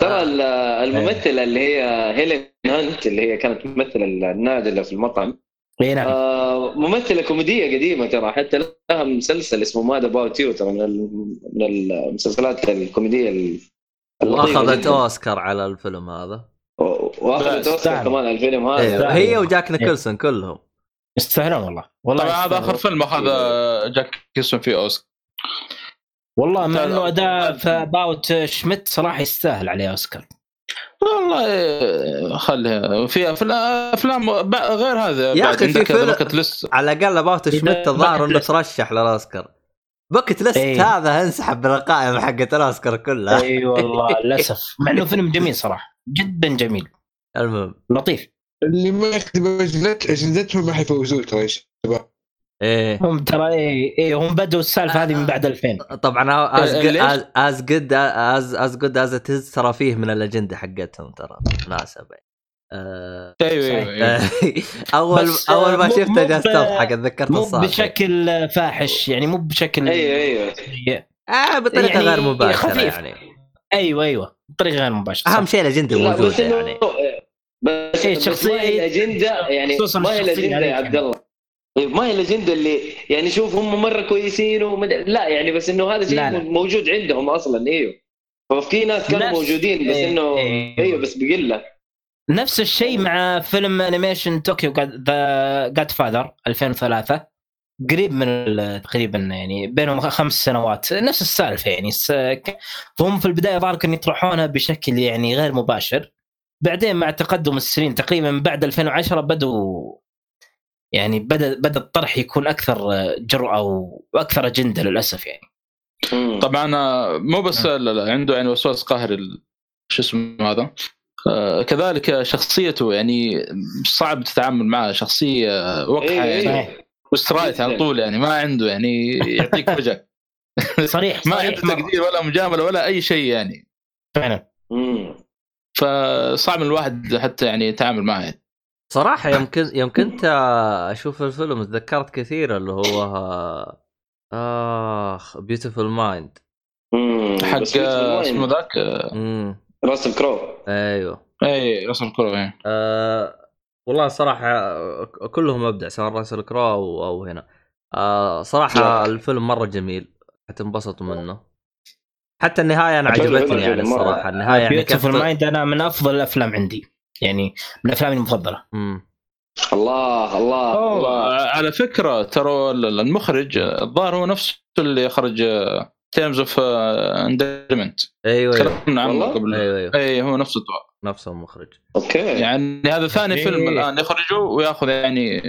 B: ترى ال- الممثلة اللي هي هيلين هانت اللي هي كانت تمثل النادلة في المطعم.
D: إي نعم.
B: آه، ممثلة كوميدية قديمة ترى. حتى لها مسلسل اسمه Mad About You ترى من من المسلسلات
A: الكوميدية
B: وأخذت.
A: أوسكار على الفيلم هذا.
B: وأخذت
D: أوسكار.
B: كمان على الفيلم
A: إيه،
B: هذا.
A: هي وجاك نيكلسون كلهم.
D: يستاهلون والله. والله
E: طبعا هذا. آخر فيلم اخذ جاك نيكلسون فيه أوسكار.
D: والله مع
E: لا، إنه.
D: أداء في About Schmidt صراحة يستاهل عليه أوسكار.
E: والله خليها في أفلام غير هذا
A: يا أخي في فيلم- على الأقل About
D: إذا
A: Schmidt الظاهر
D: إنه.
A: ترشح للأوسكار. بوكت ليست
D: إيه.
A: هذا انسحب من القائمة حقت الأوسكار كلها.
D: إي والله للأسف. مع إنه فيلم جميل صراحة. جدا جميل.
A: المهم.
D: لطيف.
C: اللي ما يكتب اجلت اجلدتهم ما حيفوزون ترى يا شباب.
A: إيه.
D: هم ترى اي اي هم بدوا السالفة هذه من بعد 2000
A: طبعا از؟ از جود از از جود از ات ترى فيه من الأجندة حقتهم ترى. بالمناسبه آه،
E: أيوه أيوه, أيوة.
A: اول أول ما
D: مو-
A: شفته
D: مو
A: جالس اضحك اتذكرت
D: مو
A: الصاحب
D: بشكل فاحش يعني مو بشكل
B: أيوه
D: أيوه.
A: آه بطريقة
D: يعني
A: غير مباشرة
D: خفيف.
A: يعني.
D: أيوه أيوه. بطريقة غير مباشرة
A: أهم شيء الأجندة
B: موجودة
A: يعني.
D: إيه، شخصية-
B: ما هي الاجنده يعني ما هي
D: الشخصية الأجندة
B: يا عبد الله. إيه، ما هي الأجندة اللي يعني شوف هم مرة كويسين ومد... لا يعني بس إنه هذا شيء
D: لا، لا.
B: موجود عندهم أصلا إيوه. ففي ناس كانوا
D: نفس-
B: موجودين بس
D: إيه،
B: انه
D: إيه.
B: إيوه بس بقلة.
D: نفس الشيء مع فيلم انيميشن طوكيو ذا جاد فاذر 2003 قريب من تقريبا يعني بينهم خمس سنوات. نفس السالفة يعني فهم في البداية ظهر كانوا يطرحونها بشكل يعني غير مباشر. بعدين مع تقدم السنين تقريبا من بعد 2010 بدوا يعني بدا بدأ الطرح يكون أكثر جرأة وأكثر أجندة للأسف يعني.
E: طبعا آه، مو بس لا لا عنده يعني وسواس قهري ال- شو اسمه هذا آه، كذلك شخصيته يعني صعب تتعامل معها شخصية وقحة
B: إيه، إيه.
E: يعني و straight على طول يعني ما عنده يعني يعطيك وجه
D: صريح
E: ما عنده. تقدير ولا مجاملة ولا أي شيء يعني
D: فعلا.
E: فصعب الواحد حتى يعني يتعامل معه يعني.
A: صراحة يوم كنت يوم كنت أشوف الفيلم تذكرت كثير اللي هو آخ Beautiful
B: Mind.
E: حق آه، اسمه. ذاك
B: راسل كرو
A: أيوه
E: اي رسم الكره يعني.
A: أه والله صراحة آه، كلهم أبدع سواء راسل كرو أو, أو هنا أه صراحة
B: لا.
A: الفيلم مرة جميل حتنبسطوا منه حتى النهاية
B: أنا
A: عجبتني يعني
B: مرة.
A: الصراحة النهاية يعني
D: Beautiful
A: كيف
D: Mind أنا من أفضل الأفلام عندي يعني من أفلامي المفضلة
A: مم.
B: الله الله الله
E: على فكرة ترى ال- المخرج الظاهر هو نفسه اللي خرج Terms of Endearment
A: أيوه أيوه
E: تكلمنا عنه
B: والله؟
E: قبل
A: أيوه أيوه
E: أي هو نفسه التوع.
A: نفسه المخرج
B: okay
E: يعني هذا ثاني
D: إيه.
E: فيلم الآن يخرجه ويأخذ يعني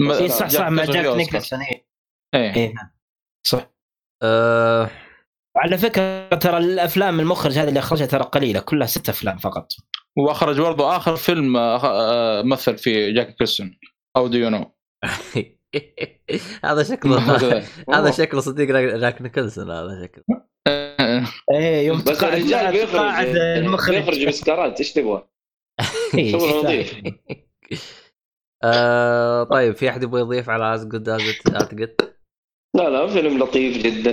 D: اي صح صح مع
E: جاك.
D: نيكلسون اي
E: إيه
D: إيه، نعم. صح
A: أه
D: على فكرة ترى الأفلام المخرج هذا اللي أخرجها ترى قليلة كلها ست أفلام فقط.
E: وأخرج برضه آخر فيلم آه، آه، مثل فيه جاك نيكلسون. How Do You Know
A: هذا شكله. هذا شكله. صديق جاك نيكلسون هذا شكله.
D: إيه يوم
B: بس
D: تقاعد
B: الرجال بيخرج
D: تقاعد المخرج.
B: بيخرج بسكارات إيش تبغى؟ شغل. نظيف
A: طيب في أحد يبغى يضيف على As Good as It
B: لا لا فيلم لطيف جدا.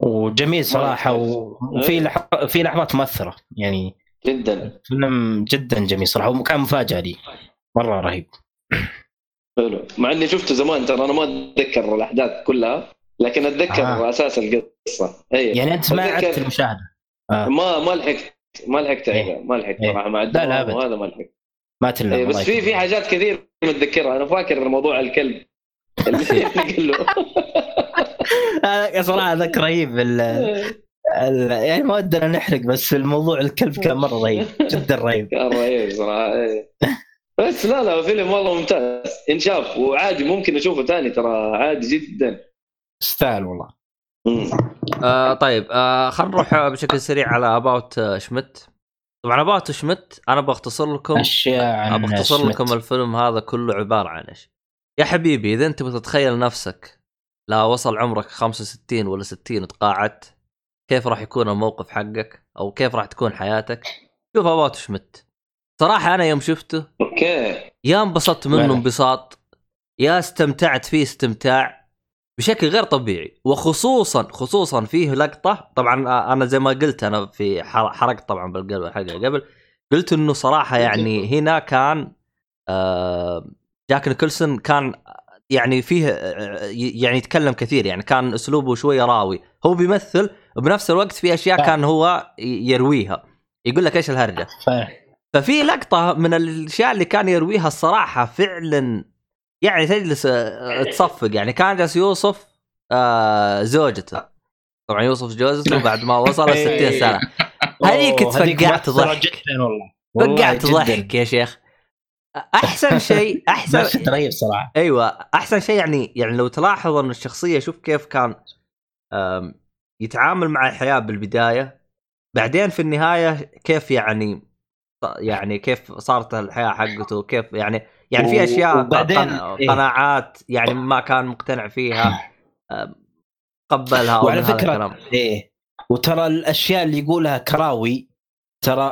D: وجميل صراحة وفي لح... في لحظات مؤثرة يعني
B: جدا
D: فيلم جدا جميل صراحة وكان مفاجأة لي مرة رهيب
B: حلو مع إني شفته زمان ترى أنا ما أتذكر الأحداث كلها لكن أتذكر
D: آه.
B: أساس القصة اي
D: يعني أنت ما عدت المشاهدة آه.
B: ما ما لحقت ما لحقت
D: إيه.
B: ما لحقت
D: إيه.
B: صراحة مع
D: لا، لا،
B: الدوام
D: أبد.
B: وهذا ما لحقت
D: ما تلام
B: إيه، بس في. في حاجات كثير متذكرها أنا فاكر موضوع الكلب اللي قال له
D: صراحة ذاك رهيب ال... ال... يعني ما ودنا نحرق بس الموضوع الكلب كان مرة رهيب جدا رهيب
B: كان رهيب صراحة إيه. بس لا لا فيلم والله ممتاز انشاف وعادي ممكن أشوفه ثاني ترى عادي جدا
D: يستاهل والله.
A: آه طيب آه خلينا نروح بشكل سريع على About Schmidt طبعا About Schmidt أنا بختصر لكم أشياء
D: شمت.
A: لكم الفيلم هذا كله عبارة عن إيش؟ يا حبيبي إذا أنت بتتخيل نفسك لا وصل عمرك 65 ولا 60 وتقاعدت كيف راح يكون الموقف حقك؟ أو كيف راح تكون حياتك؟ شوف About Schmidt صراحة أنا يوم شفته
B: okay.
A: يا انبسطت منه. انبساط يا استمتعت فيه استمتاع بشكل غير طبيعي. وخصوصا خصوصا فيه لقطة طبعا أنا زي ما قلت أنا في حر- حرقت طبعا بالقلب الحلقة قبل. قلت إنه صراحة يعني هنا كان آه، جاك نيكلسون كان يعني فيه آه، يعني يتكلم كثير يعني كان أسلوبه شوية راوي. هو بيمثل وبنفس الوقت في
D: أشياء.
A: كان هو يرويها. يقول لك إيش
D: الهرجة.
A: ففي لقطة من الأشياء اللي كان يرويها الصراحة فعلا يعني تجلس آه، تصفق. يعني كان جالس يوصف آه زوجته. طبعا يوصف جوزته بعد ما وصل ال 60 سنة. هذيك
D: أوه، هذيك
A: تفقعت ضحك. فقعت. ضحك يا شيخ. أحسن شيء أحسن
D: مشهد رهيب صراحة
A: أيوه أحسن شيء يعني يعني لو تلاحظ أن الشخصية شوف كيف كان يتعامل مع الحياة بالبداية بعدين في النهاية كيف يعني يعني كيف صارت الحياة حقته كيف يعني يعني في أشياء
D: وبعدين- إيه.
A: قناعات يعني ما كان مقتنع فيها قبلها
D: وعلى
A: الكلام.
D: إيه وترى الأشياء اللي يقولها كراوي ترى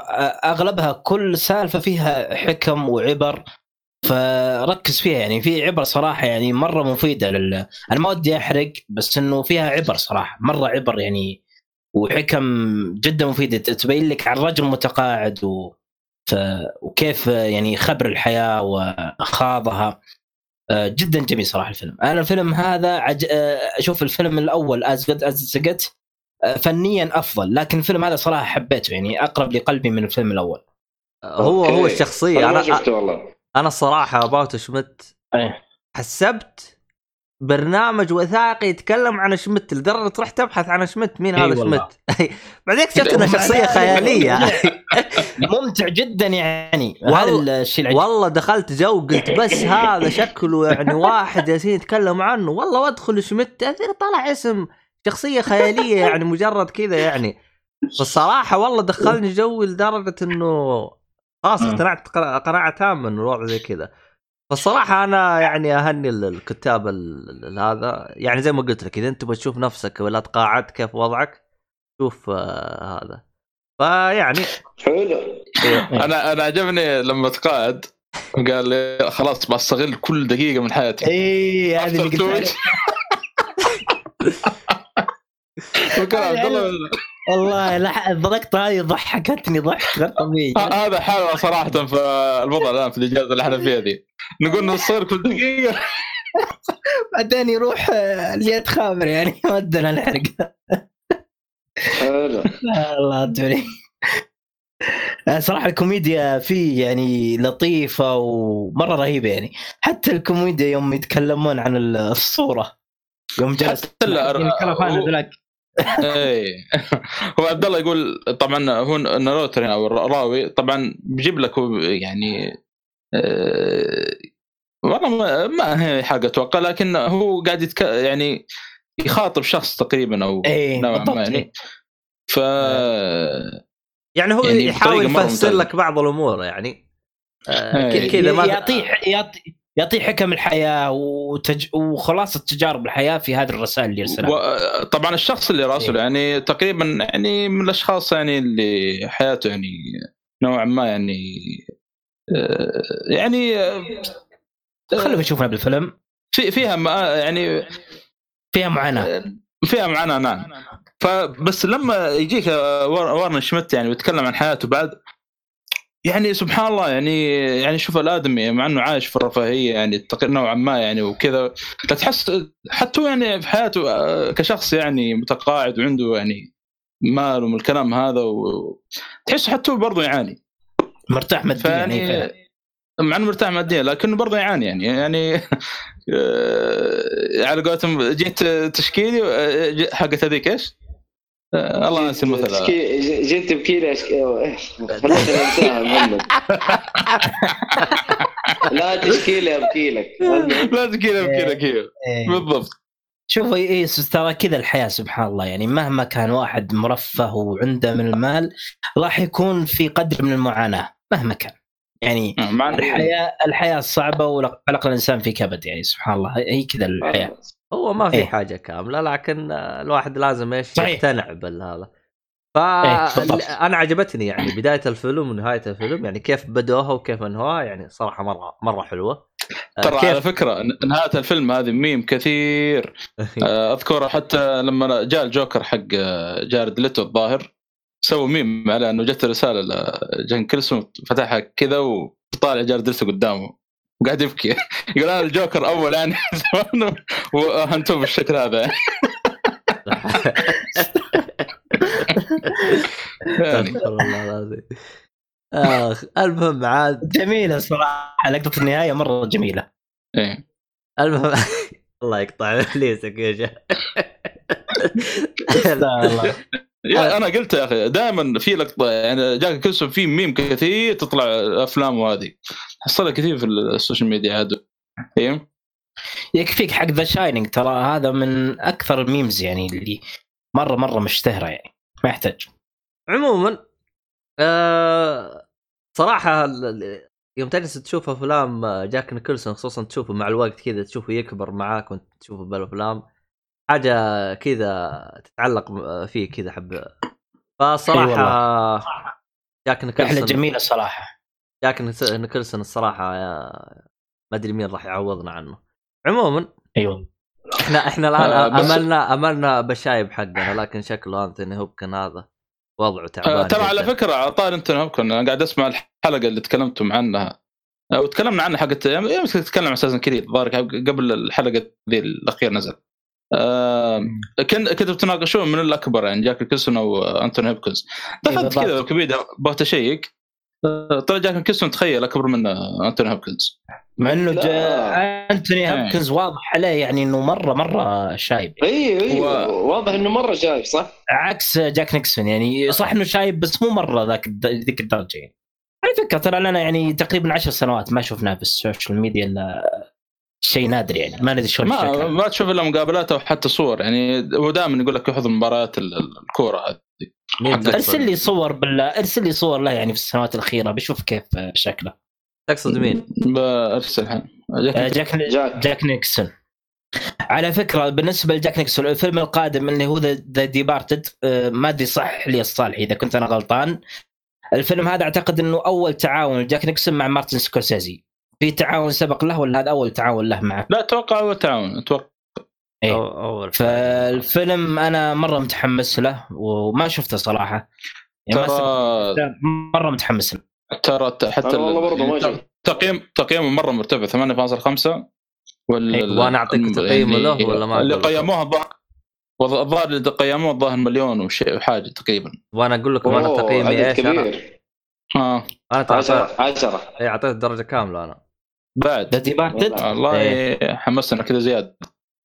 D: أغلبها كل سالفة فيها حكم وعبر فركز فيها يعني في عبر صراحة يعني مرة مفيدة لل أنا ما ودي أحرق بس إنه فيها عبر صراحة مرة عبر يعني وحكم جدا مفيده تبين لك عن رجل متقاعد و... ف... وكيف يعني خبر الحياة وخاضها آه، جدا جميل صراحة الفيلم. أنا الفيلم هذا عج... آه، أشوف الفيلم الأول As Good as فنيا أفضل لكن الفيلم هذا صراحة حبيته يعني أقرب لقلبي من الفيلم الأول.
A: هو
B: okay.
A: هو
B: الشخصية.
A: أنا
B: شفته والله.
A: أنا الصراحة About Schmidt.
D: إيه.
A: حسبت برنامج وثائقي يتكلم عن شمت لدرجة رحت ابحث عن شمت مين
D: إي
A: هذا. شمت؟ بعدين اكتشفت إنه
D: شخصية
A: خيالية.
D: ممتع جدا يعني.
A: والله-
D: هذا الشيء العجيب.
A: والله دخلت جو قلت بس هذا شكله يعني واحد جالسين يتكلموا عنه. والله وادخل شمت طلع اسم شخصية خيالية يعني مجرد كذا يعني. فالصراحة والله دخلني جو لدرجة إنه خلاص. اقتنعت قناعه قناعة تامة إنه الوضع زي كذا. فالصراحة أنا يعني أهني ال- الكتاب ال- ال- هذا يعني زي ما قلت لك إذا أنت بتشوف نفسك ولا تقاعدت كيف وضعك شوف آه هذا. فيعني
B: حلو.
E: أنا أنا عجبني لما تقاعد قال لي خلاص بستغل كل دقيقة من حياتي.
D: اي هذه اللي قلت
E: عبد الله
D: والله لح- الضغطه هذه ضحكتني ضحك غير طبيعي.
E: ه- هذا حاله صراحة في الوضع الآن في الإجازة اللي إحنا فيها دي. نقول نصير كل دقيقة.
D: بعدين يروح آه، ليت خابر يعني ودنا الحرق
B: حلو.
D: الله أدري صراحة الكوميديا فيه يعني لطيفة ومرة رهيبة يعني. حتى الكوميديا يوم يتكلمون عن الصورة. يوم جلس
E: حتى هو-. إيه هو عبد الله يقول طبعا هو الناروتر يعني أو الراوي طبعا بيجيب لك هو يعني آه، والله ما, ما هي حاجة أتوقع لكن هو قاعد يتك... يعني يخاطب شخص تقريبا أو
D: إيه
E: نوعا
D: بالضبط
E: ما يعني. ف
A: يعني هو
E: يعني
A: يحاول يفسر. لك بعض الأمور يعني آه،
E: إيه.
A: كذا ما
D: يعطي يعطي يعطي حكم الحياة وتج... وخلاصة تجارب الحياة في هذه الرسائل اللي يرسلها.
E: وطبعا الشخص اللي راسله
D: إيه.
E: يعني تقريبا يعني من الأشخاص يعني اللي حياته يعني نوعا ما يعني آه، يعني آه،
D: خلونا نشوفها بالفيلم
E: في فيها ما يعني
D: فيها معاناة.
E: فيها معاناة نعم. فبس لما يجيك وار- وارن شمت يعني ويتكلم عن حياته بعد يعني سبحان الله يعني يعني شوف الآدمي مع إنه عايش في الرفاهية يعني نوعا ما يعني وكذا تحس حتى يعني في حياته آه، كشخص يعني متقاعد وعنده يعني مال ومن الكلام هذا وتحس حتى هو برضه يعاني
D: مرتاح ماديا يعني
E: مع إنه مرتاح ماديا لكنه برضه يعاني يعني يعني آه، على قولتهم جيت تشكيلي آه، حقت هذيك إيش؟ آه، الله ناسي المثل.
B: تشكي- جيت تبكي لي محمد. لا تشكي لي ابكي لك
E: لا تشكيلي ابكي لك هي
D: إيه.
E: بالضبط.
D: شوف اي إيه ترى كذا الحياة سبحان الله. يعني مهما كان واحد مرفه وعنده من المال راح يكون في قدر من المعاناة مهما كان. يعني
E: إنه-
D: الحياة الحياة صعبة وخلق الإنسان في كبد يعني سبحان الله. هي كذا الحياة.
A: هو ما في
D: إيه.
A: حاجة كاملة لكن الواحد لازم إيش
D: صحيح.
A: يقتنع بالهذا
D: إيه،
A: ف
D: بالضبط.
A: أنا عجبتني يعني بداية الفيلم ونهاية الفيلم يعني كيف بدوها وكيف أنهوها يعني صراحة مرة مرة حلوة آه،
E: ترى على
A: كيف
E: فكره نهاية الفيلم هذه ميم كثير آه، أذكر حتى لما جاء الجوكر حق آه، جارد ليتو الظاهر سووا ميم على إنه جت رسالة لجاك نيكلسون فتحها كذا وطالع جارد ليتو قدامه وقاعد يبكي. يقول أنا الجوكر أول يعني زمان وهنتوه بالشكل هذا. يعني.
A: استغفر الله العظيم. آخ المهم عاد.
D: جميلة صراحة لقطة النهاية مرة جميلة.
E: إيه.
A: المهم الله يقطع ابليسك يا شيخ
E: يا أنا قلت يا أخي دائما في لقطة يعني جاك كلسون في ميم كثير تطلع افلام وهذه حصلها كثير في ال social media هذا. أيوه
D: يكفيك حق The Shining ترى هذا من أكثر ال memes يعني اللي مرة مرة مشتهرة يعني ما يحتاج.
A: عموما آه صراحة يوم تجلس تشوف أفلام جاك نيكلسون خصوصا تشوفه مع الوقت كذا تشوفه يكبر معاك وأنت تشوفه بالأفلام حاجة كذا تتعلق فيه كذا حب. فصراحة جاك
D: رحلة
A: نيكلسون
D: جميلة صراحة.
A: جاك نيكلسون الصراحة يا- ما أدري مين راح يعوضنا عنه. عموما
D: أيوه
A: إحنا إحنا الآن
E: آه،
A: املنا أملنا بالشايب حقنا لكن شكله انثوني هوبكنز هذا وضعه تعبان
E: آه، ترى على. فكرة طاري أنتوني هوبكنز أنا قاعد أسمع الحلقة اللي تكلمتم عنها. آه، وتكلمنا عنها حقت يمكن تتكلم عن أساسا كريد قبل الحلقة ذي الاخير نزل آه كن كنتوا تناقشون من الأكبر يعني جاك نيكلسون أو انتوني هوبكنز دخلت. كذا ويكيبيديا بغيت أشيك. آه، طلع جاك نيكلسون تخيل أكبر من انتوني هوبكنز
D: مع إنه أنتوني
E: إيه.
D: هوبكنز واضح عليه يعني إنه مره مرة شايب.
B: أيوه أيوه
E: و-
B: واضح إنه مرة شايب صح؟
D: عكس جاك نيكسون يعني صح إنه شايب بس مو مرة ذاك ذيك الدرجة يعني. على فكرة ترى لنا يعني تقريبا عشر سنوات ما شفناه في ال social media إلا شيء نادر يعني ما ندري شلون
E: ما. ما تشوف إلا مقابلات أو حتى صور يعني هو دائما يقول لك يحضر مباريات ال- ال- الكورة هذه؟
D: ارسل لي صور بالله ارسل لي صور له يعني في السنوات الأخيرة بشوف كيف شكله.
A: تقصد مين؟
E: برسل الحين.
D: آه، جاك
B: جاك.
D: جاك نيكسون. على فكرة بالنسبة لجاك نيكسون الفيلم القادم اللي هو The Departed ما أدري صح لي يا صالح إذا كنت أنا غلطان. الفيلم هذا أعتقد إنه أول تعاون لجاك نيكسون مع مارتن سكورسيزي. في تعاون سبق له ولا هذا أول تعاون له معه؟
E: لا أتوقع هو تعاون أتوقع.
D: إيه.
A: أول
D: فالفيلم أنا مرة متحمس له وما شفته صراحة. يعني
E: ترى
D: مرة متحمس له.
E: ترى حتى
B: والله برضه ما
E: ال-
B: شفت.
E: تقييم تقييمه مرة مرتفع 8.5 ولا
A: إيه، وأنا أعطيك تقييمه له ولا ما
E: اللي؟ قيموها الظاهر اللي قيموها الظاهر مليون وشيء وحاجة تقريبا.
A: وأنا أقول لكم
B: أنا
A: تقييمي إيش؟ أنا
B: كبير.
E: آه.
A: أنا ترى
B: 10 10
A: اي أعطيت درجه كاملة أنا.
E: بعد.
D: The Departed
E: والله حمسنا كذا زيادة.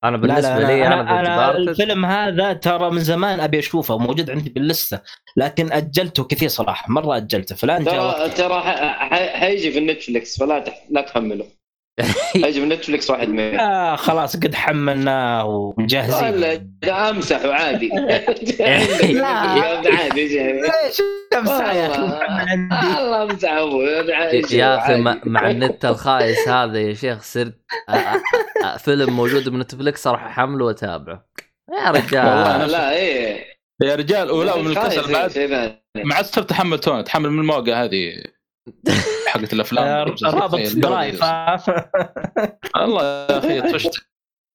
A: أنا
D: لا
A: بالنسبة
D: لا
A: لي
D: أنا, أنا, الفيلم هذا ترى من زمان أبي أشوفه موجود عندي باللستة لكن أجلته كثير صراحة مرة أجلته فالان
B: ترى. ترى حيجي في النتفلكس فلا تح... لا تحمله. حيجي في النتفلكس واحد من
D: آه خلاص قد حملناه ومجهزين
B: ولا ده امسحه عادي
A: لا.
B: عادي جاي.
D: ليش أمسح يا أخي؟
B: الله أبوي
A: يا أخي
B: عادي.
A: مع, مع النت الخايس هذا يا شيخ صرت فيلم موجود بنتفلكس أروح أحمله وأتابعه. يا
E: والله
A: رجال
B: لا إيه.
E: يا رجال ولا من الكسل
B: إيه،
E: بعد. صرت تحمل torrent تحمل من الموقع هذه. حقت الأفلام
D: آه، رابط drive
E: الله يا أخي طفشت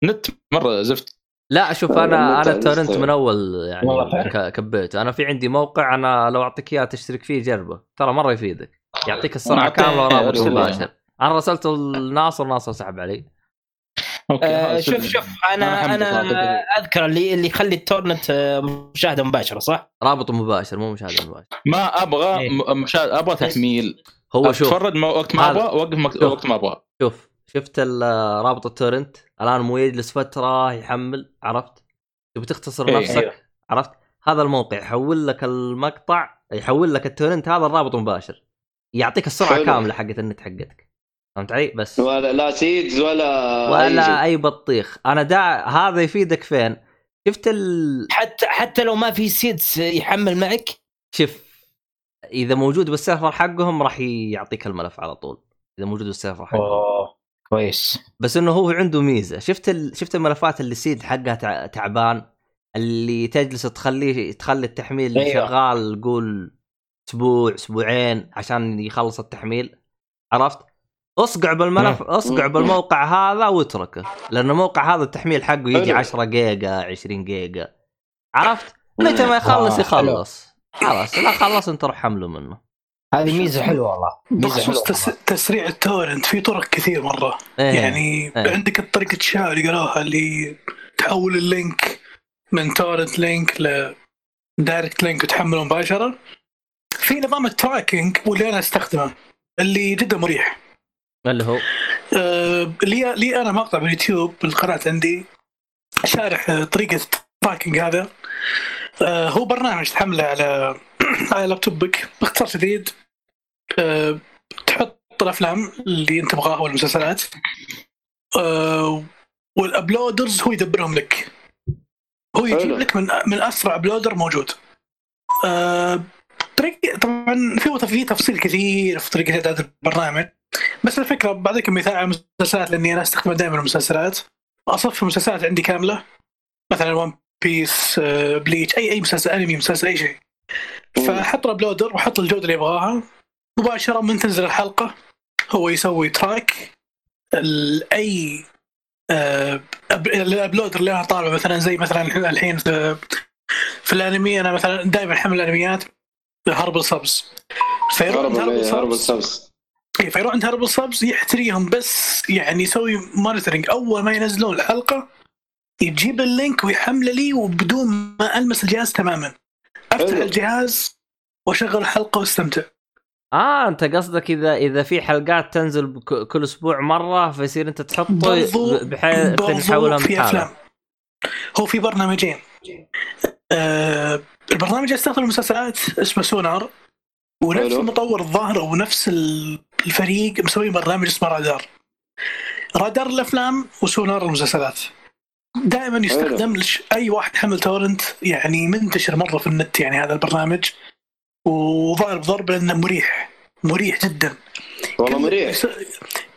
E: نت مرة زفت
A: لا شوف
B: والله أنا
A: أنا torrent
B: مستوى.
A: من أول يعني
D: والله فعلا.
A: ك- كبيته أنا في عندي موقع أنا لو أعطيك إياه تشترك فيه جربه ترى مرة يفيدك يعطيك السرعه
E: أعطيه-
A: كاملة ورابط. مباشر أنا رسلته لناصر ناصر سحب علي
E: أوكي
D: آه. شوف شوف أنا
E: أنا
D: أنا
E: حمد الله.
D: أذكر اللي اللي يخلي ال torrent آه، مشاهدة مباشرة صح؟
A: رابط مباشر مو مشاهدة مباشر
E: ما أبغى
D: إيه.
E: م- مشاهد أبغى تحميل
A: هو شوف
E: أتفرج ما وقت ما. أبغى
A: شوف.
E: وقت ما أبغى
A: شوف شفت رابط ال torrent الآن مو يجلس فتره يحمل عرفت تبي تختصر
E: إيه.
A: نفسك
D: أيوه.
A: عرفت هذا الموقع يحول لك المقطع يحول لك ال torrent هذا الرابط مباشر يعطيك السرعة
B: حلو.
A: كاملة حقت النت حقتك فهمت علي بس
B: ولا لا seeds ولا
A: ولا
B: أي
A: أي بطيخ أنا دا هذا يفيدك فين شفت ال...
D: حتى حتى لو ما في seeds يحمل معك
A: شوف إذا موجود بال server حقهم راح يعطيك الملف على طول إذا موجود بال server
D: حقهم. كويس.
A: بس إنه هو عنده ميزة شفت ال... شفت الملفات اللي seed حقها تع... تعبان؟ اللي تجلس تخليه تخلي التحميل
D: أيوة.
A: شغال قول أسبوع أسبوعين عشان يخلص التحميل. عرفت؟ اصقع بالملف اصقع
B: مم.
A: بالموقع هذا واتركه لأن الموقع هذا التحميل حقه يجي
B: حلو.
A: 10 جيجا 20 جيجا. عرفت؟ متى ما يخلص
D: آه،
A: يخلص. خلاص لا خلص انت روح حمله منه.
D: هذه ميزة حلوة والله. ميزة
F: بخصوص
D: حلوة
F: تس... تسريع ال torrent في طرق كثير مرة.
A: إيه.
F: يعني
A: إيه.
F: عندك الطريقة الشائعه اللي قالوها اللي تحول ال link من torrent link ل direct link وتحمله مباشرة. في نظام ال tracking واللي أنا أستخدمه اللي جدا مريح.
A: اللي هو؟
F: آه، لي لي أنا مقطع باليوتيوب بالقناه عندي شارح طريقة ال tracking هذا. هو برنامج تحمله على على لابتوبك باختصار شديد آه، تحط الأفلام اللي أنت تبغاها والمسلسلات آه، وال uploaders هو يدبرهم لك. هو يجيب. لك من من أسرع uploader موجود. آه، طريقة طبعا في في تفصيل كثير في طريقة إعداد البرنامج. بس الفكرة بعطيكم مثال على المسلسلات لأني أنا استخدم دائما المسلسلات. أصف المسلسلات عندي كاملة. مثلا ون بيس بليتش اي أي مسلسل أنمي مسلسل أي شيء. فاحط ال uploader واحط الجودة اللي ابغاها مباشرة من تنزل الحلقة هو يسوي track ال- أي آه، ال uploader اللي أنا طالبه. مثلا زي مثلا الحين في, في الأنمي أنا مثلا دائما أحمل الأنميات HorribleSubs فيروح عند هر
B: HorribleSubs
F: إيه، فيروح عند HorribleSubs يحتريهم بس يعني يسوي monitoring أول ما ينزلون الحلقة يجيب ال link ويحمله لي وبدون ما ألمس الجهاز تماما أفتح
B: حلو.
F: الجهاز وأشغل الحلقة وأستمتع
A: آه أنت قصدك إذا إذا في حلقات تنزل كل أسبوع مرة فيصير أنت تحطه بحيث نحولها
F: في. أفلام هو في برنامجين آه البرنامج اللي يستخدم المسلسلات اسمه Sonarr ونفس
B: حلو.
F: المطور الظاهر ونفس ال- الفريق مسوي برنامج اسمه Radarr، Radarr الأفلام و Sonarr المسلسلات دائما يستخدم لش أي واحد حمل torrent يعني منتشر مرة في النت يعني هذا البرنامج وضارب ضرب لأنه مريح مريح جدا.
B: والله مريح.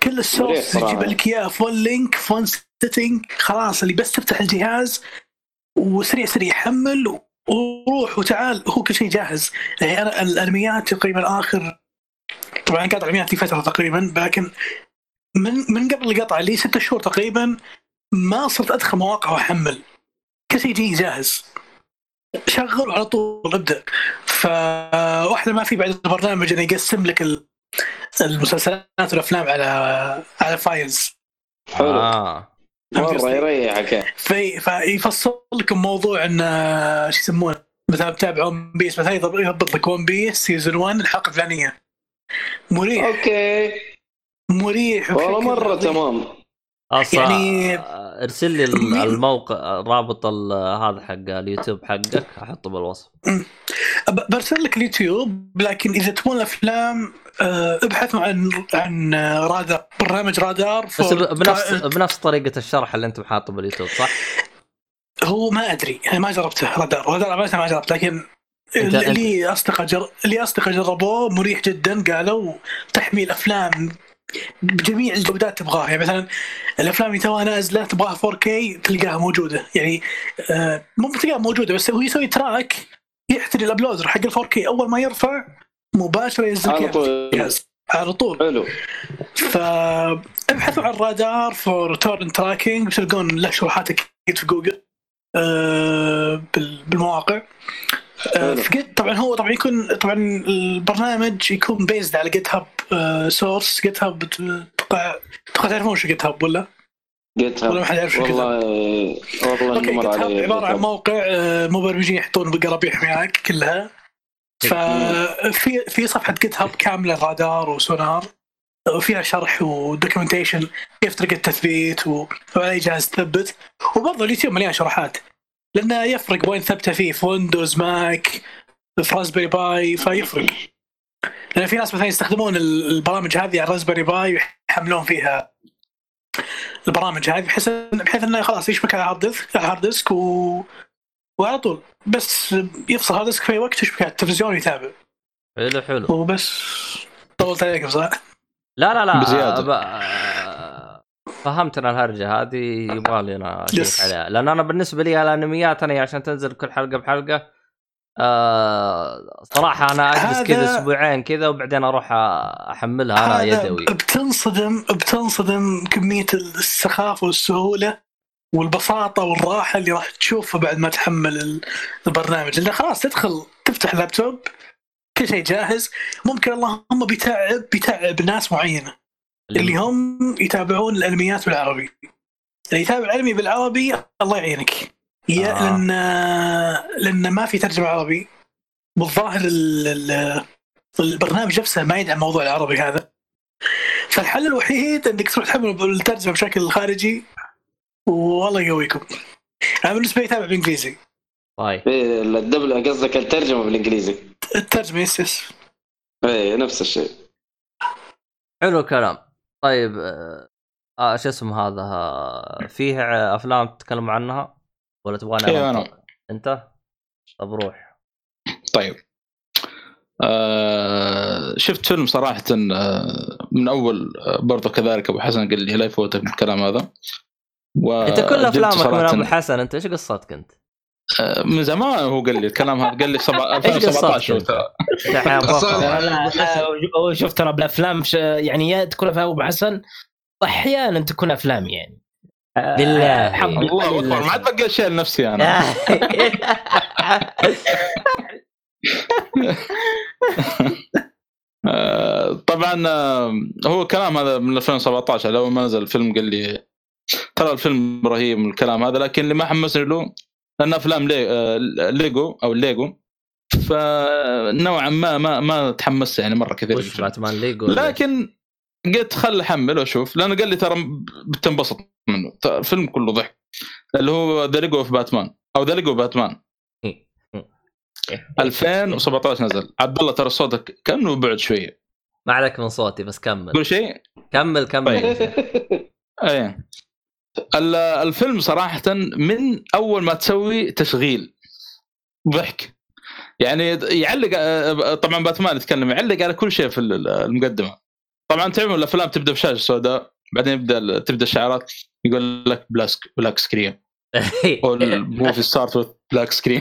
F: كل ال
B: source.
F: يجيب لك إياه في one link في one setting خلاص اللي بس تفتح الجهاز وسريع سريع يحمل وروح وتعال هو كل شيء جاهز. يعني أنا الانميات تقريبا آخر طبعا قاطع انميات لي فترة تقريبا لكن من من قبل القطع لي ستة شهور تقريبا ما صرت أدخل مواقع وأحمل. كل شيء يجي جاهز. شغل على طول أبدأ. فواحدة ما في بعد البرنامج إنه يقسم لك ال- المسلسلات والأفلام على على فايلز
B: حلو.
A: آه.
B: مره يريحك.
F: في فيفصل لكم موضوع إن آه، شو يسمونه؟ مثلا بتابع ون بيس مثلا يضرب- يضبط لك ون بيس season 1 الحلقة الفلانية. مريح.
B: أوكي.
F: مريح
B: والله
F: مرة.
B: تمام.
A: أصلا
F: يعني-
A: ارسل لي ال- الموقع رابط هذا حق اليوتيوب حقك أحطه بالوصف.
F: برسل لك اليوتيوب لكن إذا تبون الأفلام آه، ابحثوا عن عن آه، Radarr برنامج Radarr
A: بس بنفس بنفس طريقة الشرح اللي أنت حاطه باليوتيوب صح؟
F: هو ما أدري أنا ما جربته Radarr. Radarr ما جربت لكن اللي أصدقاء جر... اللي أصدقاء جربوه مريح جدا قالوا تحميل أفلام بجميع الجودات تبغاها. يعني مثلا الأفلام اللي توها نازلة تبغاها 4K تلقاها موجودة. يعني آه، مو تلقاها موجودة بس هو يسوي track يحتري ال uploader حق ال 4K أول ما يرفع مباشرة ينزل
B: على طول.
F: على طول.
B: حلو.
F: فابحثوا عن Radarr for torrent tracking بتلقون له شروحات أكيد في جوجل آه، بال- بالمواقع. آه، Git طبعا هو طبعا يكون طبعا البرنامج يكون based على GitHub source GitHub أتوقع أتوقع تعرفون شو GitHub ولا؟
B: Git
F: ولا ما
B: Hub
F: حد يعرف شو GitHub؟
B: والله والله
F: أوكي
B: GitHub
F: عبارة عن. موقع آه، مبرمجين يحطون برامجهم كلها ففي في صفحة GitHub كاملة Radarr و Sonarr وفيها شرح و documentation كيف طريقه التثبيت وعلى أي جهاز تثبت وبرضه اليوتيوب مليان شروحات لأنه يفرق وين ثبته فيه في Windows Mac في Raspberry Pi فيفرق. لأن في ناس مثلا يستخدمون ال- البرامج هذه على Raspberry Pi ويحملون فيها البرامج هذه بحيث بحيث إنه خلاص يشبك على hard disk على hard disk و... وعلى طول. بس يفصل hard disk في أي وقت يشبك على التلفزيون ويتابع.
A: حلو حلو.
F: وبس. طولت عليك صح؟
A: لا لا لا.
E: بزيادة.
A: ب- فهمتنا الهرجة هذه يبغى لي أنا
F: يس.
A: عليها. لأن أنا بالنسبة لي الأنميات أنا عشان تنزل كل حلقة بحلقة آه صراحة أنا
F: أجلس
A: كذا أسبوعين كذا وبعدين أروح أحملها
F: أنا
A: يدوي.
F: بتنصدم بتنصدم كمية السخافة والسهولة والبساطة والراحة اللي راح تشوفها بعد ما تحمل ال- البرنامج. لأن خلاص تدخل تفتح اللابتوب كل شيء جاهز. ممكن اللهم بيتعب بيتعب ناس معينة. اللي هم يتابعون الأنميات بالعربي. اللي يتابع الأنمي بالعربي الله يعينك. يا
A: آه.
F: لأن لأن ما في ترجمة عربي. بالظاهر ال- ال- البرنامج نفسه ما يدعم موضوع العربي هذا. فالحل الوحيد إنك تروح تحمل الترجمة بشكل خارجي والله يقويكم. أنا بالنسبة لي أتابع بالإنجليزي.
A: طيب.
B: إيه، الدبلة قصدك الترجمة بالإنجليزي.
F: الترجمة يس يس
B: إيه نفس الشيء.
A: حلو الكلام. طيب آه آه، شو اسمه هذا آه، فيه أفلام تتكلم عنها ولا أنط؟
E: أنا.
A: أنت طب روح
E: طيب آه شفت فيلم صراحة آه من أول آه برضه كذلك أبو حسن قال لي لا يفوتك الكلام هذا
A: أنت كل أفلامك من أبو حسن أنت إيش قصتك أنت؟
E: آه، من زمان هو قال لي الكلام هذا قال لي سبع-
A: إيش
E: 2017
A: قصتك
E: وترى.
A: انت؟ أنت حياة
C: أصلاً-
A: بطل.
D: لا لا لا، هو شوف ترى بالأفلام ش- يعني يا تكون افلام أبو حسن واحيانا تكون أفلام يعني آه،
A: بالله.
D: حظ
E: الله
D: قليل
E: اكبر ما عاد بقى شيء لنفسي أنا آه، طبعا آه، هو كلام هذا من 2017 لو ما نزل الفيلم قال لي ترى الفيلم رهيب الكلام هذا لكن اللي ما حمسني له لأن أفلام لي آه، ليجو أو ليجو. فنوعا ما ما ما تحمست يعني مرة كثير
A: وش. باتمان ليجو
E: لكن قلت خل أحمل وأشوف لأنه قال لي ترى بتنبسط منه. الفيلم كله ضحك. اللي هو The Lego of Batman أو The Lego Batman 2017 نزل. عبد الله ترى صوتك كانه بعد شوية.
A: ما عليك من صوتي بس كمل.
E: تقول شيء؟
A: كمل كمل.
E: إيه. ال- الفيلم صراحة من أول ما تسوي تشغيل ضحك. يعني يعلق طبعا باتمان يتكلم يعلق على كل شيء في ال- المقدمة. طبعا تعرفون الأفلام تبدأ بشاشة سوداء بعدين يبدأ تبدأ الشعارات يقول لك black black screen الموفي ستارت وذ بلاك سكرين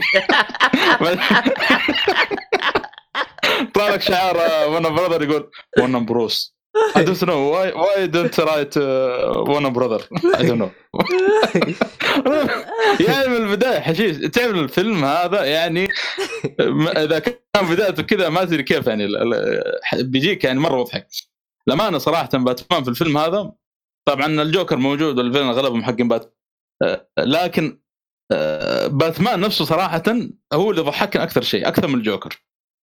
E: طلع لك شعار وأنا براذر يقول وأنا بروس I don't know. Why why don't write uh, one brother I don't know. يعني من البداية حشيش تعرف الفيلم هذا؟ يعني إذا كان بدايته كذا ما أدري كيف يعني بيجيك يعني مرة مضحك. لما أنا صراحة باتمان في الفيلم هذا طبعا الجوكر موجود والفيلم اغلبهم حقين بات آه، لكن آه، باتمان نفسه صراحة هو اللي ضحكني أكثر شيء أكثر من الجوكر.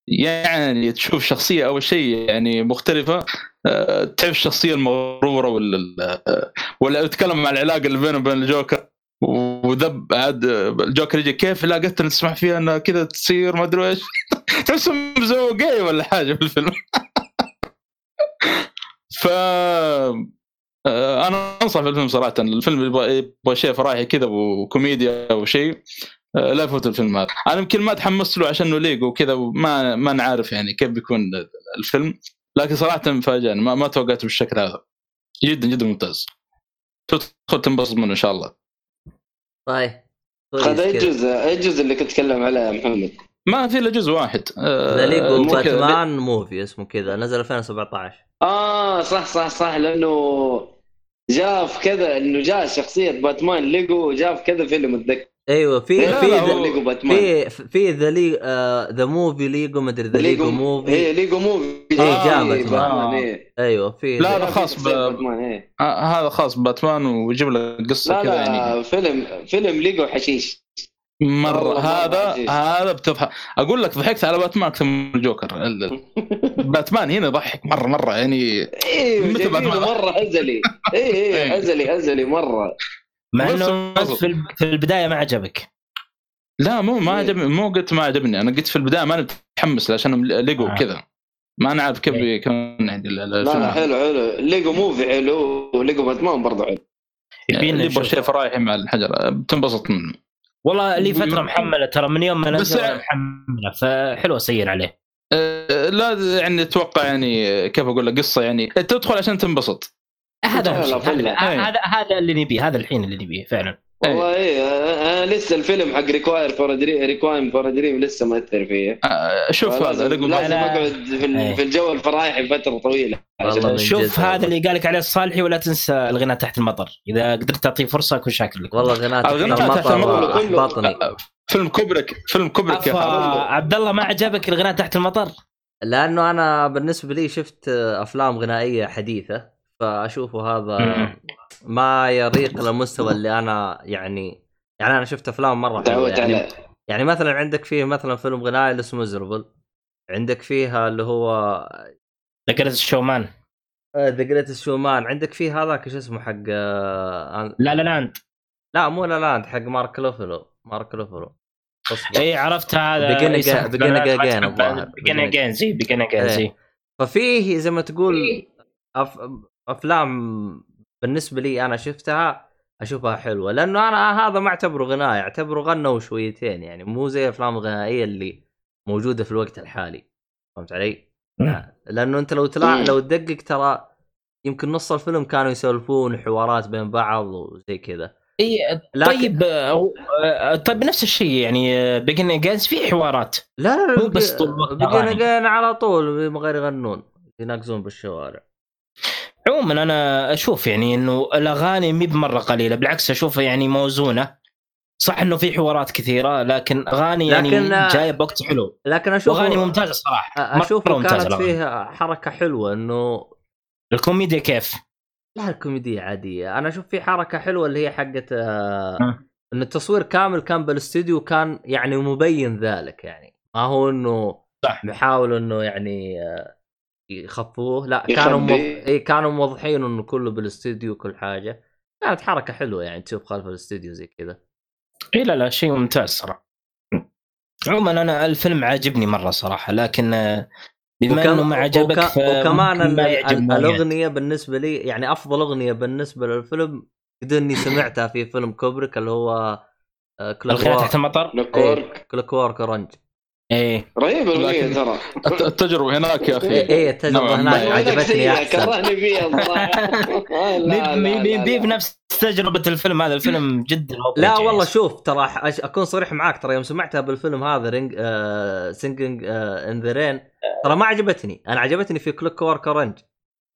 E: يعني تشوف شخصية أول شيء يعني مختلفة آه، تعرف الشخصيه المغرورة ولا ال- ولا يتكلم عن العلاقة اللي بينه وبين الجوكر؟ وذب عاد الجوكر يجي كيف لا قلت تسمح فيها إنها كذا تصير؟ ما أدري إيش. تحسهم مزوقين ولا حاجة في الفيلم. ف آه، أنا أنصح بالفيلم صراحة. الفيلم يبغى يبغى شيء فرايحي كذا وكوميديا أو شيء. آه، لا يفوت الفيلم هذا. أنا يمكن ما تحمست له عشان إنه ليجو وكذا وما ما نعرف يعني كيف بيكون الفيلم. لكن صراحة فاجأني. ما, ما توقعته بالشكل هذا. جدا جدا ممتاز. تدخل تنبسط منه إن شاء الله.
A: طيب.
B: هذا
A: أي.
B: جزء أي جزء اللي كنت تتكلم عليه يا محمد؟
E: ما في إلا جزء واحد. آه،
A: The Lego
E: مو كذا.
A: Batman Movie اسمه كذا. نزل 2017
B: آه صح صح صح. لأنه جاء في كذا إنه جاء شخصية باتمان ليجو جاء في كذا فيلم اتذكر
A: أيوه في
B: إيه،
A: في في في the لي the movie ليجو مدري The ليجو Movie.
B: ليجو Movie.
A: إيه، جاء
B: آه،
A: باتمان.
B: باتمان إيه.
A: أيوه في
E: لا،
A: ذا-
E: لا،
B: جاء
E: خاص ب-
B: باتمان إيه.
E: آه هذا خاص باتمان ويجيب لك
B: قصة
E: كذا يعني.
B: فيلم فيلم ليجو حشيش. مرة.
E: هذا. هذا بتضحك أقول لك ضحكت على باتمان أكثر من الجوكر. ال- باتمان هنا يضحك مرة مرة يعني. باتمان.
B: مرة هزلي
E: إيه.
B: إيه هزلي هزلي مرة.
D: مع
E: إنه
D: في الب- في البداية ما عجبك
E: لا مو ما
B: إيه.
E: عجبني مو قلت ما عجبني أنا قلت في البداية ماني متحمس له عشان ليجو
D: آه.
E: كذا ما نعرف كيف
D: إيه.
E: يكون يعني ال- ال-
B: لا. حلو حلو ليجو Movie حلو وليجو باتمان برضه حلو
E: يعني
D: يبينا
E: اللي يبغى
D: نشوف.
E: شيء فرايحي مع الحجر بتنبسط منه
D: والله لي فترة محملة ترى من يوم ما نزل
E: يعني-
D: محملة فحلو أسير عليه
E: أه، لا يعني أتوقع يعني كيف أقول لك قصة يعني تدخل عشان تنبسط
D: هذا هذا
E: إيه.
D: هذا هذا اللي نبيه هذا الحين اللي نبيه فعلا.
B: والله إيه أنا لسه الفيلم حق Requiem for Requiem for a Dream لسه مأثر فيه.
E: أه، شوف هذا
B: لازم. اقعد في,
D: إيه.
B: في الجو الفرايحي فترة
A: طويلة.
D: شوف هذا. اللي قالك عليه الصالحي ولا تنسى الغناء تحت المطر. إذا قدرت تعطيه فرصة أكون شاكر لك.
A: والله غناء
E: الغناء
A: تحت
E: المطر
A: احبطني
E: فيلم كوبريك فيلم كوبريك يا
D: عبد الله ما عجبك الغناء تحت المطر؟
A: لأنه أنا بالنسبة لي شفت أفلام غنائية حديثة. فأشوفه هذا. ما يرقى للمستوى اللي أنا يعني يعني أنا شفت أفلام مرة
B: حلوة.
A: يعني, يعني مثلا عندك فيه مثلا فيلم غنائي اللي اسمه Misérables عندك فيها اللي هو
D: ذكرت ال
A: showman The Greatest Showman عندك فيه هذاك شو اسمه حق آه،
D: La La Land
A: لا مو La Land حق مارك لوفلو. مارك لوفلو.
D: اي عرفت هذا.
A: Begin again الظاهر.
D: Begin Again زي Begin Again
A: إيه.
D: زي.
A: ففيه زي ما تقول أف... أفلام بالنسبة لي أنا شفتها أشوفها حلوة لأنه أنا هذا ما أعتبره غناء أعتبره غنوا شويتين يعني مو زي أفلام الغنائيه اللي موجودة في الوقت الحالي فهمت علي؟
D: مم.
A: لأنه أنت لو تلاحظ
B: مم.
A: لو تدقق ترى يمكن نص الفيلم كانوا يسولفون حوارات بين بعض وزي كذا
D: اي
A: لكن-
D: طيب آه، آه، طيب نفس الشيء يعني بيجن اجين في حوارات
A: لا لا
D: مو بس.
A: قينا على طول من غير يغنون يناقزون بالشوارع
D: عموما أنا أشوف يعني إنه الأغاني مي بمرة قليلة بالعكس أشوفها يعني موزونة صح إنه في حوارات كثيرة لكن أغاني يعني
A: لكن- آه،
D: جاية بوقت حلو
A: لكن أشوف
D: واغاني ممتازة
A: صراحة
D: أشوف ممتازة
A: كانت
D: الأغاني.
A: فيها حركة حلوة إنه
D: الكوميديا كيف؟
A: لا الكوميديا عادية أنا أشوف في حركة حلوة اللي هي حقت آه،. إن التصوير كامل كان بالاستوديو كان يعني مبين ذلك يعني ما هو إنه
D: صح.
A: محاول إنه يعني آه، يخفوه. لا. كانوا موض... إيه كانوا موضحين إنه كله بالاستوديو وكل حاجة. كانت حركة حلوة يعني تشوف خلف الاستوديو زي كذا.
D: اي لا لا شيء ممتاز صراحة. عموما أنا الفيلم عاجبني مرة صراحة لكن بما
A: وكم-
D: إنه ما عجبك
A: وك... وكمان. الأغنية بالنسبة لي يعني أفضل أغنية بالنسبة للفيلم قد إني سمعتها في فيلم كوبريك اللي هو آه، Clock
D: تحت المطر؟
A: Clockwork Orange
D: إيه.
B: رهيبه الاغنيه ترى.
E: الت- التجربة هناك يا
A: أخي. إيه إيه،
E: التجربة
A: هناك عجبتني
B: سيئة،
A: أحسن.
B: كرهني فيها.
D: مي بنفس تجربة الفيلم هذا. الفيلم جدا
A: لا. والله شوف ترى أش- أكون صريح معاك ترى يوم سمعتها بالفيلم هذا rain آه Singin' in the Rain ترى ما عجبتني. أنا عجبتني في Clockwork Orange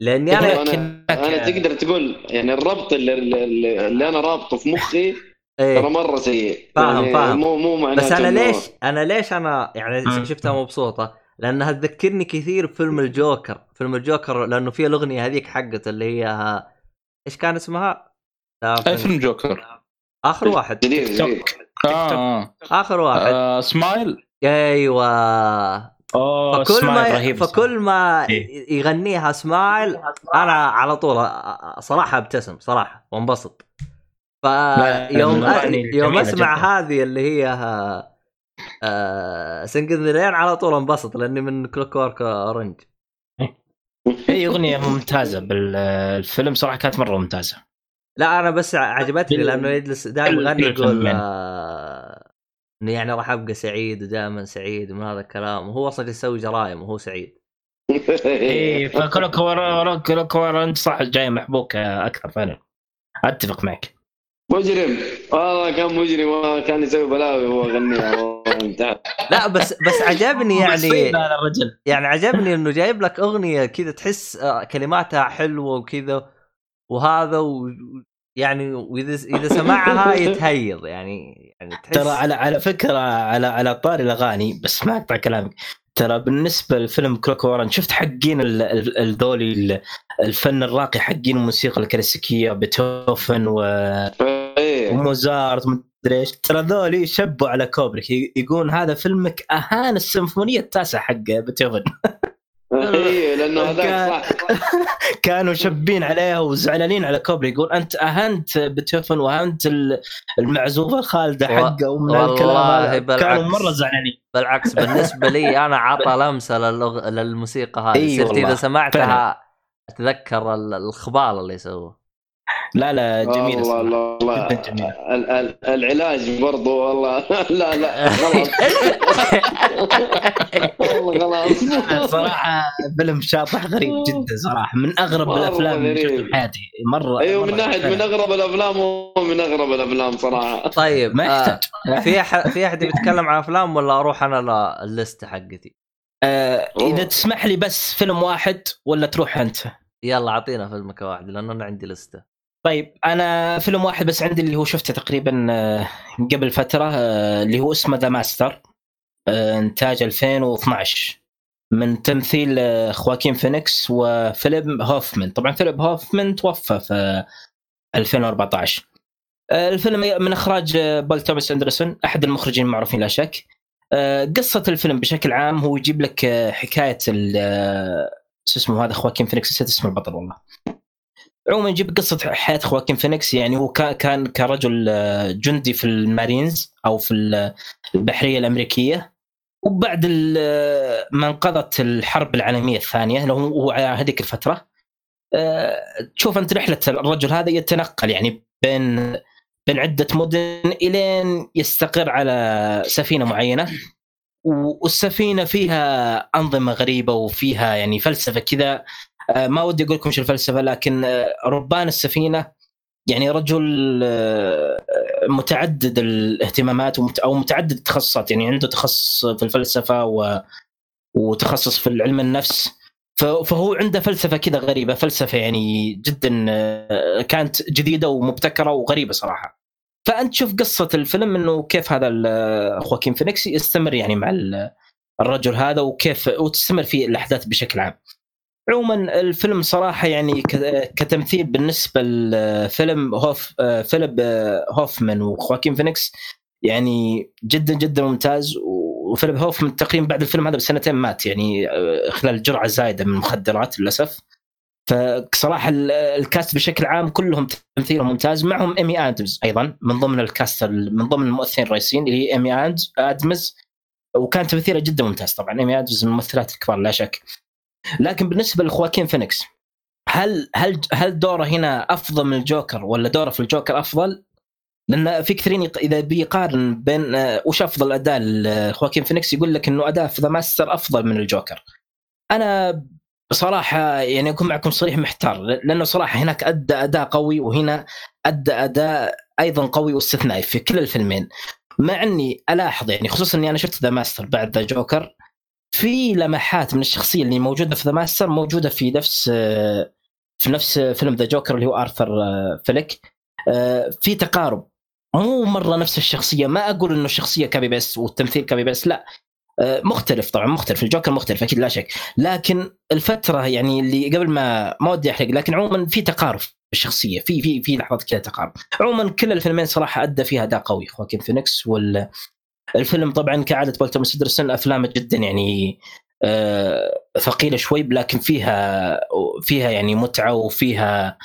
A: لأني
B: أنا
D: أنا
B: أنا تقدر تقول يعني الربط اللي, اللي, اللي أنا رابطه في مخي ترى
A: إيه
B: مرة سيء.
A: فاهم-
B: يعني
A: فاهم.
B: مو مو معناته
A: بس
B: أنا
A: ليش أنا ليش أنا يعني
D: مم.
A: شفتها مبسوطه لأنها تذكرني كثير بفيلم الجوكر. فيلم الجوكر لأنه فيه الأغنية هذيك حقته اللي هي ها... إيش كان اسمها؟ لا،
E: أي فيلم جوكر؟
A: آخر واحد.
B: جديد
E: آه, آه.
A: آخر واحد.
E: آه سمايل؟
A: أيوه.
D: أوه
A: فكل
D: سمايل
A: ما
D: رهيب
A: فكل ما
D: إيه.
A: يغنيها سمايل أنا على طول صراحة أبتسم صراحة وانبسط. فيوم. يوم أسمع
D: جداً.
A: هذه اللي هي ها... آه... Singin' rain على طول انبسط لأني من Clockwork Orange
D: أي أغنية ممتازة بالفيلم صراحة كانت مرة ممتازة
A: لا أنا بس عجبتني لأنه يجلس دائما يغني يقول. آه... إنه يعني راح أبقى سعيد ودائما سعيد من هذا الكلام وهو أصلا يسوي جرائم وهو سعيد
D: إي فكلك ورا كلك ورا انت صح جاي محبوك أكثر فعلا أتفق معك
B: مجرم والله كان مجرم والله كان يسوي بلاوي وهو انتهى.
A: لا بس بس عجبني يعني يعني عجبني إنه جايب لك أغنية كذا تحس آه، كلماتها حلوة وكذا وهذا و يعني وإذا إذا سمعها يتهيض يعني يعني تحس
D: ترى على على فكرة على على طاري الأغاني بس ما أقطع كلامك ترى بالنسبة لفيلم كلوك وارن شفت حقين ال- ال- الذولي ال- الفن الراقي حقين الموسيقى الكلاسيكية بيتهوفن و-. وموزارت مدري إيش. ترى ذولي شبوا على كوبريك. ي- يقولون هذا فيلمك أهان السيمفونية التاسعة حق بيتهوفن
B: أيوه لأنه هذاك صح.
D: كانوا شابين عليها وزعلانين على كوبريك يقول أنت أهنت بيتهوفن وأهنت ال- المعزوفة
A: الخالدة
D: حقه ومن
A: والله
D: الكلام هذا
A: بالعكس.
D: كانوا مرة زعلانين.
A: بالعكس بالنسبة لي أنا عطى لمسة للغ... للموسيقى هذه. صرت إذا سمعتها. أتذكر ال- الخبال اللي يسووه.
D: لا لا جميله
B: والله ال- العلاج برضو والله. لا لا خلاص والله خلاص
D: صراحة فيلم شاطح غريب جدا صراحة. من
B: أغرب
D: الأفلام اللي. شفتها في حياتي. مرة
B: أيوه من ناحية من. أغرب الأفلام ومن أغرب الأفلام صراحة.
A: طيب
D: ما
A: آه
D: يحتاج
A: في أح... في أحد بيتكلم عن أفلام ولا أروح أنا لللسته حقتي؟
D: آه إذا تسمح لي بس فيلم واحد ولا تروح أنت؟
A: يلا أعطينا فيلمك واحد لأنه أنا عندي لستة.
D: طيب أنا فيلم واحد بس عندي اللي هو شفته تقريبا آه، قبل فترة آه، اللي هو اسمه The Master إنتاج 2012 من تمثيل آه، خواكين فينيكس وفيليب هوفمان. طبعا فيليب هوفمان توفى في 2014 آه، الفيلم من إخراج آه، بول توماس أندرسون أحد المخرجين المعروفين لا شك. آه، قصة الفيلم بشكل عام هو يجيب لك آه، حكاية آه، شو اسمه هذا خواكين فينيكس نسيت اسم البطل والله. عموما يجيب قصة حياة خواكين فينيكس يعني هو كان كرجل آه، جندي في المارينز أو في ال- البحرية الأمريكية. وبعد ال- ما انقضت الحرب العالمية الثانية اللي هو على هذيك الفترة آه، تشوف أنت رحلة الرجل هذا يتنقل يعني بين بين عدة مدن إلين يستقر على سفينة معينة. والسفينة فيها أنظمة غريبة وفيها يعني فلسفة كذا. آه، ما ودي أقول لكم إيش الفلسفة لكن آه، ربان السفينة يعني رجل آه، متعدد الاهتمامات أو متعدد التخصصات يعني عنده تخصص في الفلسفة و وتخصص في علم النفس. فهو عنده فلسفة كذا غريبة فلسفة يعني جدا آه، كانت جديدة ومبتكرة وغريبة صراحة. فأنت تشوف قصة الفيلم إنه كيف هذا خواكين فينيكس يستمر يعني مع ال- الرجل هذا وكيف وتستمر في الأحداث بشكل عام. عموما الفيلم صراحة يعني كتمثيل بالنسبة لفيلم هوف فيليب هوفمان وخواكين فينيكس يعني جدا جدا ممتاز وفيليب هوفمان تقريبا بعد الفيلم هذا بسنتين مات يعني خلال جرعة زايدة من المخدرات للأسف. فصراحة ال- ال cast بشكل عام كلهم تمثيلهم ممتاز معهم إيمي ادمز أيضا من ضمن ال cast ال- من ضمن الممثلين الرئيسيين اللي هي إيمي ادمز وكان تمثيلها جدا ممتاز طبعا إيمي ادمز من الممثلات الكبار لا شك. لكن بالنسبة لخواكين فينيكس هل هل هل دوره هنا أفضل من الجوكر ولا دوره في الجوكر أفضل؟ لأن في كثيرين إذا بيقارن بين آه، وش أفضل اداء لخواكين فينيكس يقول لك إنه اداء في The Master أفضل من الجوكر. أنا بصراحة يعني أكون معكم صريح محتار لأنه صراحة هناك أدى اداء قوي وهنا أدى اداء أيضا قوي واستثنائي في كلا الفيلمين. مع إني ألاحظ يعني خصوصا إني أنا شفت The Master بعد The Joker في لمحات من الشخصية اللي موجودة في The Master موجودة في نفس آه، في نفس فيلم The Joker اللي هو ارثر آه، فليك آه، في تقارب. مو مرة نفس الشخصية. ما أقول إنه الشخصية copy paste والتمثيل copy paste لا. آه، مختلف طبعا مختلف. الجوكر مختلف أكيد لا شك. لكن الفترة يعني اللي قبل ما ما ودي أحرق لكن عموما في تقارب الشخصية. في في في لحظات كذا تقارب. عموما كل الفيلمين صراحة أدى فيها أداء قوي. خواكين فينيكس وال الفيلم طبعا كعادة بول توماس اندرسون أفلامه جدا يعني آه، ثقيلة شوي لكن فيها فيها يعني متعة وفيها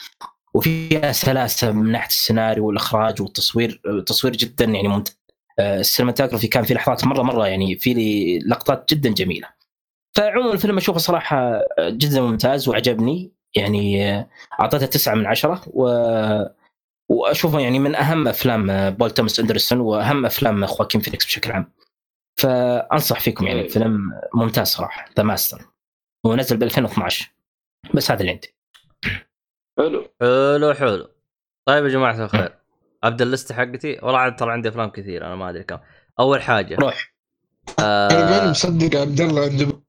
D: وفيها سلاسة من ناحية السيناريو والإخراج والتصوير التصوير جدا يعني ممتاز. آه، ال cinematography كان في لحظات مرة مرة يعني في لقطات جدا جميلة. فعموما الفيلم أشوفه صراحة جدا ممتاز وعجبني يعني آه، أعطيته تسعة من عشرة و واشوفه يعني من أهم أفلام بول توماس أندرسون وأهم أفلام خواكين فينيكس بشكل عام. فأنصح فيكم يعني فيلم ممتاز صراحة The Master ونزل ب 2012 بس هذا اللي عندي.
B: حلو.
A: حلو حلو. طيب يا جماعة الخير. ابدا اللسته حقتي. والله عاد ترى عندي أفلام كثير أنا ما أدري كم. أول حاجة
D: روح.
C: أنا ماني
A: آه
C: مصدق عبد الله عنده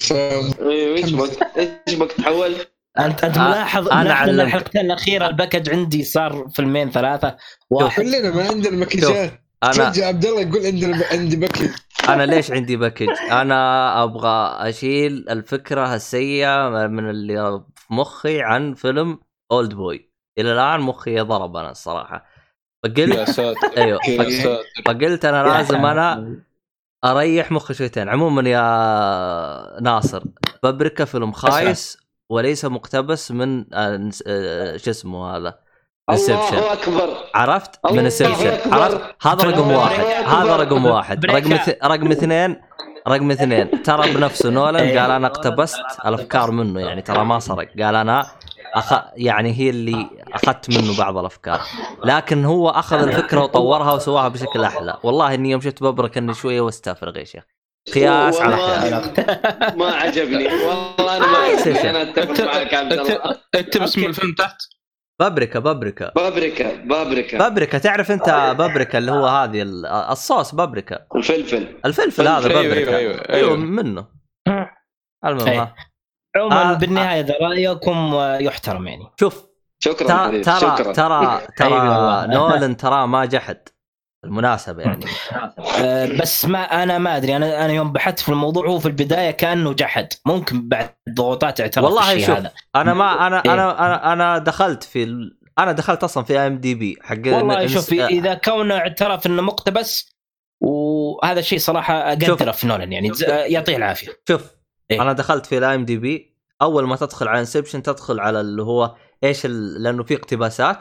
B: إيش بك إيش بك تحولت؟
D: أنت انت ملاحظ
A: أنا
D: ملاحظ ان
A: علمت.
D: الحلقتين الأخيرة الباكج عندي صار فيلمين ثلاثة. واحد.
C: كلنا ما عندنا مكياجات أنا عبد الله يقول عندنا عندي بكي
A: أنا ليش عندي باكج؟ أنا أبغى أشيل الفكرة السيئة من اللي في مخي عن فيلم Oldboy إلى الآن مخي ضرب أنا الصراحة. فقلت
E: يا ساتر. أيوه
A: فقلت أنا لازم أنا أريح مخي شويتين. عموما يا ناصر بابريكا فيلم خايس وليس مقتبس من آه، نس- آه، شو اسمه هذا؟ Inception
B: الله أكبر.
A: عرفت؟ من
B: Inception.
A: عرفت؟ هذا رقم واحد. هذا رقم واحد. رقم رقم اثنين رقم اثنين. ترى بنفسه نولان قال أنا اقتبست الأفكار منه يعني ترى ما سرق. قال أنا أخ... يعني هي اللي أخذت منه بعض الأفكار. لكن هو أخذ الفكرة وطورها وسواها بشكل أحلى. والله إني يوم شفت ببرك إني شوية واستغفر يا شيخ. قياس على
B: ما عجبني. والله أنا ما
A: آه،
B: عجبني. أنا أتفق معك عبد الله.
E: اكتب اسم الفيلم تحت؟
A: بابريكا بابريكا.
B: بابريكا بابريكا.
A: بابريكا تعرف أنت بابريكا اللي هو هذه ال- الصوص بابريكا؟
B: الفلفل.
A: الفلفل هذا
E: أيوه،
A: بابريكا.
E: أيوه، أيوه.
A: منه. المهم.
D: عموما
A: آه،
D: بالنهاية إذا رأيكم آه، يحترم يعني
A: شوف
B: شكرا
A: ترى ترى ترى. نولن ترى ما جحد. بالمناسبة يعني.
D: آه، بس ما أنا ما أدري. أنا أنا يوم بحثت في الموضوع هو في البداية كأنه جحد. ممكن بعد ضغوطات اعترف
A: والله شوف،
D: هذا.
A: أنا ما أنا
D: إيه.
A: أنا أنا أنا دخلت في ال... أنا دخلت أصلا في ام دي بي حق
D: والله
A: إنس-
D: شوف
A: آه،
D: إذا كونه اعترف إنه مقتبس وهذا الشيء صراحة أقدره في نولان يعني. ز- يعطيه العافية.
A: شوف
D: إيه.
A: أنا دخلت في ال IMDb أول ما تدخل على Inception تدخل على اللي هو إيش ال... لأنه في اقتباسات.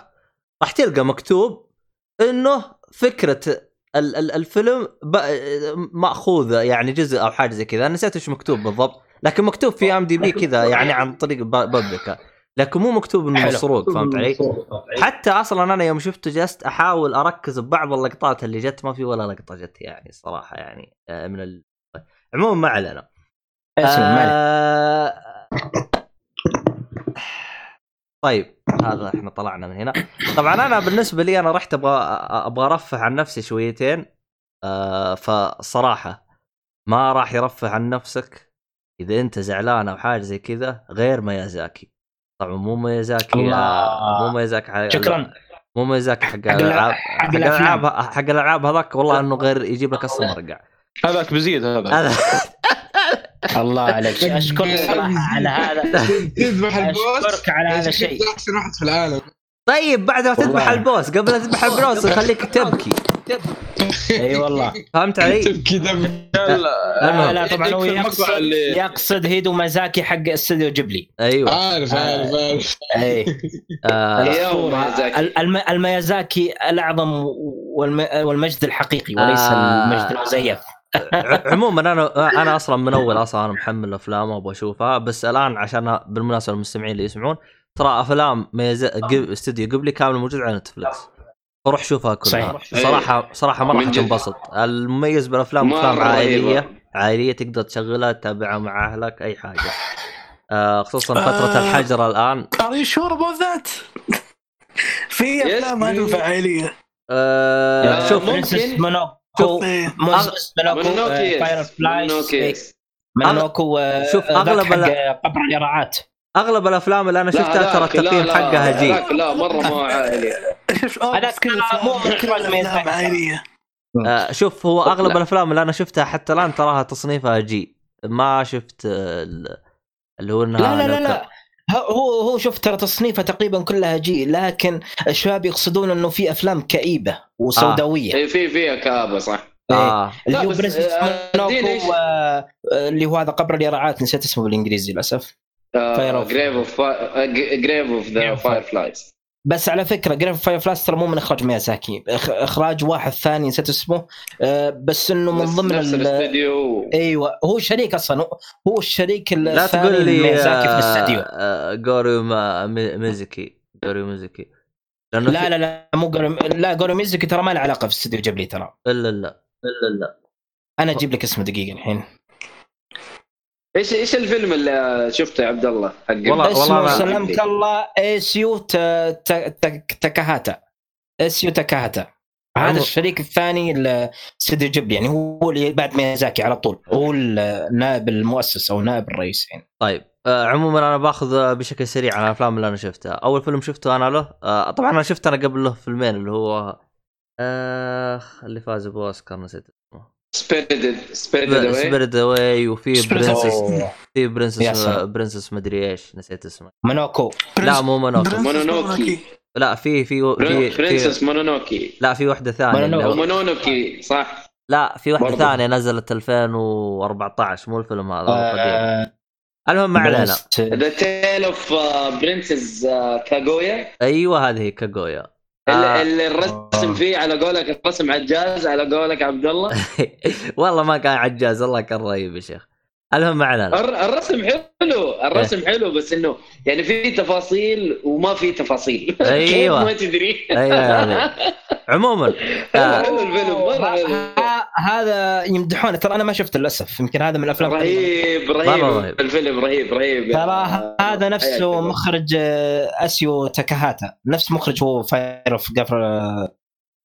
A: راح تلقى مكتوب إنه فكرة ال... ال... الفيلم ب... مأخوذة يعني جزء أو حاجة زي كذا نسيت إيش مكتوب بالضبط لكن مكتوب في IMDb كذا يعني عن طريق بابريكا لكن مو مكتوب
D: إنه.
A: مسروق فهمت علي؟ حتى أصلا أنا يوم شفته جلست أحاول أركز ببعض اللقطات اللي جت ما في ولا لقطة جت يعني صراحة يعني آه، من ال... عموما ما علينا
D: اسلم ما عليك.
A: آه... طيب هذا إحنا طلعنا من هنا. طبعا أنا بالنسبة لي أنا رحت أبغى أبغى أرفه عن نفسي شويتين آه فصراحة ما راح يرفه عن نفسك إذا أنت زعلان أو حاجة زي كذا غير ميازاكي. طبعا مو ميازاكي. آه، مو ميازاكي حق
D: شكرا.
A: مو ميازاكي حق
D: الألعاب حق.
A: الألعاب حق الألعاب هذاك والله إنه غير يجيب لك أصلا مرقع
E: هذاك بزيد هذا
D: الله عليك. أشكرك صراحة على هذا.
C: تذبح البوس.
D: أشكرك على هذا الشيء.
C: أحسن واحد في العالم.
A: طيب بعد ما تذبح. البوس قبل لا تذبح البوس يخليك تبكي.
D: أي والله.
A: فهمت علي؟
C: تبكي دم
D: لا. لا طبعا هو يقصد يقصد هيدو مازاكي حق استوديو جيبلي.
A: أيوه.
C: عارف عارف عارف.
D: أي.
A: آه.
D: الميازاكي الأعظم والم- والمجد الحقيقي وليس
A: آه.
D: المجد المزيف
A: عموما أنا أنا أصلا من أول أصلا أنا محمل أفلام وأبغى أشوفها بس الآن عشان بالمناسبة المستمعين اللي يسمعون ترى أفلام ميز... استوديو قبلي كامله موجود على نتفلكس فروح شوفها كلها
D: صحيح.
A: صراحة صراحة ما راح
B: من جد.
A: تنبسط المميز بالأفلام أفلام
B: عائلية.
A: عائلية تقدر تشغلها تتابعها مع أهلك أي حاجة آه خصوصا فترة
F: آه.
A: الحجر الآن
F: Are you sure about that؟ في. أفلام تنفع عائلية
A: آه
B: آه،
A: شوف
B: ممكن.
A: شوف
D: فاير
B: يس.
D: فلايز
B: مونوكي يس.
D: مونوكو آه،
A: شوف، ال-
D: قبر اليرعات
A: أغلب الأفلام اللي أنا
B: لا،
A: شفتها ترى
B: لا،
A: التقييم
B: لا،
A: حقها جي
B: هذاك لا مرة ما عائلي
F: آه،
D: هذاك مو من.
F: عائلية
A: آه شوف هو أغلب
B: لا.
A: الأفلام اللي أنا شفتها حتى الآن تراها تصنيفها جي ما شفت آه، ال- اللي هو إنها
D: لا لا لا لا هو هو شوف ترى تصنيفها تقريبا كلها G لكن الشباب يقصدون إنه في أفلام كئيبة وسوداوية.
B: إيه، في فيها كآبة صح.
A: كان- آه.
D: اللي هو Princess
B: آه،
D: آه، آه، اللي هو هذا قبر اليراعات نسيت اسمه بالإنجليزي للأسف. Fire of-
B: Grave of
D: Grave of
B: the Fireflies
D: بس على فكرة Grave Fireflies ترى مو من إخراج ميازاكي. إخراج واحد ثاني نسيت اسمه. آه، بس إنه من ضمن
B: نفس
D: ال-
B: الاستوديو
D: أيوه هو شريك أصلا. هو- هو الشريك
A: لا
D: الثاني
A: تقول لي
D: لميازاكي في الاستديو.
A: جوريو ميزكي جوريو ميزكي لأنه
D: لا
A: في-
D: لا لا مو جورو لا جورو ميزوكي ترى ما له علاقة في استوديو جبلي ترى.
A: إلا لا إلا لا
D: أنا أجيب لك اسمه دقيقة الحين.
B: إيش إيش الفيلم اللي شفته يا عبد الله حق
A: والله-
D: اسمه
A: أنا-
D: سلمك الله ايسيو ت- ت- ت- تاكاهاتا ايسيو تاكاهاتا هذا الشريك الثاني لاستوديو جبلي يعني هو اللي بعد ميازاكي على طول. هو النائب المؤسس أو نائب الرئيس يعني.
A: طيب آه عموما أنا باخذ آه، بشكل سريع عن الأفلام اللي أنا شفتها. أول فيلم شفته أنا له آه طبعا أنا شفت أنا قبل له فيلمين اللي هو آه اللي فاز بأوسكار نسيت.
B: Spirited Spirited
A: Spirited Away وفي
D: Princess.
A: في
D: Princess.
A: Princess مدري إيش نسيت اسمه.
D: مونوكو
A: لا مو مونوكو
B: مونونوكي.
A: لا في في في,
B: Princess مونونوكي
A: لا في واحدة ثانية
B: مونونوكي صح.
A: لا في واحدة
B: برضو.
A: ثانية نزلت 2014 مو الفيلم هذا هو قديم.
D: آه،
A: المهم ما علينا.
B: ذا تيل اوف برنسس كاغويا
A: أيوه هذه كاغويا آه.
B: الرسم فيه على قولك الرسم عجاز على قولك عبد الله
A: والله ما كان عجاز والله كان رهيب يا شيخ المهم ما علينا
B: الر- الرسم حلو الرسم حلو بس إنه يعني في تفاصيل وما في تفاصيل. كيف ما تدري
A: أيوه يعني. عموما آه.
B: حلو الفيلم مره حلو
D: ه- هذا يمدحونه ترى أنا ما شفته للأسف يمكن هذا من الأفلام
B: رهيب رهيب
A: رهيب.
B: الفيلم رهيب رهيب
D: ترى
B: آه،
D: هذا نفسه. مخرج آه، إيساو تاكاهاتا نفس مخرج هو
B: Fire of
D: قبر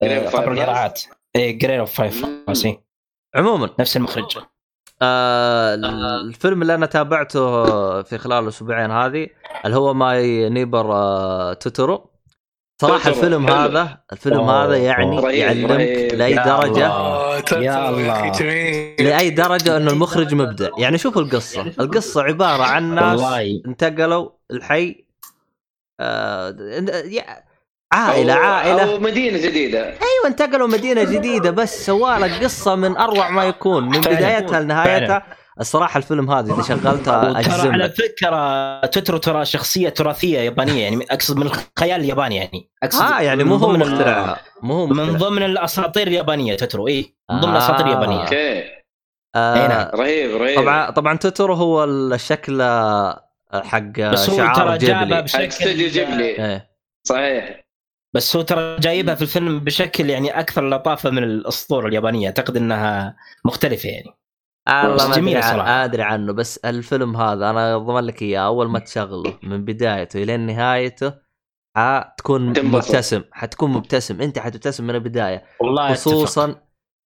B: Fireflies؟
D: اليراعات إيه Grave of
B: Fire.
A: عموما
D: نفس المخرج
A: آه الفيلم اللي أنا تابعته في خلال الأسبوعين هذه اللي هو My Neighbor آه توتورو
B: صراحة
A: الفيلم
B: حلو.
A: هذا الفيلم
D: أوه،
A: هذا يعني
B: أوه.
A: يعلمك
B: رهيب.
A: لأي
D: درجة.
F: آه،
D: يا الله.
A: لأي درجة انه المخرج مبدع يعني شوف القصة القصة عبارة عن ناس انتقلوا الحي آه عائلة
B: أو-
A: عائلة.
B: أو مدينة جديدة.
A: أيوه انتقلوا مدينة جديدة بس سوالك قصة من أروع ما يكون من. بدايتها لنهايتها. الصراحة الفيلم هذا إذا شغلته
G: ترى
A: اجزم
G: على فكرة توترو ترى شخصية تراثية يابانية يعني أقصد من الخيال الياباني يعني. أقصد
A: آه يعني
G: من
A: مو هو مخترعها مو هو
G: من. ضمن الأساطير اليابانية توترو اي من ضمن
A: آه.
G: الأساطير اليابانية.
B: أوكي.
A: آه
G: نعم.
B: رهيب رهيب.
A: طبعا طبعا توتورو هو الشكل حق
G: بس هو
A: شعار
G: ترى
A: جيبلي.
B: حق استوديو
G: بشكل
B: جيبلي.
A: إيه.
B: صحيح.
G: بس هو ترى جايبها في الفيلم بشكل يعني أكثر لطافة من الأسطورة اليابانية. أعتقد إنها مختلفة يعني.
A: الله
G: بس
A: ما
G: أدري.
A: آدري عنه بس الفيلم هذا أنا اضمن لك إياه أول ما تشغله من بدايته إلى نهايته حتكون. مبتسم حتكون مبتسم. أنت حتبتسم من البداية.
G: والله
A: خصوصا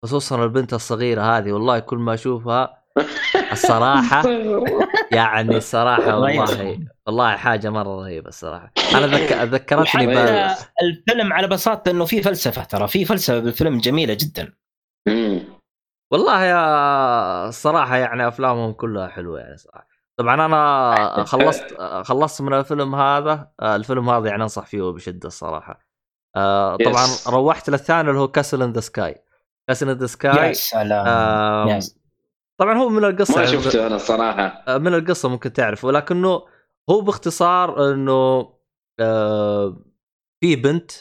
A: خصوصا البنت الصغيرة هذه والله كل ما أشوفها الصراحة يعني الصراحه والله والله حاجة مرة رهيبة الصراحة أنا ذك... ذكرتني
G: الفيلم على بساطة إنه في فلسفة ترى في فلسفة بالفيلم جميلة جدا.
A: والله يا الصراحة يعني أفلامهم كلها حلوة يعني صراحة طبعا أنا خلصت خلصت من الفيلم هذا الفيلم هذا يعني أنصح فيه بشدة الصراحة آه، طبعا. روحت للثاني اللي هو Castle in the Sky Castle
G: in
A: the
G: Sky يا سلام.
A: طبعا هو من القصة
B: ما
A: يعني
B: شفته أنا الصراحه
A: آه، من القصة ممكن تعرف ولكنه هو باختصار إنه آه، في بنت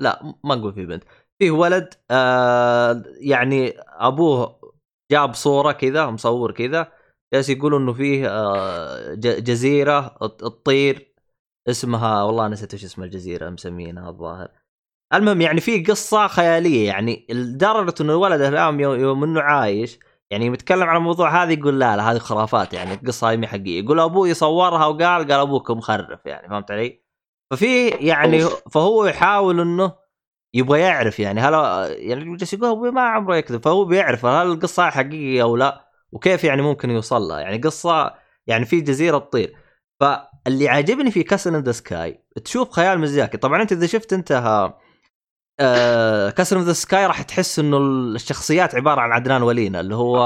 A: لا ما نقول في بنت فيه ولد آه، يعني أبوه جاب صورة كذا مصور كذا جالس يقولوا إنه فيه آه، ج- جزيرة ت- تطير اسمها والله نسيت إيش اسم الجزيرة مسمينها الظاهر. المهم يعني في قصة خيالية يعني لدرجة إنه الولد الآن يوم إنه عايش يعني متكلم عن الموضوع هذا يقول لا لا هذه خرافات يعني القصة هذه مي حقيقية. يقول أبوي صورها وقال قال أبوك مخرف يعني فهمت علي؟ ففي يعني فهو يحاول إنه يبغى يعرف يعني هل يعني جالس يقول أبوي ما عمره يكذب فهو بيعرف هل القصة حقيقية أو لا وكيف يعني ممكن يوصل لها. يعني قصة يعني في جزيرة تطير. فاللي عاجبني في Castle in the Sky تشوف خيال ميازاكي. طبعا أنت إذا شفت أنت ها- آه Castle in the Sky راح تحس إنه الشخصيات عبارة عن عدنان ولينا اللي هو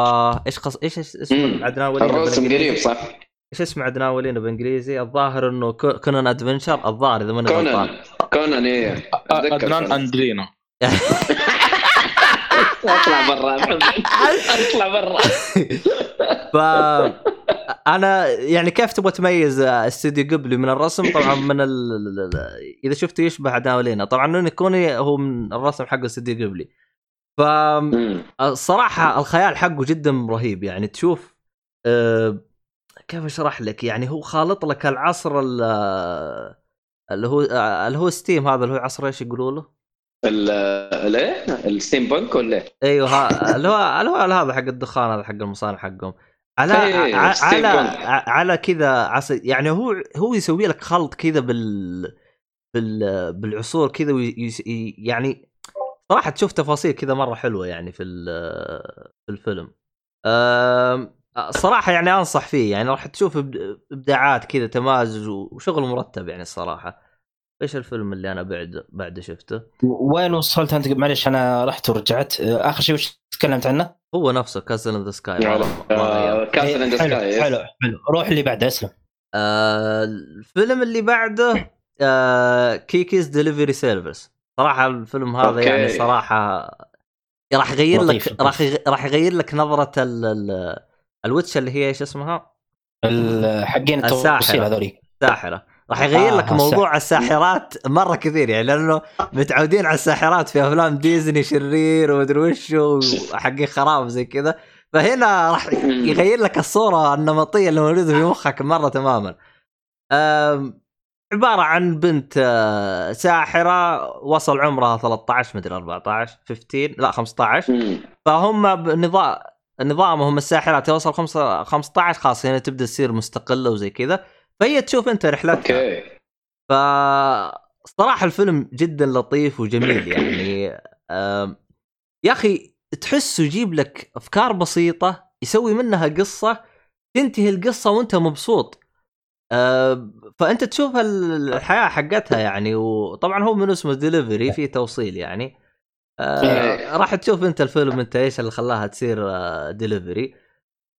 A: إيش قص... إيش اسم
B: مم.
A: عدنان ولينا
B: الرسم
A: بالإنجليزي؟
B: قريب صح.
A: إيش اسم عدنان ولينا بالإنجليزي؟ الظاهر إنه كو- كونان adventure الظاهر إذا ماني غلطان.
B: كونان كونان
E: إيه
B: كونان.
E: اندرينا
B: أطلع برا. أطلع برا.
A: ف أنا يعني كيف تبغى تميز استوديو قبلي من الرسم؟ طبعا من ال... إذا شفته يشبه عدنان ولينا طبعا ني نو كوني هو من الرسم حق استوديو قبلي. ف. الصراحه الخيال حقه جدا رهيب. يعني تشوف آه، كيف أشرح لك؟ يعني هو خالط لك العصر ال- اللي هو اللي هو steam هذا اللي هو عصر إيش يقولوا له؟
B: ال الايه ال steampunk ولا إيه؟
A: أيوه اللي هو اللي هو هذا حق الدخان هذا حق المصانع حقهم. على
B: إيه،
A: على على كذا يعني هو هو يسوي لك خلط كذا بال بال بالعصور كذا يعني صراحة تشوف تفاصيل كذا مرة حلوة يعني في في الفيلم. صراحة يعني أنصح فيه يعني راح تشوف إبداعات كذا تمازج وشغل مرتب يعني الصراحة. إيش الفيلم اللي أنا بعد بعد شفته؟
G: وين وصلت أنت؟ معلش أنا رحت ورجعت. آخر شيء وش تكلمت عنه؟
A: هو نفسه Castle in the Sky
B: Castle in
G: حلو
B: Sky
G: حلو حلو. روح اللي بعده اسلم.
A: آه الفيلم اللي بعده آه Kiki's Delivery Service صراحة الفيلم هذا
B: okay.
A: يعني صراحة راح يغير لك راح راح يغير لك نظرة ال ال ال witch اللي هي إيش اسمها؟
G: حقين
A: الساحرة.
G: التوصيل هذولي.
A: ساحره راح يغير
G: آه،
A: لك موضوع الساحرات مرة كثير يعني لأنه متعودين على الساحرات في أفلام ديزني شرير ومدري وش وحقين خراب زي كذا. فهنا راح يغير لك الصورة النمطية اللي موجودة في مخك مرة تماما. عبارة عن بنت آه، ساحرة وصل عمرها 13 مدري 14 15 لا 15
B: مم.
A: فهم بنظام نظامهم الساحرات يوصل خمسة- 15 خلاص هنا تبدأ تصير مستقلة وزي كذا. فهي تشوف انت رحلتها.
B: okay.
A: ف صراحة الفيلم جدا لطيف وجميل يعني. يا أخي تحسه يجيب لك أفكار بسيطة يسوي منها قصة تنتهي القصة وأنت مبسوط. فأنت تشوف ال- الحياة حقتها يعني. وطبعا هو من اسمه ديليفري في توصيل يعني. آه،
B: إيه.
A: راح تشوف أنت الفيلم أنت إيش اللي خلاها تصير ديليفري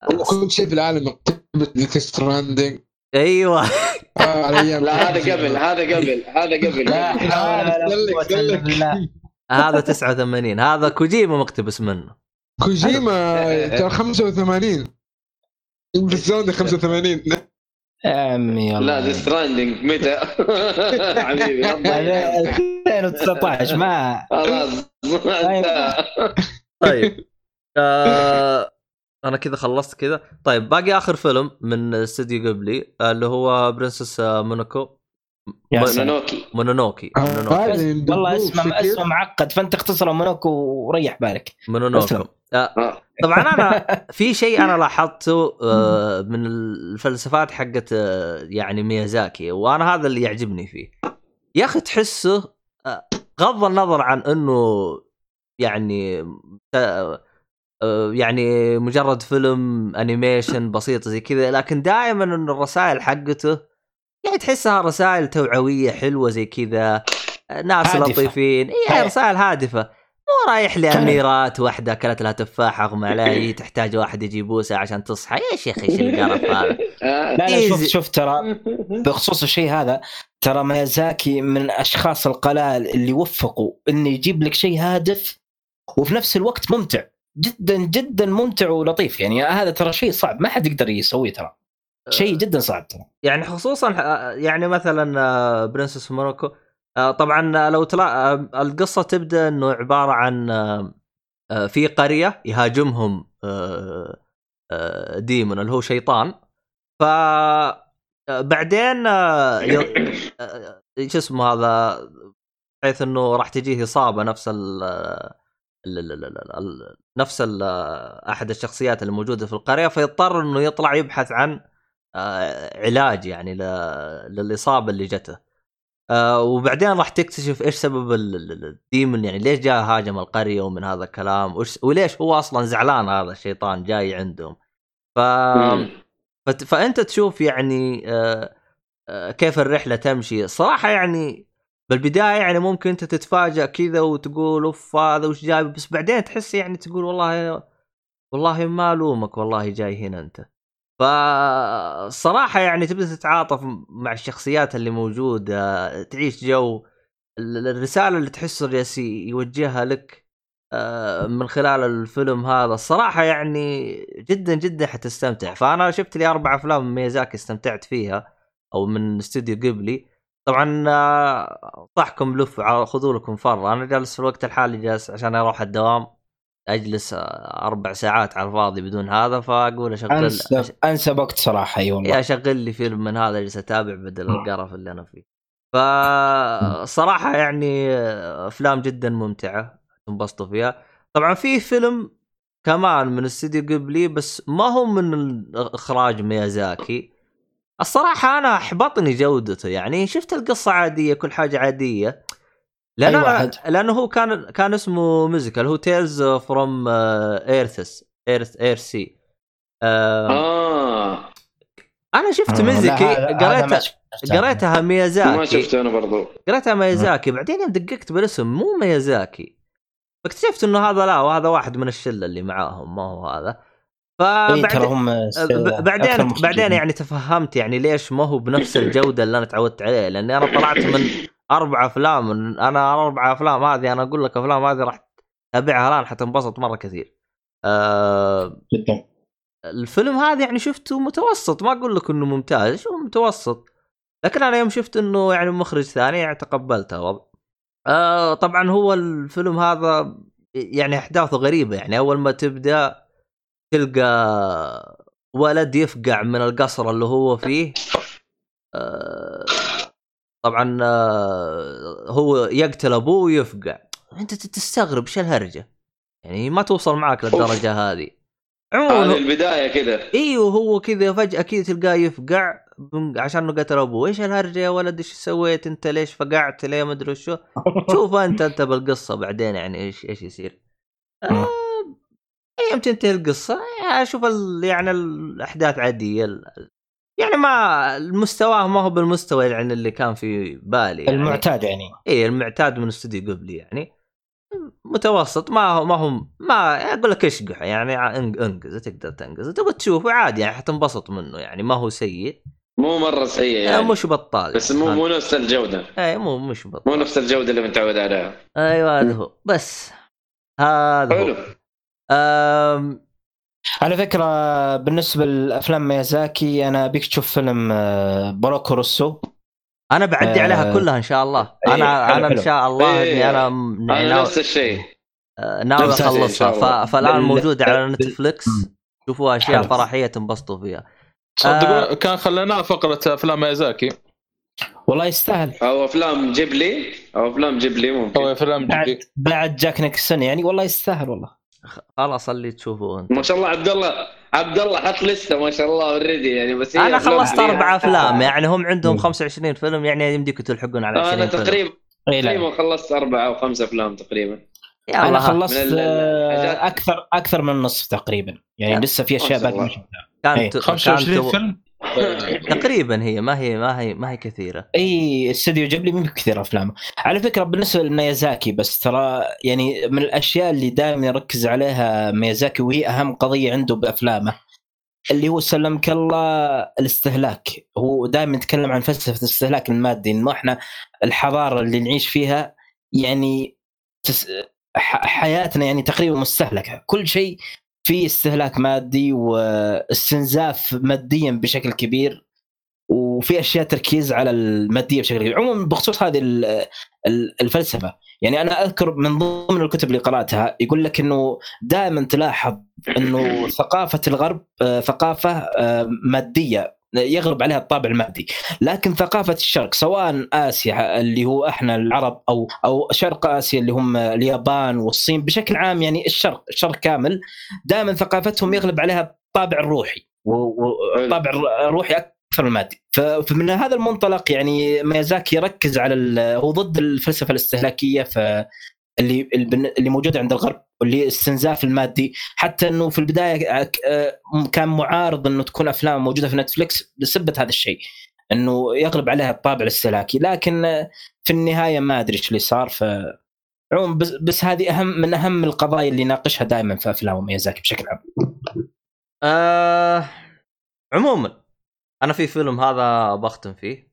C: والله كل شيء في العالم مقتبس ديك ستراندنج
A: أيوه
C: آه
B: لا هذا قبل هذا قبل هذا قبل
G: لا.
A: هذا 89 هذا كوجيما مقتبس منه
C: كوجيما ترى 85 بالزون 85
G: يا عمي
B: لا ذا ستراندنج متى حبيبي
G: هذا 2019 ما
B: خلاص انتهى.
A: طيب آه أنا كذا خلصت كذا. طيب باقي آخر فيلم من استوديو قبلي اللي هو Princess مونوكو
G: يا
A: م-
G: سلام.
B: نونوكي
A: مونونوكي مونونوكي
G: والله اسمه. اسمه معقد فأنت اختصره مونوكو وريح بالك.
A: مونونوكو
G: أسلم.
A: آه
B: آه.
A: طبعا أنا في شيء أنا لاحظته آه من الفلسفات حقت آه يعني ميازاكي وأنا هذا اللي يعجبني فيه. يا أخي تحسه آه غض النظر عن إنه يعني آه آه، يعني مجرد فيلم انيميشن بسيط زي كذا لكن دائما انه الرسائل حقته يعني تحسها رسائل توعوية حلوة زي كذا آه، ناس
G: هادفة.
A: لطيفين اي
G: إيه.
A: رسائل هادفة مو رايح لأميرات واحدة اكلت لها تفاحه اغمى عليها تحتاج واحد يجي بوسه عشان تصحى إيش يا أخي إيش القرف هذا
B: آه.
G: لا لا شوف. شوف ترى بخصوص الشيء هذا ترى ميازاكي من الاشخاص القلائل اللي وفقوا إنه يجيب لك شيء هادف وفي نفس الوقت ممتع جدا جدا ممتع ولطيف. يعني هذا ترى شيء صعب. ما حد يقدر يسويه ترى. شيء جدا صعب ترى.
A: يعني خصوصا آه، يعني مثلا آه، برنسس موروكو آه، طبعا لو تلا آه، القصة تبدأ إنه عبارة عن آه، آه، في قرية يهاجمهم آه، آه، demon اللي هو شيطان. ف آه، بعدين آه، آه، شو اسمه هذا؟ بحيث إنه راح تجيه إصابة نفس ال نفس أحد الشخصيات اللي موجودة في القرية فيضطر إنه يطلع يبحث عن آه، علاج يعني للإصابة اللي جته. آه، وبعدين راح تكتشف إيش سبب ال- ال- ال- ال demon يعني ليش جاء هاجم القرية ومن هذا الكلام؟ وليش هو أصلا زعلان هذا الشيطان جاي عندهم؟ ف فت- فأنت تشوف يعني آه، كيف الرحلة تمشي. صراحة يعني بالبداية يعني ممكن أنت تتفاجأ كذا وتقول أوف هذا وش جاي بس بعدين تحس يعني تقول والله والله ما ألومك والله جاي هنا أنت. فصراحة يعني تبدأ تتعاطف مع الشخصيات اللي موجودة تعيش جو ال- الرسالة اللي تحسه جالس يوجهها لك آه، من خلال الفيلم هذا الصراحة يعني جدا جدا حتستمتع. فأنا شفت لي أربع أفلام من ميازاكي استمتعت فيها أو من استوديو قبلي. طبعا آه، انصحكم لفوا خذوا لكم فرة أنا جالس في الوقت الحالي جالس عشان أروح الدوام أجلس آه، أربع ساعات على الفاضي بدون هذا فأقول أشغل
G: انسب انسب وقت صراحة أي
A: يا
G: والله
A: أشغل لي فيلم من هذا أجلس أتابع بدل القرف اللي أنا فيه. فصراحه يعني آه، أفلام جدا ممتعة تنبسطوا فيها. طبعا في فيلم كمان من استديو قبلي بس ما هو من اخراج ميازاكي. الصراحة أنا أحبطني جودته يعني شفت القصة عادية كل حاجة عادية. لأن
G: أي
A: أنا
G: واحد؟
A: لأنه هو كان كان اسمه musical هو Tales from Earths Earth Earthsea
B: آه
A: أنا شفت
G: آه، ما
A: قريتها. قريتها ميازاكي.
B: ما شفته أنا برضو.
A: قريتها ميازاكي بعدين يوم دققت بالاسم مو ميازاكي. فاكتشفت إنه هذا لا وهذا واحد من الشلة اللي معاهم ما هو هذا. فبعدين
G: هم
A: ب-
G: أكثر
A: بعدين. بعدين يعني تفهمت يعني ليش ما هو بنفس الجودة اللي أنا تعودت عليه لأني أنا طلعت من أربع أفلام أنا أربع أفلام هذه أنا أقول لك أفلام هذه راح تتابعها الآن حتنبسط مرة كثير. آه
G: جدا
A: الفيلم هذا يعني شفته متوسط ما أقول لك إنه ممتاز شو متوسط لكن أنا يوم شفت إنه يعني مخرج ثاني يعني تقبلته وضع آه طبعا هو الفيلم هذا يعني أحداثه غريبة يعني أول ما تبدأ تلقى ولد يفقع من القصر اللي هو فيه آه طبعا آه هو يقتل أبوه ويفقع. أنت تستغرب إيش الهرجة؟ يعني ما توصل معك للدرجة هذه. عموما
B: هذه البداية كذا
A: إيوه هو كذا فجأة كذا تلقاه يفقع عشان انه قتل أبوه. إيش الهرجة يا ولد؟ إيش سويت أنت؟ ليش فقعت؟ ليه ما أدري شو؟ شوف أنت أنت بالقصة بعدين يعني إيش إيش يصير. آه يوم تنتهي القصة يعني أشوف ال- يعني الأحداث عادية. ال- يعني ما المستوى ما هو بالمستوى يعني اللي كان في بالي يعني.
G: المعتاد يعني.
A: اي المعتاد من استوديو قبلي يعني. متوسط ما هو ما هو ما أقول لك اشقح يعني إنق- انقز تقدر تنقز تبغى تشوفه عادي يعني حتنبسط منه يعني ما هو سيء.
B: مو مرة سيء
A: يعني.
B: يعني
A: مش بطال
B: بس مو مو نفس الجودة.
A: اي مو مش
B: مو
A: بطال.
B: نفس الجودة اللي متعود عليها.
A: أيوه هذا هو. بس. هذا هو.
B: حلو.
A: أم...
D: على فكرة بالنسبة لافلام ميازاكي أنا أبيك تشوف فيلم آه، بروكو روسو.
A: أنا بعدي
D: آه،
A: عليها كلها إن شاء الله.
D: إيه،
A: أنا
D: حلو،
A: أنا إن
D: حلو.
A: شاء الله
B: إيه،
A: اني أنا م-
B: أنا
A: ناوي
B: نفس الشيء.
A: آه، ناوي
D: ممتاز، إن
A: أخلصها.
B: شاء الله.
A: ف- فالآن
D: بال-
A: موجودة على Netflix أشياء
D: حلو.
A: فرحية تنبسطوا فيها.
E: صدقوا كان خليناها فقرة أفلام ميازاكي.
D: والله يستاهل.
B: أو أفلام جيبلي؟ أو أفلام جيبلي
E: أو
B: ممكن.
E: افلام
D: بعد
E: جديده
D: بعد جاك نيكسون يعني والله يستاهل والله.
A: خلاص اللي تشوفوه انت
B: ما شاء الله عبد الله عبد الله حط لسته ما شاء الله already يعني بس
A: أنا
B: أفلام
A: خلصت. أربع أفلام يعني هم عندهم
D: مم.
A: 25 فيلم يعني يمديكم تلحقون على 20
B: أنا
A: فيلم
B: تقريبا
D: لا
B: تقريبا خلصت أربع أو خمس أفلام تقريبا
A: يلا أنا.
D: خلصت آه، أكثر أكثر من النصف تقريبا يعني
A: يا.
D: لسه في أشياء
B: ما شاء
D: باقي ما
B: الله.
D: شفتها
A: كانت
E: 25
A: كانت
E: فيلم
A: تقريبا هي ما هي ما هي ما هي كثيرة.
D: أي استوديو جيبلي مو كثير أفلامه. على فكرة بالنسبة لميازاكي بس ترى يعني من الأشياء اللي دائما يركز عليها ميازاكي وهي أهم قضية عنده بأفلامه اللي هو سلمك الله الاستهلاك. هو دائما يتكلم عن فلسفة الاستهلاك المادي إنه إحنا الحضارة اللي نعيش فيها يعني تس... حياتنا يعني تقريبا مستهلكة. كل شيء فيه استهلاك مادي واستنزاف ماديا بشكل كبير وفي أشياء تركيز على المادية بشكل كبير. عموما بخصوص هذه ال- ال- الفلسفة يعني أنا أذكر من ضمن الكتب اللي قرأتها يقول لك إنه دائما تلاحظ إنه ثقافة الغرب آه، ثقافة آه، مادية. يغلب عليها الطابع المادي. لكن ثقافة الشرق سواء آسيا اللي هو إحنا العرب أو أو شرق آسيا اللي هم اليابان والصين بشكل عام يعني الشرق الشرق كامل دائما ثقافتهم يغلب عليها الطابع الروحي والطابع الروحي أكثر من المادي. فمن هذا المنطلق يعني ميازاكي يركز على هو ضد الفلسفة الاستهلاكية ف اللي اللي موجوده عند الغرب واللي الاستنزاف المادي. حتى إنه في البداية آه، كان معارض إنه تكون أفلام موجودة في نتفلكس بسبه هذا الشيء إنه يغلب عليها الطابع الاستهلاكي لكن آه، في النهاية ما أدري إيش اللي صار ف عموما بس, بس هذه أهم من أهم القضايا اللي يناقشها دائما في أفلام ميازاكي بشكل عام.
A: آه عموما أنا في فيلم هذا بختم فيه.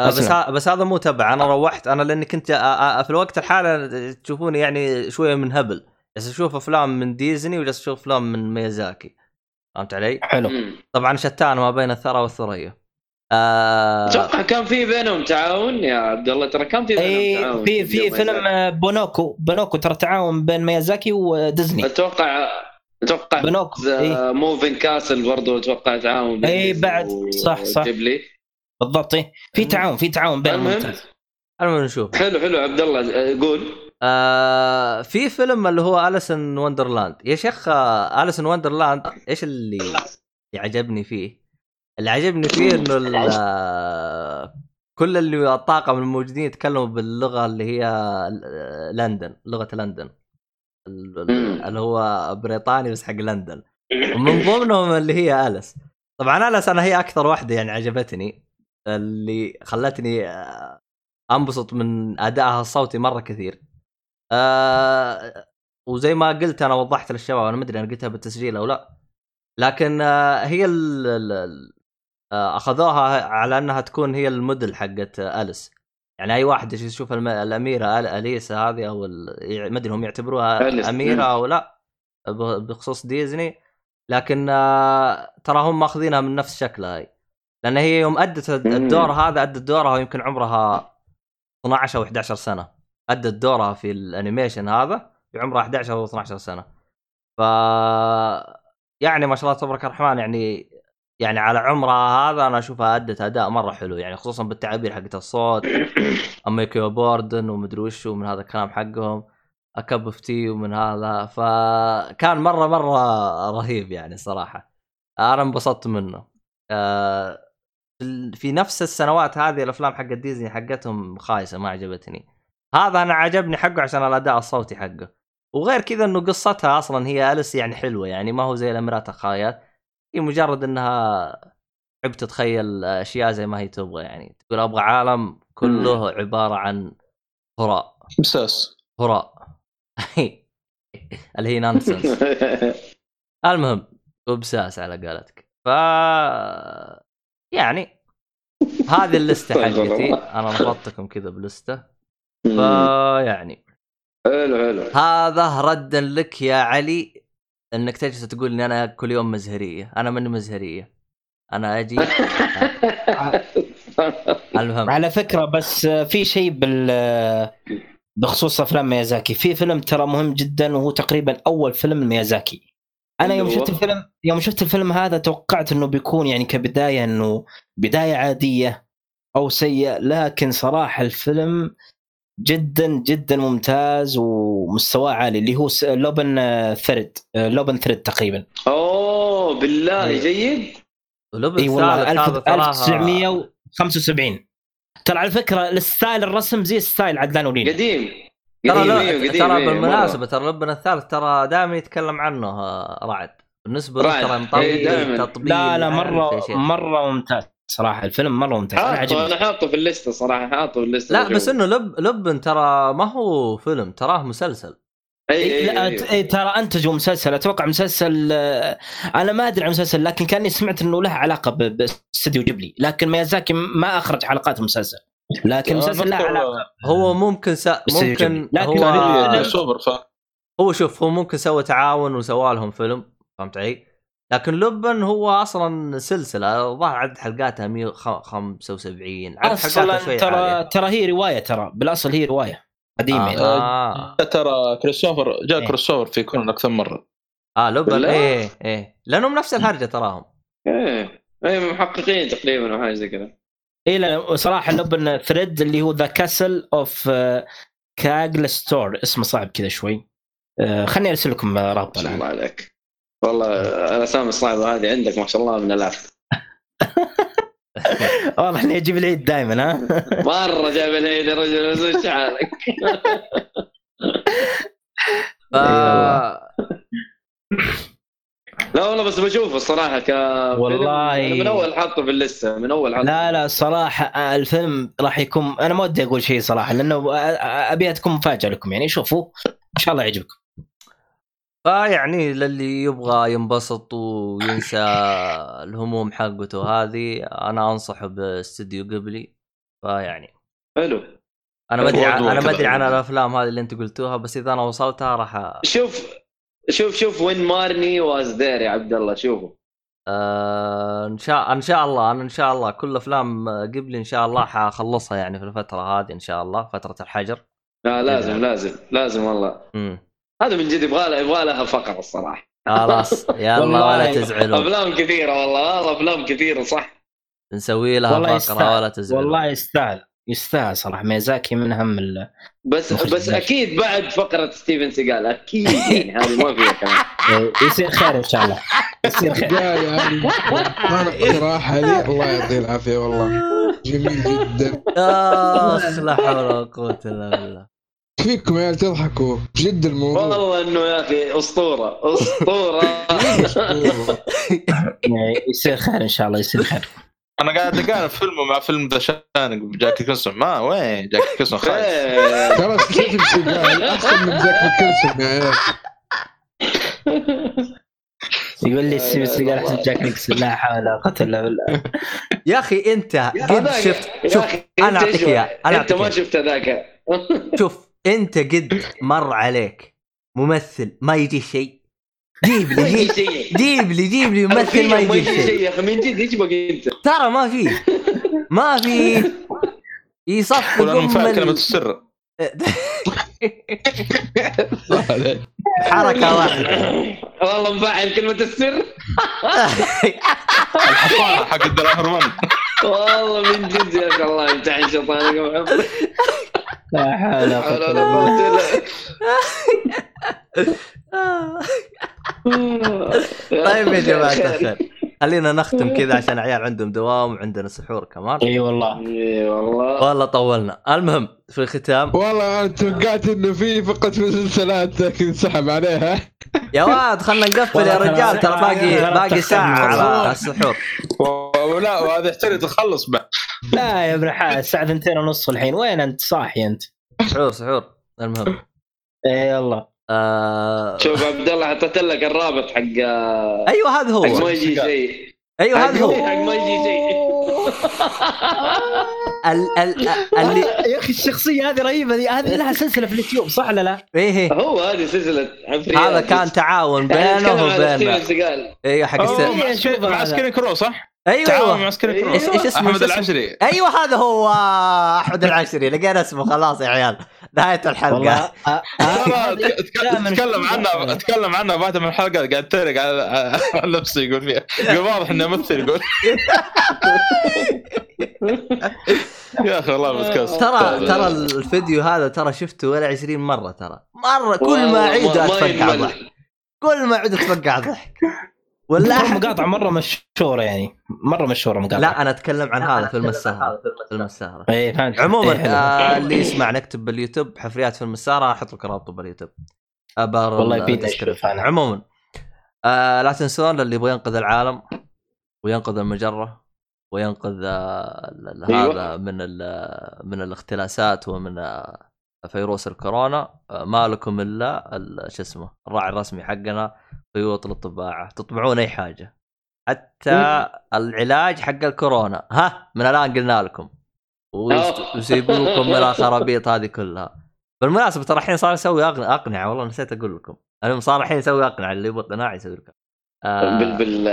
A: بس
D: أسلم.
A: ها بس هذا مو تبع أنا روحت أنا لأني كنت آه آه في الوقت الحالي تشوفوني يعني شوية من هبل بس أشوف أفلام من ديزني وجالس أشوف أفلام من ميازاكي فهمت علي؟
D: حلو.
A: طبعا شتان ما بين الثرى والثريا آه
B: أتوقع كان في بينهم تعاون يا عبد الله ترى كان في بينهم
D: اي
B: تعاون
D: في في فيلم. آه، بونوكو بونوكو ترى تعاون بين ميازاكي وديزني
B: أتوقع أتوقع
D: بونوكو Howl's
B: Moving Castle برضو أتوقع تعاون بين
D: إيه،
B: ديزني
D: بعد. صح، صح.
B: وجيبلي
D: بالضبط. إيه. في تعاون في تعاون بين
B: المهم.
D: ممتاز
A: المهم نشوف.
B: حلو حلو. عبد الله آه، قول.
A: آه في فيلم اللي هو Alice in Wonderland يا شيخ آه Alice in Wonderland إيش اللي يعجبني فيه؟ اللي عجبني فيه إنه ال- آه، كل اللي الطاقم الموجودين يتكلموا باللغة اللي هي آه، لندن لغة لندن. اللي هو بريطاني بس حق لندن. ومن ضمنهم اللي هي اليس طبعا اليس أنا هي أكثر واحدة يعني عجبتني. اللي خلتني آه، انبسط من أدائها الصوتي مرة كثير. آه وزي ما قلت أنا وضحت للشباب أنا ما أدري أنا قلتها بالتسجيل أو لا لكن آه هي ال ال- آه أخذوها على أنها تكون هي الموديل حقت أليس. يعني أي واحد يشوف الأميرة ال- اليسا هذه أو ما أدري هم يعتبروها
B: أميرة.
A: أو لا بخصوص ديزني. لكن ترى هم ماخذينها من نفس شكلها هي لأن هي يوم أدت الدور هذا أدت دورها يمكن عمرها 12 أو 11 سنة. أدت دورها في الأنيميشن هذا بعمرها 11 أو 12 سنة. ف يعني ما شاء الله تبارك الرحمن يعني يعني على عمرها هذا أنا أشوفها أدت أداء مرة حلو. يعني خصوصا بالتعابير حقت الصوت أما كيو بوردن ومدري وش ومن هذا الكلام حقهم a cup of tea ومن هذا. فكان مرة مرة رهيب يعني صراحة. أنا انبسطت منه. آه، في- نفس السنوات هذه الأفلام حقت ديزني حقتهم خايسة ما عجبتني. هذا أنا عجبني حقه عشان الأداء الصوتي حقه. وغير كذا إنه قصتها أصلا هي أليس يعني حلوة يعني ما هو زي الأميرات الخايسات هي مجرد إنها تحب تتخيل أشياء زي ما هي تبغى يعني تقول أبغى عالم كله عبارة عن هراء.
E: مساس
A: هراء. اللي هي نانسنس المهم وبساس على قولتك. ف يعني هذه اللستة
B: طيب
A: حقتي. أنا رفضتكم كذا بلستة.
B: مم.
A: فيعني
B: حلو حلو.
A: هذا ردا لك يا علي إنك تجلس تقول إني أنا كل يوم مزهرية. أنا ماني مزهرية. أنا أجي. المهم
D: على فكرة بس في شيء بال بخصوص أفلام ميازاكي. في فيلم ترى مهم جدا وهو تقريبا أول فيلم ميازاكي. أنا يوم؟ شفت الفيلم يوم شفت الفيلم هذا توقعت إنه بيكون يعني كبداية إنه بداية عادية أو سيء لكن صراحة الفيلم جدا جدا ممتاز ومستواه عالي اللي هو لوبن Third Lupin Third تقريبا.
B: أوه بالله
A: إيه.
B: جيد.
D: إي والله
A: الثالث هذا
D: 1000
A: تراها
D: 1975 ترى على فكرة الستايل الرسم زي ستايل عدلان ولين
B: قديم.
A: ترى
B: قديم
A: ترى
B: إيه،
A: بالمناسبة ترى لوبن الثالث ترى دائما يتكلم عنه آه، رعد. بالنسبة له. ترى
B: إيه،
A: مطبيل. تطبيل
D: لا لا
A: مرة.
D: مرة ممتاز صراحة. الفيلم مرة ممتاز. أنا
B: حاطه
D: عجبني.
B: أنا حاطه في الليستة صراحة حاطه في الليستة.
A: لا بس إنه لب لوبن ترى ما هو فيلم تراه مسلسل.
B: اي
D: لا ت- إيه، ترى انتجوا مسلسل. أتوقع مسلسل آه، أنا ما أدري عن مسلسل لكن كأني سمعت إنه له علاقة باستديو جيبلي. لكن ميازاكي ما أخرج حلقات المسلسل. لكن المسلسل له علاقة
A: هو ممكن سا... ممكن.
D: لكن
A: هو
E: سوبر ف
A: هو شوف هو ممكن سوى تعاون وسوى لهم فيلم فهمت علي؟ لكن لوبن هو أصلا سلسلة الظاهر عدد حلقاتها 175 عدد حلقاتها
D: أصلا
A: شوي
D: ترى
A: عالية.
D: ترى هي رواية ترى بالأصل هي رواية قديمة يعني.
A: آه.
E: ترى كريستوفر جاء
D: إيه.
E: كريستوفر في كونان أكثر
A: مرة آه
B: لوبن؟
A: إيه إيه لأنهم نفس الهرجه تراهم
B: إيه إيه محققين تقريبا أو حاجة زي كذا
D: اي لا صراحة Lupin Third اللي هو The Castle of Cagliostro اسمه صعب كذا شوي. آه، خليني أرسل لكم رابط
B: ما شاء الله عليك. والله الاسامي الصعبه هذه عندك ما شاء الله من الاف
D: واضح انه يجيب العيد دائما ها؟
B: مرة جاب العيد يا رجل بس إيش حالك؟
A: ف...
B: لا والله بس بشوفه الصراحة ك
D: والله.
B: من أول حاطه في اللسته من أول حاطه
D: لا لا صراحة آه، الفيلم راح يكون أنا ما ودي أقول شيء صراحة لأنه آه، آه، ابيها تكون مفاجأة لكم يعني شوفوا إن شاء الله يعجبكم
A: فيعني للي يبغى ينبسط وينسى الهموم حقته هذه أنا أنصحه باستديو قبلي فيعني
B: حلو
A: أنا ما
E: أدري
A: أنا ما
E: أدري.
A: عن الأفلام هذه اللي أنت قلتوها بس إذا أنا وصلتها راح
B: شوف شوف شوف When Marnie Was There يا عبد الله شوفوا
A: آه إن شاء إن شاء الله أنا إن شاء الله كل أفلام قبلي إن شاء الله حخلصها يعني في الفترة هذه إن شاء الله فترة الحجر.
B: لا لازم لازم لازم والله.
A: امم
B: هذا من جد يبغى لها يبغى لها فقرة الصراحة.
A: خلاص يلا
D: والله
A: ولا تزعلوا
B: أفلام كثيرة والله والله أفلام كثيرة صح.
A: نسوي لها فقرة
D: يستاهل.
A: ولا تزعلوا
D: والله يستاهل. يستاهل صراحة. ميزاكي من أهم ال...
B: بس بس
D: ماشي.
B: أكيد بعد فقرة ستيفن سيجال أكيد يعني هذه ما فيها كلام.
D: إيه، يصير خير إن شاء الله. يصير خير.
C: يعني ما اقتراح لي. الله يعطيه العافية والله. جميل جدا.
A: أخ لا حول ولا قوة إلا بالله.
C: فيكم يا تضحكوا. بجد الموضوع.
B: والله إنه يا أخي أسطورة. أسطورة.
D: إيه، يصير خير إن شاء الله يصير خير.
E: أنا قاعد أقارن فيلمه مع فيلم ذا شانق جاكي كيسون ما وين جاكي كيسون خايس
B: إيه.
C: ترى ستيفن سيجال احسن من جاك كيلسون يا
D: يقول لي السي بس قال احسن جاك نيكسون. لا حول ولا قوة إلا بالله.
A: يا أخي أنت قد شفت
B: يا
A: شوف أنا
B: أنت
A: أعطيك إياه
B: أنا
A: أنت
B: ما. شفت ذاك.
A: شوف أنت قد مر عليك ممثل ما يجي شيء. جيب لي جيب, جيب لي جيب لي ممثل ما يجي شيء.
B: يا أخي من جد إيش بقى انت
A: ترى ما في. ما في. يصفق
E: كلمه
A: ال-
E: السر.
A: حركة واحدة.
B: والله مفاعل كلمة السر.
E: الحصانه حق الدراهم.
B: والله من جد يا أخي الله يمتحن شيطانك. يا محمد
D: لا حول ولا قوة الا بالله
B: قوه الا
A: طيب يا جماعة الخير خلينا نختم كذا عشان عيال عندهم دوام وعندنا سحور كمان.
D: إي والله.
B: إي والله.
A: والله طولنا. المهم في الختام.
C: والله أنا توقعت إنه في فقره مسلسلات لكن انسحب عليها.
A: يا واد خلنا نقفل يا رجال ترى باقي باقي
D: ساعة.
A: على السحور.
E: ولا وهذا يحتاج تخلص بعد.
D: لا يا ابن الحلال الساعة 2 ونص الحين. وين أنت؟ صاحي أنت؟
A: سحور سحور. المهم.
D: إي يلا
A: آه...
B: شوف عبد الله حطيت لك الرابط حق
A: أيوه هذا هو.
B: حق ما يجي شيء
A: أيوه هذا هو.
B: حق ما يجي شيء
A: ال ال اللي
D: يا أخي الشخصية هذه رهيبة دي هذه لها سلسلة في اليوتيوب صح ولا لا؟
A: إيه
B: هو هذه سلسلة
A: هذا كان تعاون
B: يعني
A: بينه وبين أيوه حق
E: مع
D: إيه،.
E: Screen Crew صح؟ تعاون
A: أيوه
E: مع
A: Screen
E: Crew.
A: إيش اسمه؟ أحمد؟
E: العشري.
A: أيوه هذا هو أحمد العشري. لقينا اسمه خلاص يا عيال. نهاية
D: الحلقة. آه، آه،
E: تكلم
D: الشخصيات.
E: عنه تكلم عنه بعد من الحلقة قاعد اتريق على على نفسه يقول فيها يقول واضح إنه ممثل يقول. يا أخي والله بودكاست.
A: ترى ترى الفيديو هذا ترى شفته ولا 20 مرة ترى. مرة كل ما اعيده اتفقع. ضحك. كل ما أعيد اتفقع ضحك. ولا
D: مقاطع مرة مشهورة يعني. مرة مشهورة مقاطع.
A: لا أنا أتكلم عن هذا فيلم السهرة. فيلم السهرة.
D: اي فهمت.
A: عموما
D: إيه، حلو.
A: آه اللي يسمع نكتب باليوتيوب حفريات فيلم السهرة أحط لك رابطه باليوتيوب. ابار
D: والله أنا.
A: عموما آه لا تنسون اللي يبغى ينقذ العالم وينقذ المجرة وينقذ آه
B: أيوة.
A: هذا من ال- من الاختلاسات ومن آه، فيروس الكورونا. آه، ما لكم إلا ال- شو اسمه الراعي الرسمي حقنا خيوط للطباعة تطبعون أي حاجة. حتى العلاج حق الكورونا. ها من الآن قلنا لكم. ويسيبوكم من الخرابيط هذه كلها. بالمناسبة ترى الحين صار يسوي أقنعة والله نسيت أقول لكم. المهم صار الحين يسوي أقنعة اللي يبغى قناع يسوي لك آه.
B: بال بال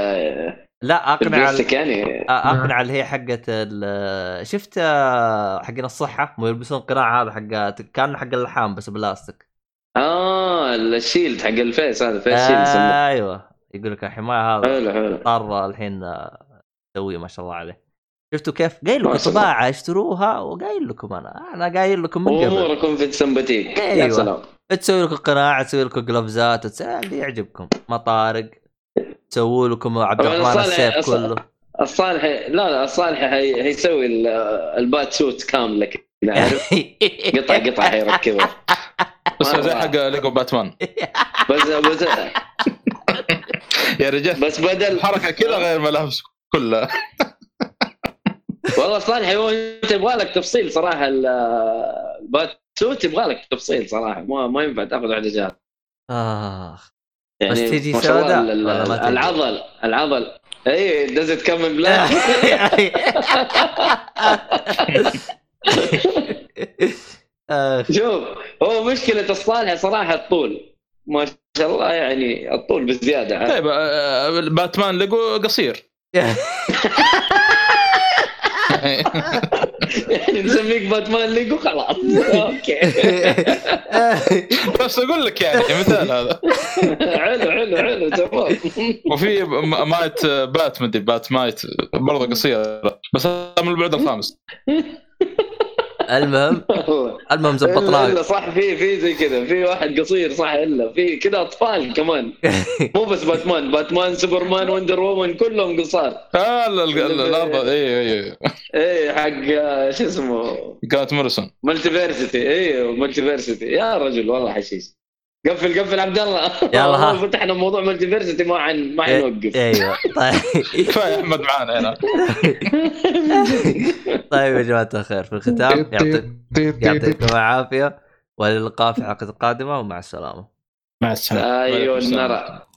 A: لا
B: بالبلاستيك يعني
A: أقنعة اللي هي حقت ال- شفت آه، حقين الصحة؟ مو يلبسون قناع هذا حق كان حق اللحام بس بلاستيك.
B: آه. ال shield حق ال face هذا face shield يسموه.
A: أيوه. يقول لك الحمايه هذا.
B: حلو حلو.
A: صار الحين آه، يسويه ما شاء الله عليه. شفتوا كيف؟ قايل لكم. طباعة اشتروها وقايل لكم أنا. أنا قايل لكم من قبل.
B: أموركم في السمباتيك يا
A: أيوة.
B: سلام.
A: تسوي لكم قناع تسوي لكم قلفزات تسوي اللي يعجبكم. مطارق. تسووا لكم عبد الرحمن السيف
B: الص-
A: كله.
B: الصالح لا لا الصالح هي... هيسوي ال- ال bat suit كاملة كذا عارف؟ قطع قطع حيركبها
E: بس زي. حق ليجو باتمان.
B: بس بس
E: يا رجال.
B: بس بدل
E: الحركه كذا غير ملابس كلها.
B: والله صالح هو انت يبغى لك تفصيل صراحة ال- البات سوت يبغى لك تفصيل صراحة. ما ما ينفع تأخذ واحدة جاهزة.
A: آخ.
B: يعني
A: بس تجي سوداء؟
B: العضل العضل. اي دزت كم بلاك
A: آخ.
B: شوف هو مشكلة الصالح صراحة الطول. ما شاء الله يعني الطول بزيادة؟
E: طيب آه، Batman Lego قصير.
B: يعني نسميك Batman Lego خلاص. okay.
E: بس أقول لك يعني مثال هذا.
B: حلو حلو حلو تمام.
E: وفي Mite Bat مدري Bat-Mite برضه قصيره بس هذا من البعد الخامس.
A: المهم المهم
B: الا
A: زبطناه
B: إلا صح في في زي كذا في واحد قصير صح إلا في كذا أطفال كمان. مو بس باتمان باتمان سوبرمان وندر وومن كلهم قصار.
E: آه ال- ال- ال- الأرض اي اي
B: إيه حق آه، شو اسمه؟
E: كانت موريسون.
B: ملتي فيرسيتي أيوه ملتي فيرسيتي يا رجل والله حشيش. قفل قفل عبد الله.
A: يلا ها.
B: فتحنا موضوع ملتي فيرسيتي ما حن ما حنوقف
A: أيوه. طيب.
E: كفاية أحمد معانا هنا.
A: طيب يا جماعة الخير في الختام. يعطيك يعطيكم العافية والى اللقاء في الحلقة القادمه ومع السلامة.
D: مع
E: السلامة. أيوه.
B: نرى